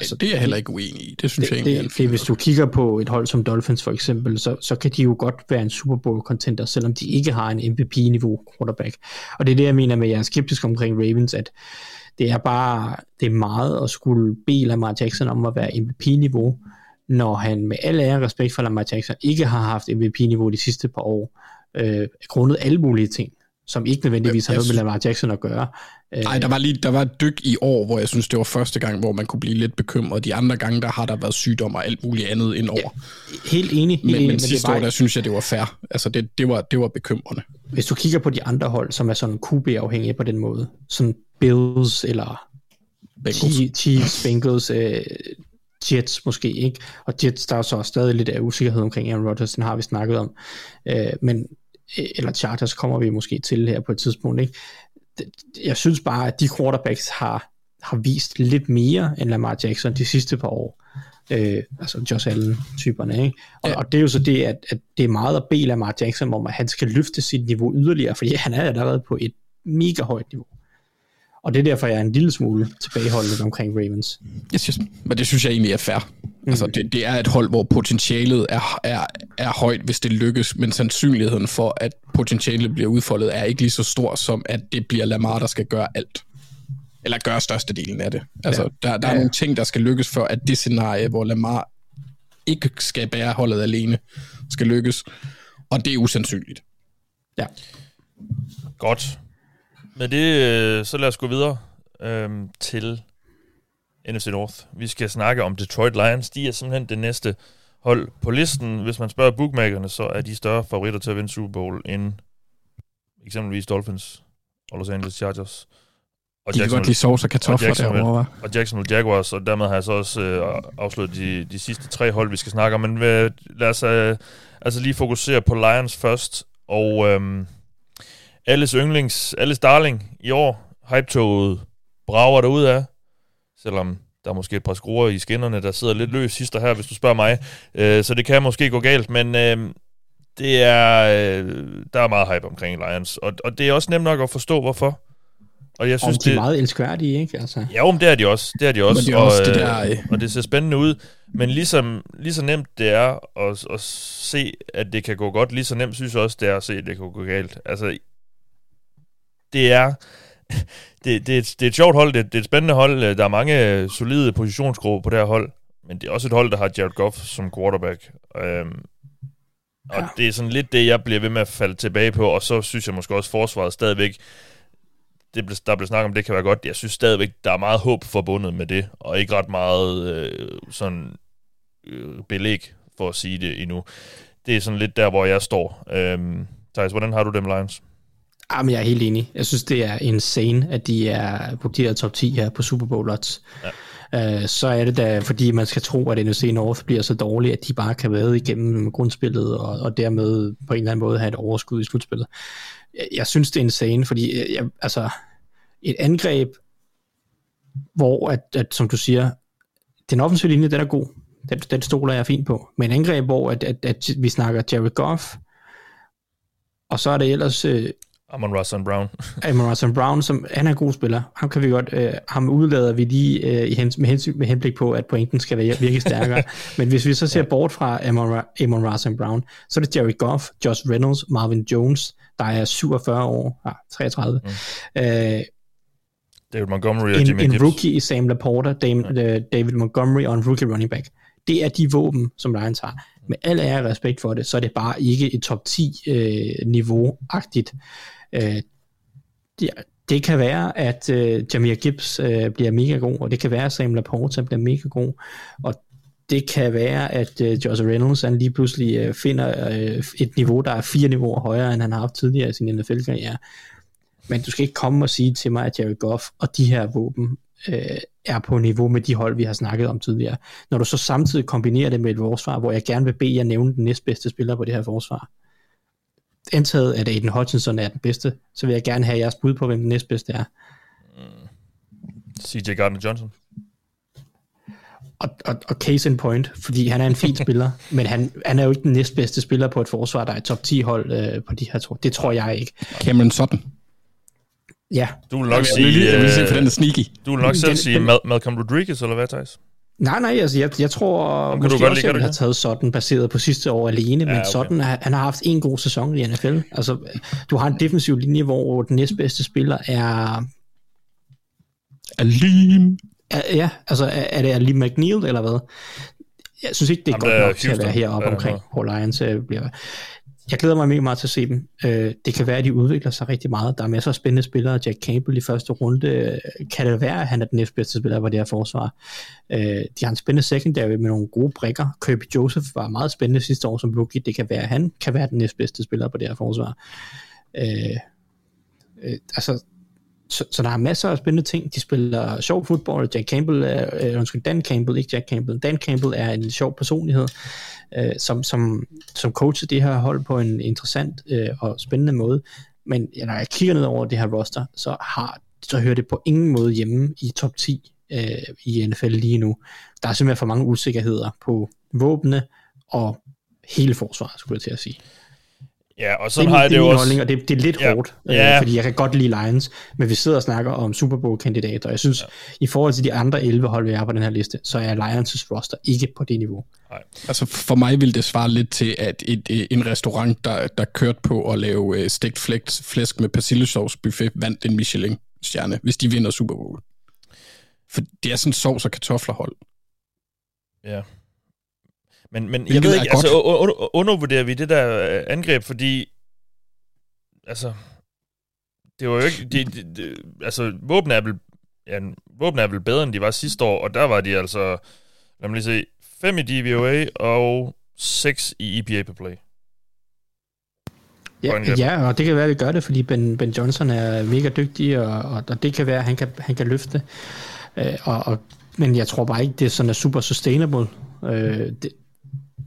Altså, det er jeg heller ikke uenig i. Det synes det, jeg egentlig det, det, Hvis du kigger på et hold som Dolphins for eksempel, så, så kan de jo godt være en Super Bowl contender, selvom de ikke har en MVP-niveau quarterback. Og det er det, jeg mener med, at jeg er skeptisk omkring Ravens, at det er bare det er meget at skulle bede Lamar Jackson om at være MVP-niveau, når han med al ære respekt for Lamar Jackson ikke har haft MVP-niveau de sidste par år, øh, grundet alle mulige ting som ikke nødvendigvis har noget med Lamar Jackson at gøre. Nej, der var lige der var et dyk i år, hvor jeg synes, det var første gang, hvor man kunne blive lidt bekymret. De andre gange, der har der været sygdom og alt muligt andet ind over. Ja, helt enig. Helt men, enig, men, men sidste år, der synes jeg, det var fair. Altså, det, det, var, det var bekymrende. Hvis du kigger på de andre hold, som er sådan QB-afhængige på den måde, sådan Bills eller Bengals. Chiefs, Bengals, uh, Jets måske ikke, og Jets, der er så stadig lidt af usikkerhed omkring Aaron Rodgers, den har vi snakket om, uh, men eller Chargers kommer vi måske til her på et tidspunkt, ikke? Jeg synes bare, at de quarterbacks har, har vist lidt mere end Lamar Jackson de sidste par år. Øh, altså Josh Allen-typerne, ikke? Og, ja. og det er jo så det, at, at det er meget at bede Lamar Jackson om, at han skal løfte sit niveau yderligere, fordi han er allerede på et mega højt niveau. Og det er derfor, jeg er en lille smule tilbageholdet omkring Ravens. Jeg synes, men det synes jeg egentlig er fair. Mm. Altså, det, det er et hold, hvor potentialet er, er, er højt, hvis det lykkes, men sandsynligheden for, at potentialet bliver udfoldet, er ikke lige så stor, som at det bliver Lamar, der skal gøre alt. eller gør størstedelen af det. Altså, ja. der, der er ja. nogle ting, der skal lykkes for, at det scenarie, hvor Lamar ikke skal bære holdet alene, skal lykkes. Og det er usandsynligt. Ja. Godt. Med det, øh, så lad os gå videre øhm, til NFC North. Vi skal snakke om Detroit Lions. De er simpelthen det næste hold på listen. Hvis man spørger bookmakerne, så er de større favoritter til at vinde Super Bowl end eksempelvis Dolphins og Los Angeles Chargers. Og de kan godt lide sovs og kartofler derovre, Og Jacksonville Jaguars, og dermed har jeg så også øh, afsluttet de, de sidste tre hold, vi skal snakke om. Men øh, lad os øh, altså lige fokusere på Lions først. Og øh, alles yndlings, alles darling i år, hype-toget brager ud af, selvom der er måske et par skruer i skinnerne, der sidder lidt løs sidst her, hvis du spørger mig. Øh, så det kan måske gå galt, men øh, det er, øh, der er meget hype omkring Lions. Og, og det er også nemt nok at forstå, hvorfor. Og jeg synes, og de er det, meget elskværdige, ikke? Altså. Ja, men det er de også. Det er de også. Men det er og, også det der, øh, og det ser spændende ud. Men ligesom, lige så nemt det er at, at se, at det kan gå godt, lige så nemt synes jeg også, det er at se, at det kan gå galt. Altså, det er... Det, det, er et, det er et sjovt hold, det, det er et spændende hold. Der er mange solide positionsgrupper på det her hold, men det er også et hold, der har Jared Goff som quarterback. Øhm, og ja. det er sådan lidt det, jeg bliver ved med at falde tilbage på, og så synes jeg måske også, at forsvaret stadigvæk det, der blev snakket om, det kan være godt. Jeg synes stadigvæk, der er meget håb forbundet med det, og ikke ret meget øh, sådan øh, belæg for at sige det endnu. Det er sådan lidt der, hvor jeg står. Øhm, Thijs, hvordan har du dem Lions? Jamen, jeg er helt enig. Jeg synes, det er insane, at de er her top 10 her på Super Bowl odds. Ja. Øh, så er det da, fordi man skal tro, at NFC North bliver så dårlig, at de bare kan være igennem grundspillet, og, og dermed på en eller anden måde have et overskud i slutspillet jeg, jeg synes, det er insane, fordi jeg, jeg, altså, et angreb, hvor, at, at, som du siger, den offensive linje, den er god. Den, den stoler jeg fint på. Men angreb, hvor at, at, at vi snakker Jared Goff, og så er det ellers... Øh, Amon Russell Brown. Amon Russell Brown, som han er en god spiller. Ham kan vi godt, øh, ham udlader vi lige øh, i hens, med, hensyn, med henblik på, at pointen skal være virkelig stærkere. Men hvis vi så ser ja. bort fra Amon, Amon Russell Brown, så er det Jerry Goff, Josh Reynolds, Marvin Jones, der er 47 år, ah, 33. Mm. Øh, David Montgomery og en, Jimmy En Gibbs. rookie i Sam Laporta, Dame, ja. Øh, David Montgomery og en rookie running back. Det er de våben, som Lions har. Med al ære respekt for det, så er det bare ikke et top 10 øh, niveau-agtigt. Øh, det, det kan være, at øh, Jamir Gibbs øh, bliver mega god, og det kan være, at Sam Laporta bliver mega god, og det kan være, at øh, Josh Reynolds han lige pludselig øh, finder øh, et niveau, der er fire niveauer højere, end han har haft tidligere i sin NFL-karriere. Men du skal ikke komme og sige til mig, at Jared Goff og de her våben øh, er på niveau med de hold, vi har snakket om tidligere. Når du så samtidig kombinerer det med et forsvar, hvor jeg gerne vil bede jer nævne den næstbedste spiller på det her forsvar. Antaget, at Aiden Hutchinson er den bedste, så vil jeg gerne have jeres bud på, hvem den næstbedste er. Mm. CJ Gardner-Johnson og, og, og case in point, fordi han er en fin spiller, men han, han er jo ikke den næstbedste spiller på et forsvar, der er et top 10 hold øh, på de her to. Det tror jeg ikke. Cameron Sutton. Ja. Du vil nok sige... Jeg vil, jeg vil sige for den er sneaky. Du vil nok selv den, sige den, Malcolm Rodriguez, eller hvad, Thijs? Nej, nej, altså jeg, jeg tror måske du også, jeg ville have taget sådan baseret på sidste år alene, ja, men okay. sådan, han har haft en god sæson i NFL. Altså, du har en defensiv linje, hvor den næstbedste spiller er... Alim. Ja, altså er, er det Ali McNeil eller hvad? Jeg synes ikke, det er Jamen, godt nok til at være heroppe omkring, hvor Lions øh, bliver... Jeg glæder mig mega meget til at se dem. Øh, det kan være, at de udvikler sig rigtig meget. Der er masser af spændende spillere. Jack Campbell i første runde. Kan det være, at han er den næstbedste spiller på det her forsvar? Øh, de har en spændende secondary med nogle gode brækker. Kirby Joseph var meget spændende sidste år som rookie. Det kan være, at han kan være den næstbedste spiller på det her forsvar. Øh, øh, altså, så, så der er masser af spændende ting. De spiller sjov fodbold. Jack Campbell er, øh, undskyld, Dan Campbell, ikke Jack Campbell. Dan Campbell er en sjov personlighed, øh, som, som, som coacher det her hold på en interessant øh, og spændende måde. Men ja, når jeg kigger ned over det her roster, så, har, så hører det på ingen måde hjemme i top 10 øh, i NFL lige nu. Der er simpelthen for mange usikkerheder på våbne og hele forsvaret, skulle jeg til at sige. Ja, og sådan det, har jeg det, det jo også. Holdning, og det, det er lidt ja. hårdt, øh, ja. fordi jeg kan godt lide Lions, men vi sidder og snakker om Super Bowl-kandidater, og jeg synes, ja. i forhold til de andre 11 hold, vi er på den her liste, så er Lions' roster ikke på det niveau. Nej. Altså for mig vil det svare lidt til, at et, et, en restaurant, der, der kørte på at lave uh, stegt flæsk, flæsk med persillesauce buffet, vandt en Michelin-stjerne, hvis de vinder Super Bowl. For det er sådan sovs og kartoflerhold. Ja. Men, men jeg ved ikke, altså undervurderer vi det der øh, angreb, fordi altså det var jo ikke, de, de, de, altså våben er vel, ja, våben er vel bedre, end de var sidste år, og der var de altså, lad mig lige se, 5 i DVOA og 6 i EPA per play. Ja, ja, og det kan være, at vi gør det, fordi Ben, ben Johnson er mega dygtig, og, og, og det kan være, at han kan, han kan løfte. Øh, og, og, men jeg tror bare ikke, det er sådan er super sustainable. Øh, det,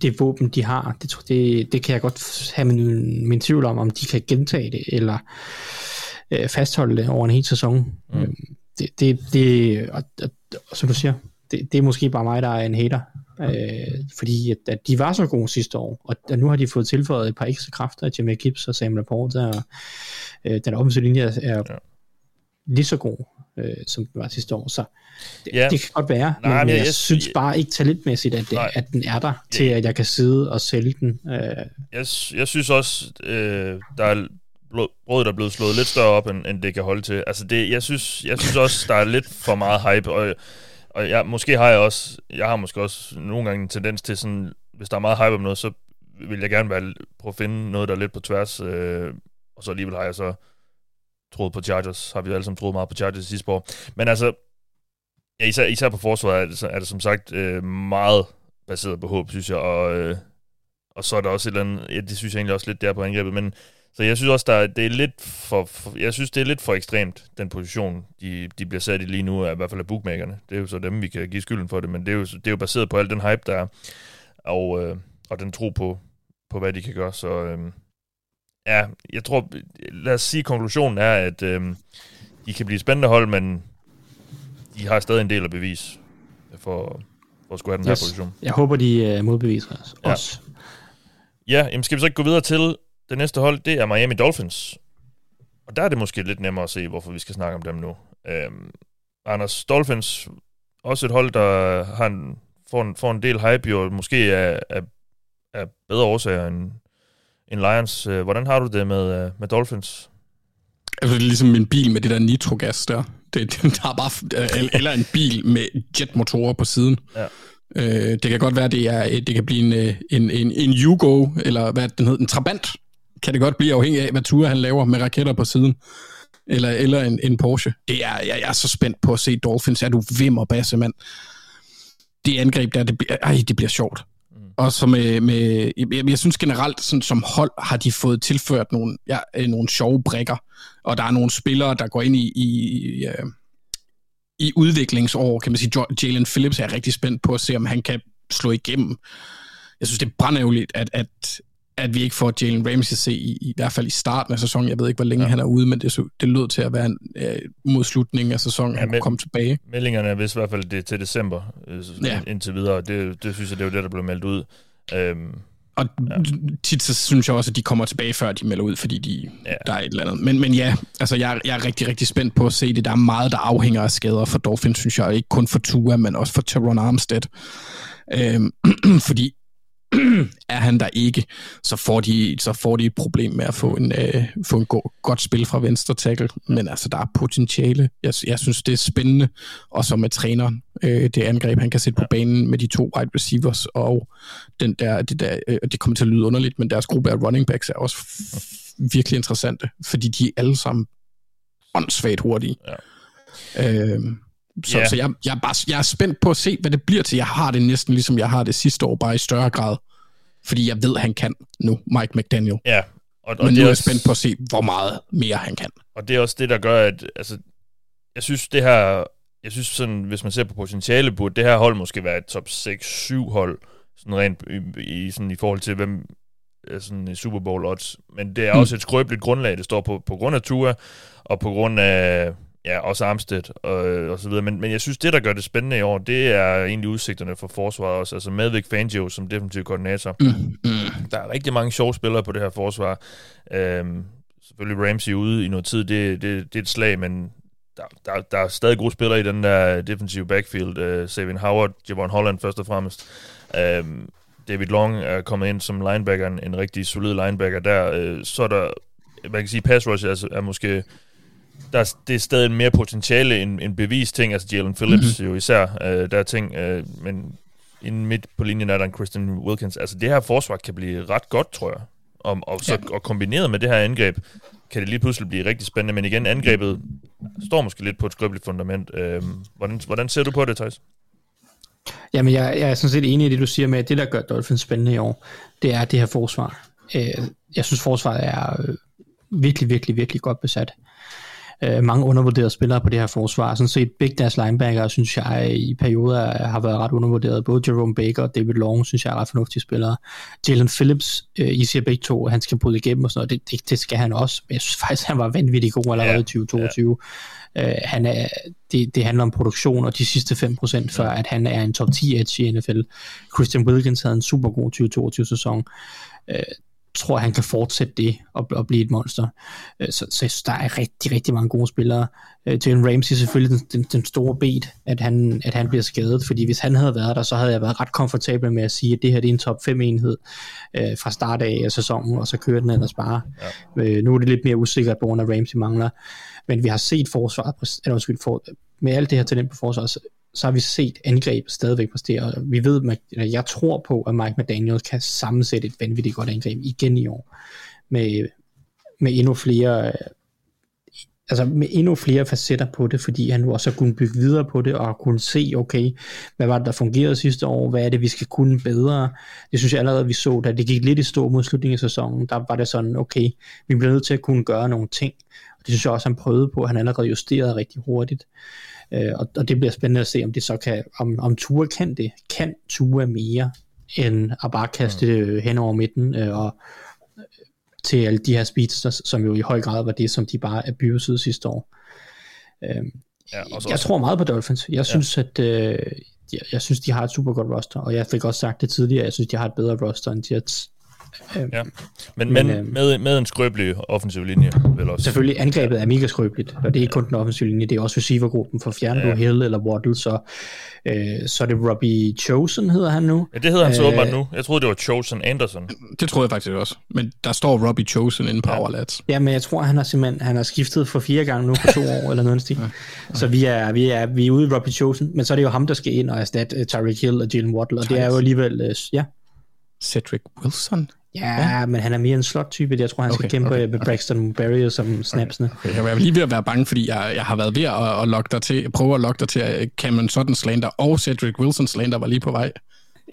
det våben, de har, det, det, det kan jeg godt have min, min tvivl om, om de kan gentage det, eller øh, fastholde det over en hel sæson. Mm. Øh, det, det, det og, og, og, som du siger, det, det er måske bare mig, der er en hater, øh, fordi at, at de var så gode sidste år, og at nu har de fået tilføjet et par ekstra kræfter, Jamie Gibbs og Sam Laporte, og øh, den offensive linje er, er ja. lige så god, øh, som den var sidste år, så det, ja. det kan godt være, nej, men, men jeg, jeg, jeg synes bare ikke talentmæssigt, at, det, at den er der, til at jeg kan sidde og sælge den. Øh. Jeg, jeg synes også, øh, der er brødet er blevet slået lidt større op, end, end det kan holde til. Altså det, jeg, synes, jeg synes også, der er lidt for meget hype, og, og jeg, måske har jeg også, jeg har måske også nogle gange en tendens til sådan, hvis der er meget hype om noget, så vil jeg gerne være, prøve at finde noget, der er lidt på tværs, øh, og så alligevel har jeg så troet på Chargers, har vi alle sammen troet meget på Chargers i sidste år. Men altså, ja, især, især på forsvaret er det, er det som sagt øh, meget baseret på håb, synes jeg, og, øh, og så er der også et eller andet, ja, det synes jeg egentlig også lidt der på angrebet, men så jeg synes også, der, det er lidt for, for, jeg synes, det er lidt for ekstremt, den position, de, de bliver sat i lige nu, i hvert fald af bookmakerne. Det er jo så dem, vi kan give skylden for det, men det er jo, det er jo baseret på al den hype, der er, og, øh, og den tro på, på, hvad de kan gøre. Så øh, ja, jeg tror, lad os sige, at konklusionen er, at øh, de kan blive spændende hold, men de har stadig en del at bevise for, for at skulle have den yes. her position. Jeg håber, de uh, modbeviser os. Ja. Også. Ja, jamen skal vi så ikke gå videre til det næste hold, det er Miami Dolphins. Og der er det måske lidt nemmere at se, hvorfor vi skal snakke om dem nu. Øhm, Anders, Dolphins, også et hold, der har en, får, en, får en del hype, jo måske er, er, er bedre årsager end, end Lions. Øh, hvordan har du det med, øh, med Dolphins? Altså, det er ligesom en bil med det der nitrogas der. Det, der er bare, øh, eller en bil med jetmotorer på siden. Ja. Øh, det kan godt være, det er, det kan blive en, en, en, en Yugo, eller hvad den hedder, en Trabant, kan det godt blive afhængig af, hvad Ture han laver med raketter på siden. Eller, eller en, en Porsche. Det er, jeg, jeg er så spændt på at se Dolphins. Er du vimmer basse, mand? Det angreb der, det, bliver, ej, det bliver sjovt. Og så med, med jeg, jeg synes generelt, sådan, som hold har de fået tilført nogle, ja, øh, nogle sjove brækker, og der er nogle spillere, der går ind i, i, i, øh, i udviklingsår, kan man sige, Jalen Phillips er rigtig spændt på at se, om han kan slå igennem. Jeg synes, det er brændævligt, at, at at vi ikke får Jalen Ramsey se, i, i hvert fald i starten af sæsonen. Jeg ved ikke, hvor længe ja. han er ude, men det, det lød til at være en, øh, mod slutningen af sæsonen, ja, han kunne komme tilbage. Meldingerne er vist i hvert fald det til december, øh, ja. indtil videre. Det, det synes jeg, det er jo det, der blev meldt ud. Øhm, og ja. tit så synes jeg også, at de kommer tilbage, før de melder ud, fordi de, ja. der er et eller andet. Men, men ja, altså jeg, jeg er rigtig, rigtig spændt på at se det. Der er meget, der afhænger af skader for Dolphins, synes jeg. Ikke kun for Tua, men også for Teron Armstead. Øhm, fordi er han der ikke, så får de, så får de et problem med at få en, øh, få en go- godt spil fra venstre tackle. Men altså, der er potentiale. Jeg, jeg synes, det er spændende. Og så med træneren, øh, det angreb, han kan sætte på banen med de to wide receivers, og den der, det, der, øh, det kommer til at lyde underligt, men deres gruppe af running backs er også virkelig interessante, fordi de er alle sammen åndssvagt hurtige. Ja. Øh, så, yeah. så jeg, jeg, er bare, jeg er spændt på at se, hvad det bliver til. Jeg har det næsten ligesom jeg har det sidste år, bare i større grad. Fordi jeg ved, han kan nu, Mike McDaniel. Ja. Og, og Men nu er jeg også, spændt på at se, hvor meget mere han kan. Og det er også det, der gør, at altså, jeg synes, det her, jeg synes sådan, hvis man ser på potentiale, burde det her hold måske være et top 6-7 hold, sådan rent i, i, sådan i forhold til, hvem sådan i Super Bowl odds. Men det er mm. også et skrøbeligt grundlag, det står på, på grund af Tua, og på grund af ja, også Armstead og, og så videre. Men, men jeg synes, det, der gør det spændende i år, det er egentlig udsigterne for forsvaret også. Altså med Vic Fangio som definitiv koordinator. Mm, mm. Der er rigtig mange sjove spillere på det her forsvar. Øhm, selvfølgelig Ramsey ude i noget tid, det, det, det er et slag, men der, der, der er stadig gode spillere i den der defensive backfield. Uh, Savin Howard, Javon Holland først og fremmest. Um, David Long er kommet ind som linebacker, en, en rigtig solid linebacker der. Uh, så er der, man kan sige, pass rush er, er måske der, det er stadig mere potentiale end, end bevis ting, altså Jalen Phillips mm-hmm. jo især, øh, der er ting, øh, men inden midt på linjen er der en Christian Wilkins. Altså det her forsvar kan blive ret godt, tror jeg. Og, og, så, ja. og kombineret med det her angreb, kan det lige pludselig blive rigtig spændende. Men igen, angrebet står måske lidt på et skrøbeligt fundament. Øh, hvordan, hvordan ser du på det, Thijs? Jamen, jeg, jeg er sådan set enig i det, du siger med, at det, der gør Dolphins spændende i år, det er det her forsvar. Øh, jeg synes, forsvaret er øh, virkelig, virkelig, virkelig godt besat øh, mange undervurderede spillere på det her forsvar. Sådan set Big Dash linebacker, synes jeg, i perioder har været ret undervurderet. Både Jerome Baker og David Long, synes jeg er ret fornuftige spillere. Jalen Phillips, øh, I siger begge to, han skal bryde igennem og sådan noget. Det, det, det skal han også. Men jeg synes faktisk, han var vanvittig god allerede i 2022. Ja. Øh, han er, det, det handler om produktion og de sidste 5% før, at han er en top 10 edge i NFL. Christian Wilkins havde en super god 2022 sæson. Øh, tror, han kan fortsætte det og, og blive et monster. Øh, så, så der er rigtig, rigtig mange gode spillere. Øh, Jalen Ramsey selvfølgelig den, den, den store bed, at han, at han bliver skadet, fordi hvis han havde været der, så havde jeg været ret komfortabel med at sige, at det her det er en top 5 enhed øh, fra start af sæsonen, og så kører den ellers bare. Ja. Øh, nu er det lidt mere usikkert, af Ramsey mangler, men vi har set forsvaret, eller undskyld, for, med alt det her talent på forsvaret, så har vi set angreb stadigvæk præstere. Vi ved, at jeg tror på, at Mike McDaniel kan sammensætte et vanvittigt godt angreb igen i år. Med, med endnu flere altså med endnu flere facetter på det, fordi han nu også har kunnet bygge videre på det, og kunne se, okay, hvad var det, der fungerede sidste år, hvad er det, vi skal kunne bedre. Det synes jeg allerede, vi så, da det gik lidt i stå mod slutningen af sæsonen, der var det sådan, okay, vi bliver nødt til at kunne gøre nogle ting, og det synes jeg også, han prøvede på, han allerede justerede rigtig hurtigt. Øh, og, og det bliver spændende at se, om det så kan, om, om Tua kan det. Kan Tua mere, end at bare kaste det hen over midten, øh, og øh, til alle de her speedsters, som jo i høj grad var det, som de bare abusede sidste år. Øh, ja, også, jeg tror meget på Dolphins. Jeg ja. synes, at øh, jeg, jeg synes, de har et super godt roster, og jeg fik også sagt det tidligere, jeg synes, de har et bedre roster end Jets. Øh, ja. Men, men, men øh, med, med en skrøbelig offensiv linje, vel også? Selvfølgelig, angrebet er mega skrøbeligt, og det er ikke kun den offensive linje, det er også receivergruppen, for fjerne ja. Hill eller Waddle, så, øh, så er det Robbie Chosen, hedder han nu. Ja, det hedder han så åbenbart nu. Jeg troede, det var Chosen Anderson. Det tror jeg faktisk også, men der står Robbie Chosen inde på ja. Overlads. Ja, men jeg tror, han har simpelthen han har skiftet for fire gange nu på to år, eller noget stil. Ja. Så vi er, vi, er, vi er ude i Robbie Chosen, men så er det jo ham, der skal ind og erstatte uh, Tyreek Hill og Jalen Waddle, og det er jo alligevel, uh, ja. Cedric Wilson? Ja, ja, men han er mere en slot-type. Jeg tror, han okay, skal kæmpe okay, med Braxton Berrios som snapsene. Okay, okay. Jeg er lige ved at være bange, fordi jeg, jeg har været ved at, at lokke dig til, prøve at lokke dig til, at Cameron Sutton slander og Cedric Wilson slander var lige på vej.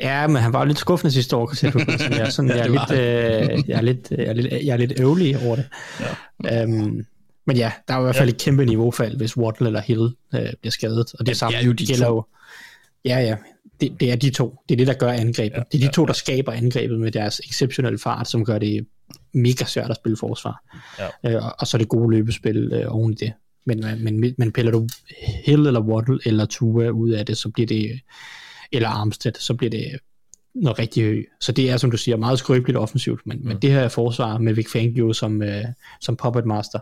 Ja, men han var lidt skuffende sidste år, Cedric Wilson. Jeg er, sådan, ja, jeg, er lidt, øh, jeg, er lidt, jeg, er lidt, jeg er lidt ærgerlig over det. Ja. Um, men ja, der er i hvert fald ja. et kæmpe niveaufald, hvis Waddle eller Hill øh, bliver skadet. Og det samme ja, jo de gælder to. jo... Ja, ja det, det er de to. Det er det, der gør angrebet. Ja, det er de ja, to, der skaber angrebet med deres exceptionelle fart, som gør det mega svært at spille forsvar. Ja. Øh, og så er det gode løbespil øh, oven i det. Men, øh, men, men piller du Hill eller Waddle eller Tua ud af det, så bliver det, eller Armstead, så bliver det noget rigtig højt. Så det er, som du siger, meget skrøbeligt offensivt, men, mm. men det her forsvar med Vic Fangio som, øh, som puppet master,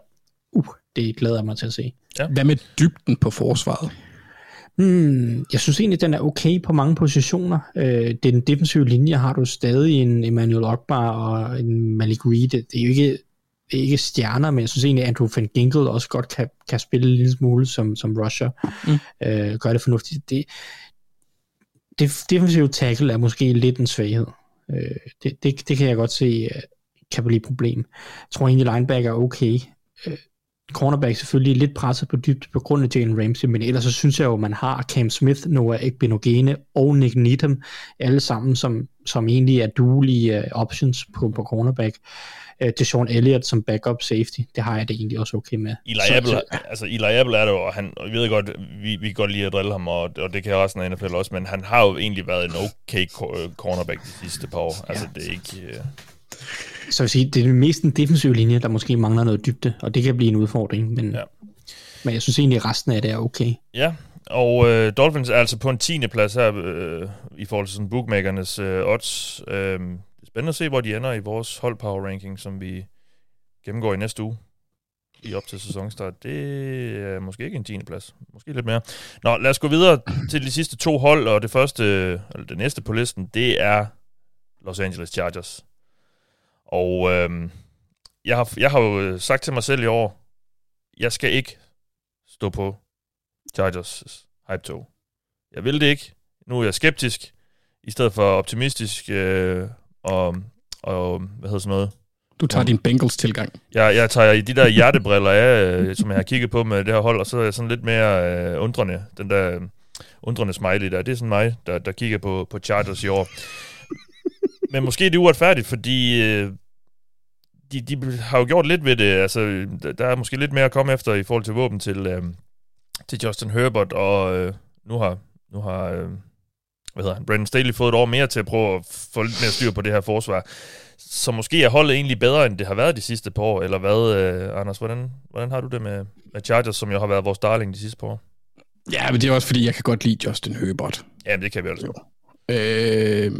uh, det glæder jeg mig til at se. Ja. Hvad med dybden på forsvaret? Hmm, jeg synes egentlig, den er okay på mange positioner. Øh, den defensive linje har du stadig en Emmanuel Ogbar og en Malik Reed. Det er jo ikke, det er ikke stjerner, men jeg synes egentlig, at Andrew Van Ginkel også godt kan, kan spille en lille smule som, som rusher. Mm. Øh, gør det fornuftigt. Det, det defensive tackle er måske lidt en svaghed. Øh, det, det, det kan jeg godt se øh, kan blive et problem. Jeg tror egentlig, linebacker er okay. Øh, cornerback selvfølgelig lidt presset på dybt på grund af Jalen Ramsey, men ellers så synes jeg jo, at man har Cam Smith, Noah Ekbenogene og Nick Needham, alle sammen som, som egentlig er duelige uh, options på, på cornerback. Uh, Deshaun Elliott som backup safety, det har jeg det egentlig også okay med. Eli Apple, altså Eli Apple er det jo, og han, og vi ved godt, vi, vi kan godt lide at drille ham, og, og det kan resten af NFL også, men han har jo egentlig været en okay cornerback de sidste par år. Altså ja. det er ikke... Uh så vil sige, det er mest en defensiv linje, der måske mangler noget dybde, og det kan blive en udfordring, men, ja. men jeg synes egentlig, at resten af det er okay. Ja, og øh, Dolphins er altså på en 10. plads her øh, i forhold til sådan bookmakernes øh, odds. Øh, det er spændende at se, hvor de ender i vores holdpower ranking, som vi gennemgår i næste uge i op til sæsonstart. Det er måske ikke en 10. plads. Måske lidt mere. Nå, lad os gå videre til de sidste to hold, og det første, eller det næste på listen, det er Los Angeles Chargers. Og øh, jeg, har, jeg har jo sagt til mig selv i år, jeg skal ikke stå på Chargers hype-tog. Jeg vil det ikke. Nu er jeg skeptisk, i stedet for optimistisk, øh, og, og hvad hedder sådan noget, Du tager din Bengals tilgang. jeg, jeg tager de der hjertebriller af, øh, som jeg har kigget på med det her hold, og så er jeg sådan lidt mere øh, undrende. Den der øh, undrende smiley der, det er sådan mig, der, der kigger på, på Chargers i år. Men måske er det uretfærdigt, fordi øh, de, de har jo gjort lidt ved det. Altså, der- der er måske lidt mere at komme efter i forhold til våben til, øh, til Justin Herbert, og øh, nu har, nu har øh, hvad hedder han, Brandon Staley fået et år mere til at prøve at få lidt mere styr på det her forsvar. Så måske er holdet egentlig bedre, end det har været de sidste par år, eller hvad, øh, Anders? Hvordan, hvordan har du det med, med Chargers, som jo har været vores darling de sidste par år? Ja, men det er også fordi, jeg kan godt lide Justin Herbert. Ja, det kan vi altså. Øh,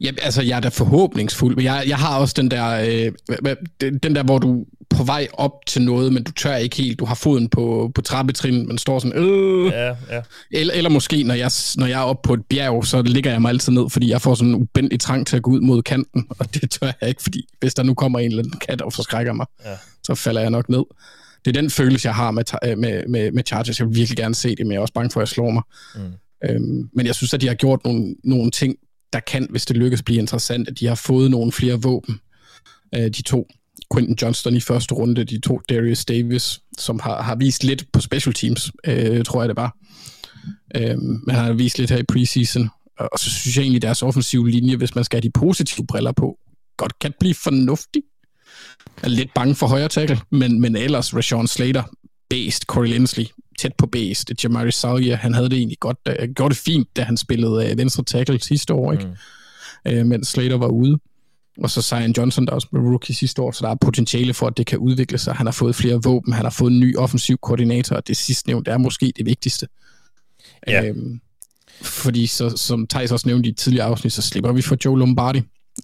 ja, altså, jeg er da forhåbningsfuld, men jeg, jeg har også den der, øh, den der, hvor du på vej op til noget, men du tør ikke helt. Du har foden på, på trappetrin, men står sådan, øh. Ja, ja. Eller, eller måske, når jeg, når jeg er oppe på et bjerg, så ligger jeg mig altid ned, fordi jeg får sådan en ubændig trang til at gå ud mod kanten, og det tør jeg ikke, fordi hvis der nu kommer en eller anden kat og forskrækker mig, Ja. så falder jeg nok ned. Det er den følelse, jeg har med, øh, med, med, med Chargers. Jeg vil virkelig gerne se det, men jeg er også bange for, at jeg slår mig. Mm. Øhm, men jeg synes, at de har gjort nogle, nogle ting, der kan, hvis det lykkes, blive interessant, at de har fået nogle flere våben. Øh, de to Quentin Johnston i første runde, de to Darius Davis, som har, har vist lidt på special teams, øh, tror jeg det var. Øh, men han har vist lidt her i preseason. Og så synes jeg egentlig, deres offensive linje, hvis man skal have de positive briller på, godt kan blive fornuftig. Jeg er lidt bange for højre tackle, men, men ellers Rashawn Slater, based, Corey Linsley, tæt på based. Jamari Salvia, han havde det egentlig godt, uh, gjorde det fint, da han spillede uh, venstre tackle sidste år, ikke? Mm. Uh, mens Slater var ude. Og så Zion Johnson, der også blev rookie sidste år, så der er potentiale for, at det kan udvikle sig. Han har fået flere våben, han har fået en ny offensiv koordinator, og det sidste nævnt er måske det vigtigste. Ja. Øhm, fordi så, som Thijs også nævnte i et tidligere afsnit, så slipper vi for Joe Lombardi.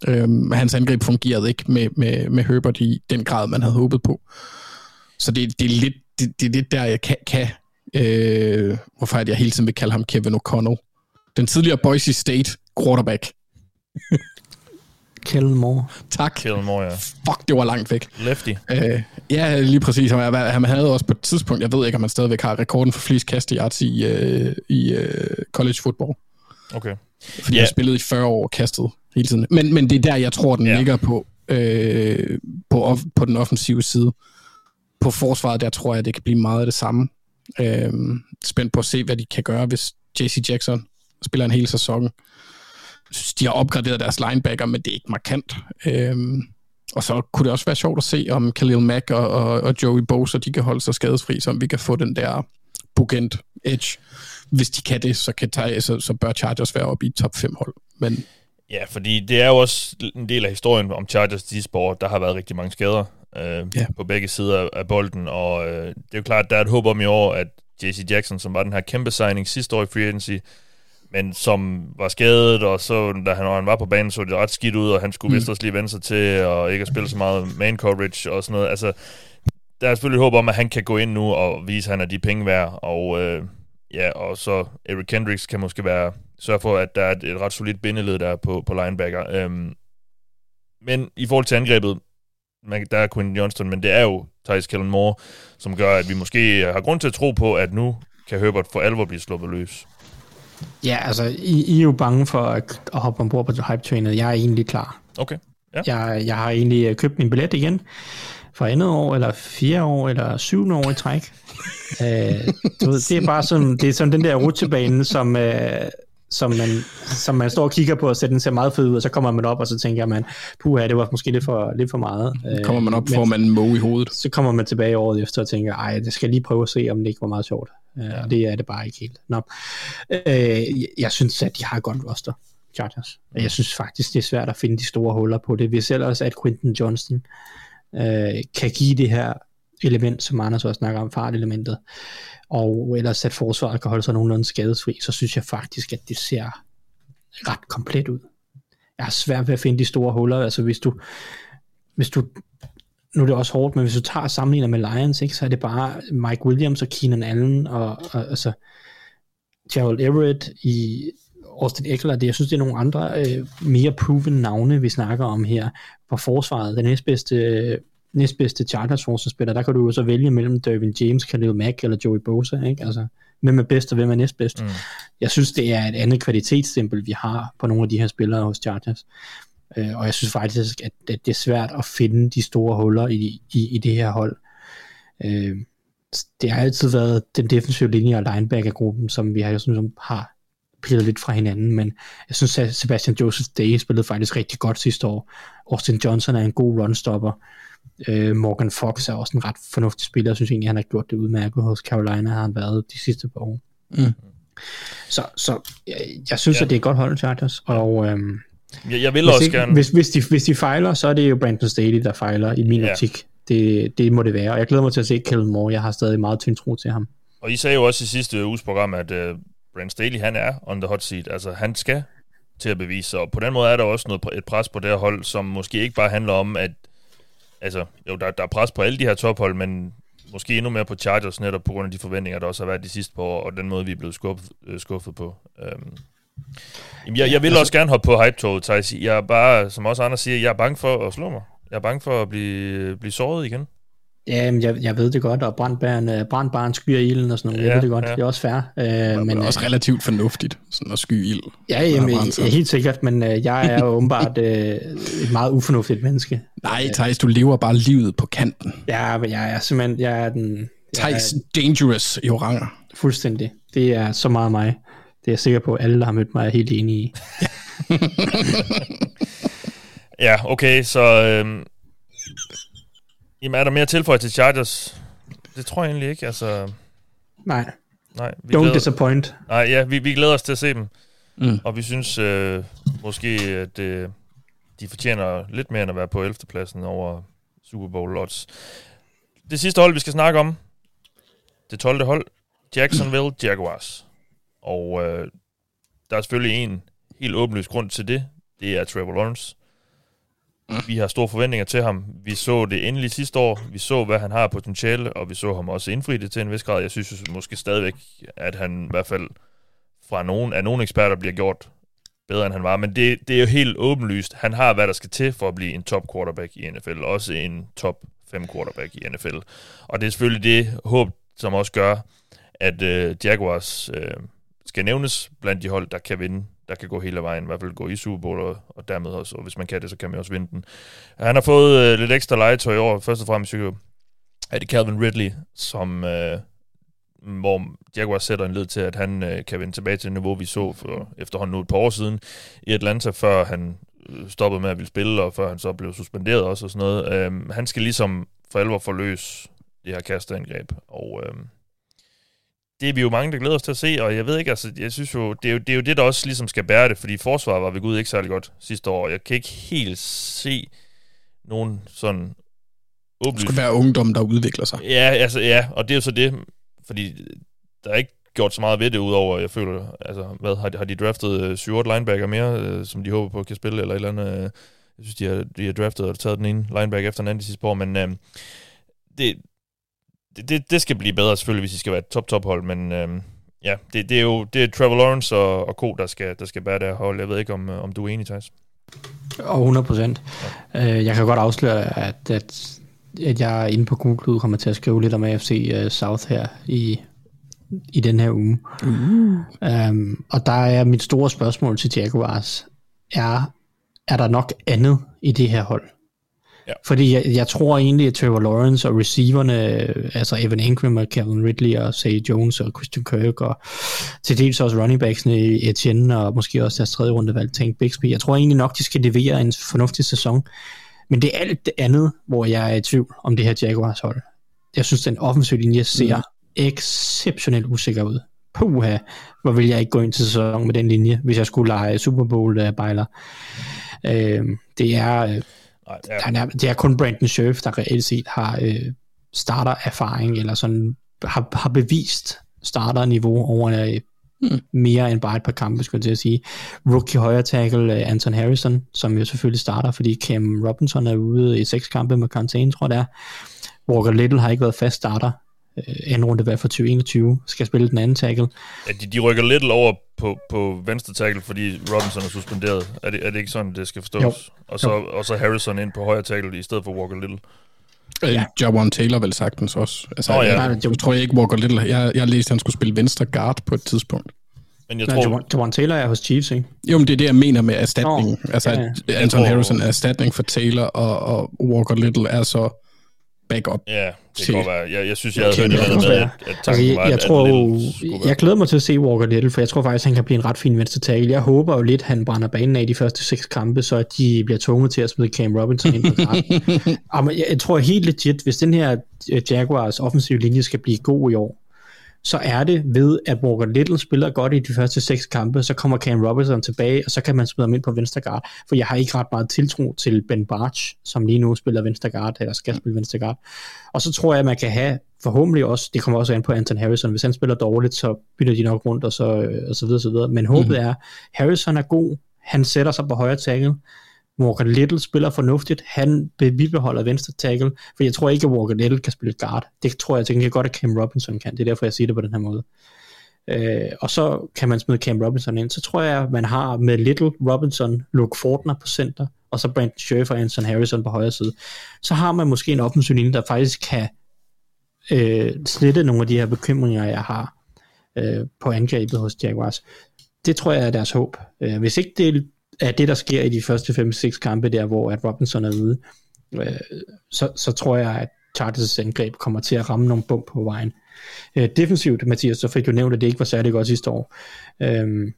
Øhm, hans angreb fungerede ikke med, med, med Herbert i den grad, man havde håbet på. Så det, det, er, lidt, det, det er lidt der, jeg kan... kan øh, hvorfor er det, jeg hele tiden vil kalde ham Kevin O'Connell. Den tidligere Boise State quarterback. Kellen Moore. Tak. Kellen Moore, ja. Fuck, det var langt væk. Lefty. Øh, ja, lige præcis. Han, han havde også på et tidspunkt, jeg ved ikke, om han stadigvæk har rekorden for flest kasteyards i, øh, i øh, college football. Okay. Fordi yeah. jeg spillede i 40 år kastet hele tiden. Men, men det er der, jeg tror, den yeah. ligger på, øh, på, off, på den offensive side. På forsvaret, der tror jeg, det kan blive meget af det samme. Øh, spændt på at se, hvad de kan gøre, hvis JC Jackson spiller en hel sæson. Jeg synes, de har opgraderet deres linebacker, men det er ikke markant. Øh, og så kunne det også være sjovt at se, om Khalil Mack og, og, og Joey Bosa, de kan holde sig skadesfri, så vi kan få den der Bugent edge. Hvis de kan det, så, kan tage, så, så bør Chargers være oppe i top 5 hold. Men Ja, fordi det er jo også en del af historien om Chargers de sidste år. Der har været rigtig mange skader øh, Ja. på begge sider af bolden, og øh, det er jo klart, der er et håb om i år, at JC Jackson, som var den her kæmpe signing sidste år i free agency, men som var skadet, og så da han, han var på banen, så det ret skidt ud, og han skulle mm. vist også lige vende sig til, og ikke at spille så meget man coverage og sådan noget. Altså, der er selvfølgelig håb om, at han kan gå ind nu og vise, at han er de penge værd, og øh, ja, og så Eric Kendricks kan måske være sørge for, at der er et, et ret solidt bindeled der på, på linebacker. Øhm, men i forhold til angrebet, man, der er Quentin Johnston, men det er jo Thijs Kellen Moore, som gør, at vi måske har grund til at tro på, at nu kan Herbert for alvor blive sluppet løs. Ja, altså, I, I er jo bange for at, at hoppe ombord på hype-trainet. Jeg er egentlig klar. Okay. Ja. Jeg, jeg har egentlig øh, købt min billet igen for andet år, eller fire år, eller syvende år i træk. øh, du ved, det er bare sådan, det er sådan den der rutsjebane, som, øh, som, man, som man står og kigger på, og så den ser meget fed ud, og så kommer man op, og så tænker man, puha, det var måske lidt for, lidt for meget. Øh, kommer man op, men får man en måge i hovedet. Så kommer man tilbage året efter og tænker, ej, det skal lige prøve at se, om det ikke var meget sjovt. Ja. Og det er det bare ikke helt. Nå. Øh, jeg, synes, at de har et godt roster, Chargers. Og Jeg synes faktisk, det er svært at finde de store huller på det. Vi ser også, at Quinton Johnston øh, kan give det her element, som Anders også snakker om, fartelementet, og ellers at forsvaret kan holde sig nogenlunde skadesfri, så synes jeg faktisk, at det ser ret komplet ud. Jeg har svært ved at finde de store huller, altså hvis du, hvis du nu er det også hårdt, men hvis du tager og sammenligner med Lions, ikke, så er det bare Mike Williams og Keenan Allen og, og altså Gerald Everett i Austin Eckler, det, jeg synes, det er nogle andre øh, mere proven navne, vi snakker om her på forsvaret. Den næstbedste øh, næstbedste Chargers forsvarsspiller, der kan du jo så vælge mellem Dervin James, Khalil Mack eller Joey Bosa, ikke? Altså, hvem er bedst og hvem er næstbedst. Mm. Jeg synes, det er et andet kvalitetsstempel, vi har på nogle af de her spillere hos Chargers. Øh, og jeg synes faktisk, at, at det er svært at finde de store huller i, i, i det her hold. Øh, det har altid været den defensive linje og linebacker-gruppen, som vi har, som har pillet lidt fra hinanden, men jeg synes, at Sebastian Joseph Day spillede faktisk rigtig godt sidste år. Austin Johnson er en god runstopper. Øh, Morgan Fox er også en ret fornuftig spiller. Jeg synes egentlig, han har gjort det udmærket hos Carolina, har han været de sidste par år. Mm. Så, så jeg, jeg synes, ja. at det er et godt hold, Chargers, og øhm, jeg, jeg vil hvis også ikke, gerne... Hvis, hvis, de, hvis de fejler, så er det jo Brandon Staley, der fejler i min ja. optik. Det, det må det være, og jeg glæder mig til at se Kellen Moore. Jeg har stadig meget tynd tro til ham. Og I sagde jo også i sidste uges program, at uh, Brandon Staley, han er on the hot seat. Altså, han skal til at bevise sig, og på den måde er der også noget, et pres på det her hold, som måske ikke bare handler om, at altså, jo, der, der er pres på alle de her tophold, men måske endnu mere på Chargers, netop på grund af de forventninger, der også har været de sidste par år, og den måde, vi er blevet skuffet, øh, skuffet på. Um, Jamen, jeg, jeg vil altså, også gerne hoppe på hype-toget, Thijs. Jeg er bare, som også andre siger, jeg er bange for at slå mig. Jeg er bange for at blive, blive såret igen. Ja, jeg, jeg ved det godt, og brandbæren, øh, brandbæren skyer ilden og sådan noget. Ja, jeg ved det godt, ja. det er også fair. Uh, men, men også relativt fornuftigt, sådan at sky ild. Ja, jamen, ja, helt sikkert, men uh, jeg er jo åbenbart uh, et meget ufornuftigt menneske. Nej, Thijs, du lever bare livet på kanten. Ja, men jeg er simpelthen, jeg er den... Thijs Dangerous i oranger. Fuldstændig. Det er så meget mig. Det er jeg sikker på, at alle, der har mødt mig, er helt enige i. ja, okay, så... Øhm, jamen, er der mere tilføjet til Chargers? Det tror jeg egentlig ikke, altså... Nej. Nej, vi Don't glæder, disappoint. Nej, ja, vi, vi glæder os til at se dem. Mm. Og vi synes øh, måske, at øh, de fortjener lidt mere end at være på 11. pladsen over Super Bowl odds. Det sidste hold, vi skal snakke om, det 12. hold, Jacksonville Jaguars. Og øh, der er selvfølgelig en helt åbenlyst grund til det. Det er Trevor Lawrence. Mm. Vi har store forventninger til ham. Vi så det endelig sidste år. Vi så, hvad han har potentiale, og vi så ham også indfri det til en vis grad. Jeg synes måske stadigvæk, at han i hvert fald fra nogen, af nogle eksperter bliver gjort bedre, end han var. Men det, det er jo helt åbenlyst. Han har, hvad der skal til for at blive en top quarterback i NFL. Også en top 5 quarterback i NFL. Og det er selvfølgelig det håb, som også gør, at øh, Jaguars øh, skal nævnes blandt de hold, der kan vinde, der kan gå hele vejen, i hvert fald gå i Super Bowl, og, og dermed også, og hvis man kan det, så kan man også vinde den. Han har fået øh, lidt ekstra legetøj i år, først og fremmest er det Calvin Ridley, som, øh, hvor Jaguars sætter en led til, at han øh, kan vende tilbage til det niveau, vi så for efterhånden nu et par år siden i Atlanta, før han øh, stoppede med at ville spille, og før han så blev suspenderet også og sådan noget. Øh, han skal ligesom for alvor forløse det her kasteangreb, og øh, det er vi jo mange, der glæder os til at se, og jeg ved ikke, altså, jeg synes jo, det er jo det, er jo det der også ligesom skal bære det, fordi forsvaret var ved Gud ikke særlig godt sidste år, jeg kan ikke helt se nogen sådan åbenlyst... Det skulle være ungdom, der udvikler sig. Ja, altså, ja, og det er jo så det, fordi der er ikke gjort så meget ved det, udover, jeg føler, altså, hvad, har de, har de draftet 7-8 linebacker mere, øh, som de håber på kan spille, eller et eller andet, øh, jeg synes, de har, de har draftet og taget den ene linebacker efter den anden de sidste år, men øh, det, det, det, det skal blive bedre selvfølgelig, hvis I skal være et top-top-hold, men øhm, ja, det, det er jo det er Trevor Lawrence og, og Co., der skal, der skal bære det her hold. Jeg ved ikke, om, om du er enig, Thijs? Og 100 procent. Ja. Øh, jeg kan godt afsløre, at, at, at jeg inde på Google kommer til at skrive lidt om AFC øh, South her i, i den her uge. Uh. Um, og der er mit store spørgsmål til Jaguars, er, er der nok andet i det her hold? Ja. Fordi jeg, jeg tror egentlig, at Trevor Lawrence og receiverne, altså Evan Ingram og Kevin Ridley og Say Jones og Christian Kirk og til dels også running backsene i Etienne og måske også deres tredje runde valg, Tank Bixby. Jeg tror egentlig nok, de skal levere en fornuftig sæson. Men det er alt det andet, hvor jeg er i tvivl om det her Jaguars hold. Jeg synes, den offensive linje ser mm. exceptionelt usikker ud. Puha, hvor vil jeg ikke gå ind til sæsonen med den linje, hvis jeg skulle lege Super Bowl-bejler. Øh, det er øh, Nej, ja. Han er, det er kun Brandon Scherf, der reelt set har øh, starter-erfaring, eller sådan har, har bevist starter-niveau over øh, hmm. mere end bare et par kampe, skulle jeg til at sige. Rookie højre tackle øh, Anton Harrison, som jo selvfølgelig starter, fordi Cam Robinson er ude i seks kampe med karantæne, tror jeg det er. Walker Little har ikke været fast starter anden runde valg for 2021, skal spille den anden tackle. Ja, de, de rykker lidt over på, på venstre tackle, fordi Robinson er suspenderet. Er det, er det ikke sådan, det skal forstås? Jo. Og, så, og så Harrison ind på højre tackle i stedet for Walker Little. Øh, ja. Jawan Taylor vel sagtens også. Altså, oh, ja. jeg, jeg, tror jeg ikke Walker Little. Jeg, jeg læste, at han skulle spille venstre guard på et tidspunkt. Men jeg Nej, tror, Jawan Taylor er hos Chiefs, ikke? Jo, men det er det, jeg mener med erstatning. Nå, altså, ja, ja. Anton tror- Harrison er erstatning for Taylor, og, og Walker Little er så backup. ja, det Se. kan være. Jeg, jeg synes, jeg havde hørt det med, at, at Altså, tanken jeg, var, jeg, at tror, være- jeg glæder mig til at se Walker Little, for jeg tror faktisk, han kan blive en ret fin venstre tackle. Jeg håber jo lidt, han brænder banen af de første seks kampe, så at de bliver tvunget til at smide Cam Robinson ind på. Jamen, jeg, jeg tror helt legit, hvis den her Jaguars offensive linje skal blive god i år, så er det ved, at Walker Little spiller godt i de første seks kampe, så kommer Cam Robinson tilbage, og så kan man smide ham ind på venstre guard. For jeg har ikke ret meget tiltro til Ben Barch, som lige nu spiller venstre guard, eller skal spille venstre guard. Og så tror jeg, at man kan have forhåbentlig også, det kommer også an på Anton Harrison, hvis han spiller dårligt, så bytter de nok rundt, og så, øh, og så videre, så videre. Men håbet mm-hmm. er, Harrison er god, han sætter sig på højre tackle, Walker Little spiller fornuftigt, han bibeholder venstre tackle, for jeg tror ikke, at Walker Little kan spille guard. Det tror jeg tænker godt, at Cam Robinson kan. Det er derfor, jeg siger det på den her måde. Øh, og så kan man smide Cam Robinson ind. Så tror jeg, at man har med Little, Robinson, Luke Fortner på center, og så Brandon Scherf og Anson Harrison på højre side. Så har man måske en offensiv linje, der faktisk kan øh, slette nogle af de her bekymringer, jeg har øh, på angrebet hos Jaguars. Det tror jeg er deres håb. Øh, hvis ikke det er det, der sker i de første 5-6 kampe der, hvor at Robinson er ude, øh, så, så tror jeg, at Chargers angreb kommer til at ramme nogle bump på vejen. Øh, defensivt, Mathias, så fik du nævnt, at det ikke var særlig godt sidste år. Øh,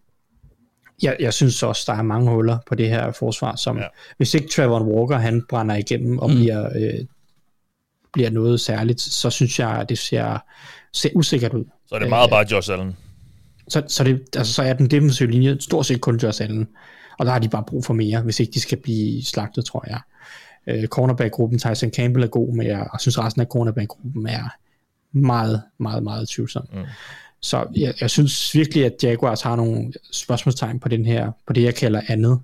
jeg, jeg synes også, der er mange huller på det her forsvar, som Ja. hvis ikke Trevor Walker, han brænder igennem og mm. bliver, øh, bliver noget særligt, så synes jeg, at det ser, ser usikkert ud. Så er det meget bare Josh Allen. Så, så, det, altså, så er den defensive linje stort set kun Josh Allen. Og der har de bare brug for mere, hvis ikke de skal blive slagtet, tror jeg. Øh, cornerback-gruppen, Tyson Campbell er god, men jeg, synes resten af cornerback-gruppen er meget, meget, meget tvivlsom. Mm. Så jeg, jeg synes virkelig, at Jaguars har nogle spørgsmålstegn på den her, på det jeg kalder andet,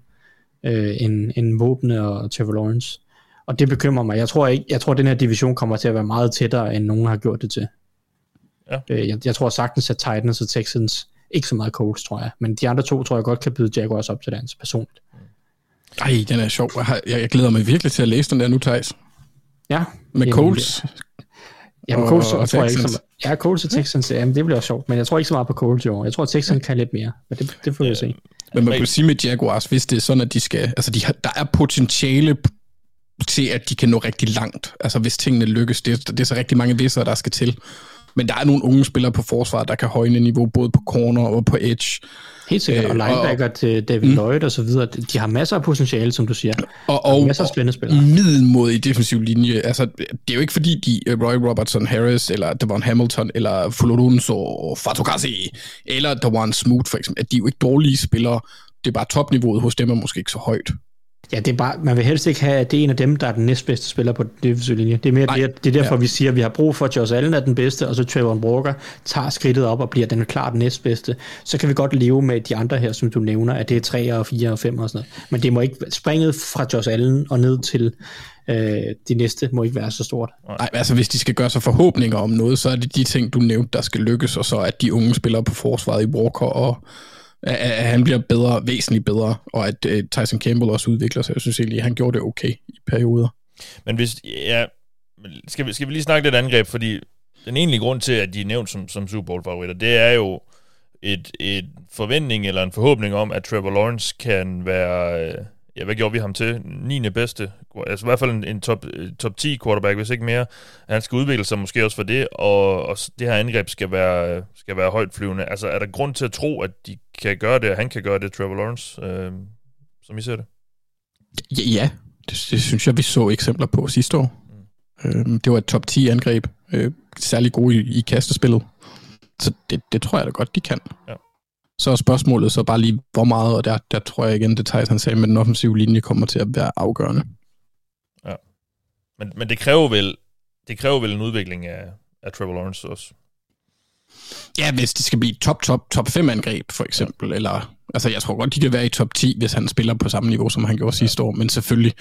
øh, end, end våbne og Trevor Lawrence. Og det bekymrer mig. Jeg tror ikke, jeg tror, at den her division kommer til at være meget tættere, end nogen har gjort det til. Ja. Øh, jeg, jeg tror sagtens, at Titans og Texans, ikke så meget Colts, tror jeg, men de andre to tror jeg godt kan byde Jaguars op til dans personligt. Ej, den er sjov. Jeg, har- jeg, jeg glæder mig virkelig til at læse den der nu, Thijs. Ja. Med Jamen, Coles. Jamen, og- Colts og tror jeg ikke så Texans. meget. Ja, Colts og Texans, jamen, det bliver også sjovt, men jeg tror ikke så meget på Colts i år. Jeg tror, at Texans kan lidt mere, men det, det får vi se. Men man kan sige med Jaguars, hvis det er sådan, at de skal... Altså, de har, der er potentiale til, at de kan nå rigtig langt. Altså, hvis tingene lykkes. Det, det er så rigtig mange visser, der skal til. Men der er nogle unge spillere på forsvaret, der kan højne niveau, både på corner og på edge. Helt sikkert, Øh, og linebacker til David mm. Lloyd og så videre, de har masser af potentiale, som du siger. Og, og, masser af spændende spillere. middelmodig defensiv linje. Altså, det er jo ikke fordi, de øh, Roy Robertson Harris, eller Devon Hamilton, eller Fulorunso Fatokasi, eller Dewan Smoot for eksempel, at de er jo ikke dårlige spillere. Det er bare topniveauet hos dem er måske ikke så højt. Ja, det er bare, man vil helst ikke have, at det er en af dem, der er den næstbedste spiller på den defensive linje. Det er mere Nej. det, det er derfor, Ja. vi siger, at vi har brug for, at Josh Allen er den bedste, og så Trevor Walker tager skridtet op og bliver den klart næstbedste. Så kan vi godt leve med de andre her, som du nævner, at det er 3 og 4 og 5 og sådan noget. Men det må ikke, springet fra Josh Allen og ned til øh, de næste, må ikke være så stort. Nej, altså hvis de skal gøre sig forhåbninger om noget, så er det de ting, du nævnte, der skal lykkes, og så at de unge spillere på forsvaret i Walker, og at, at han bliver bedre, væsentligt bedre, og at uh, Tyson Campbell også udvikler sig. Jeg synes egentlig, han gjorde det okay i perioder. Men hvis, ja, men skal vi, skal vi lige snakke lidt angreb, fordi den egentlige grund til, at de er nævnt som, som Super Bowl-favoritter, det er jo et, et forventning eller en forhåbning om, at Trevor Lawrence kan være, øh, ja, hvad gjorde vi ham til? 9. bedste, altså i hvert fald en, en top, øh, top 10 quarterback, hvis ikke mere. Han skal udvikle sig måske også for det, og, og det her angreb skal være, skal være højt flyvende. Altså er der grund til at tro, at de kan gøre det, og han kan gøre det, Trevor Lawrence, øh, som I ser det? Ja. Det, det synes jeg, vi så eksempler på sidste år. Mm. Øhm, det var et top 10 angreb, øh, særlig gode i, i kastespillet. Så det, det tror jeg da godt, de kan. Ja. Så er spørgsmålet så bare lige, hvor meget, og der, der tror jeg igen, det Thijs han sagde, med den offensive linje kommer til at være afgørende. Men, men det kræver vel det kræver vel en udvikling af, af Trevor Lawrence også. Ja, hvis det skal blive top, top, top 5 angreb, for eksempel. Ja. Eller, altså, jeg tror godt, de kan være i top 10, hvis han spiller på samme niveau, som han gjorde ja. sidste år. Men selvfølgelig,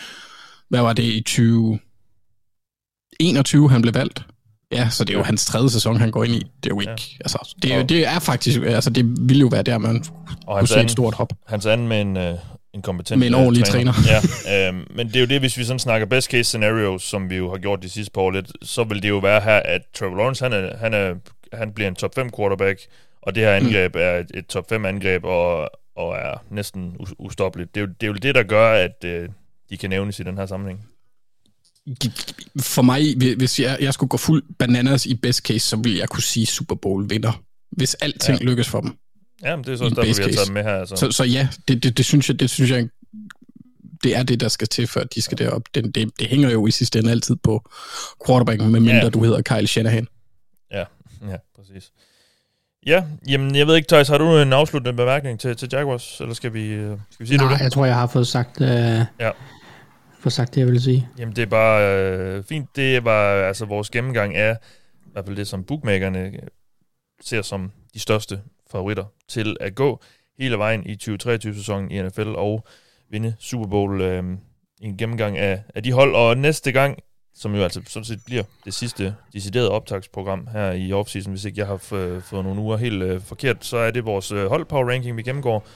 hvad var det i 2021, han blev valgt? Ja, så det er jo hans tredje sæson, han går ind i. Det er jo ikke... Ja. Altså, det, er, det er faktisk... Altså, det ville jo være der, man Og kunne se et anden, stort hop. hans anden med en, øh, en kompetent med en ordentlig træner. træner. ja, øh, men det er jo det, hvis vi sådan snakker best case scenarios, som vi jo har gjort de sidste par år lidt, så vil det jo være her, at Trevor Lawrence, han, er, han, er, han bliver en top 5 quarterback, og det her angreb mm. er et, et top 5 angreb, og, og er næsten ustoppeligt. Det er, jo, det er jo det, der gør, at øh, de kan nævnes i den her sammenhæng. For mig, hvis jeg, jeg skulle gå fuld bananas i best case, så ville jeg kunne sige Super Bowl vinder. Hvis alting ja. lykkes for dem. Ja, men det er så også derfor, vi har taget med her. Altså. Så, så ja, det, det, det, synes jeg, det synes jeg, det er det, der skal til, før de skal derop. Det, det, det hænger jo i sidste ende altid på quarterbacken, medmindre ja. du hedder Kyle Shanahan. Ja, ja, præcis. Ja, jamen jeg ved ikke, Thijs, har du en afsluttende bemærkning til, til Jaguars, eller skal vi, øh, skal vi sige Nej, det? jeg tror, jeg har fået sagt, øh, ja få sagt det, jeg vil sige. Jamen det er bare øh, fint. Det var altså vores gennemgang af, i hvert fald det, som bookmakerne ser som de største favoritter til at gå hele vejen i 2023-sæsonen i NFL og vinde Super Bowl. Øh, en gennemgang af, af de hold, og næste gang, som jo altså sådan set bliver det sidste deciderede optagsprogram her i offseason, hvis ikke jeg har fået nogle uger helt øh, forkert, så er det vores øh, hold power ranking, vi gennemgår,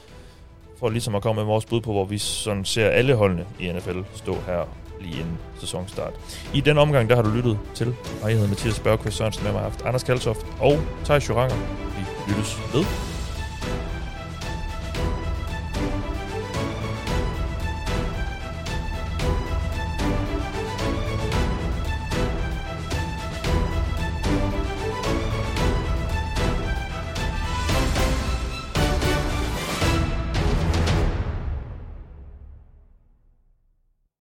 for ligesom at komme med vores bud på, hvor vi sådan ser alle holdene i NFL stå her lige inden sæsonstart. I den omgang, der har du lyttet til, og jeg hedder Mathias Børkvist Sørensen, med mig har haft Anders Kaltoft og Thijs Joranger. Vi lyttes ved.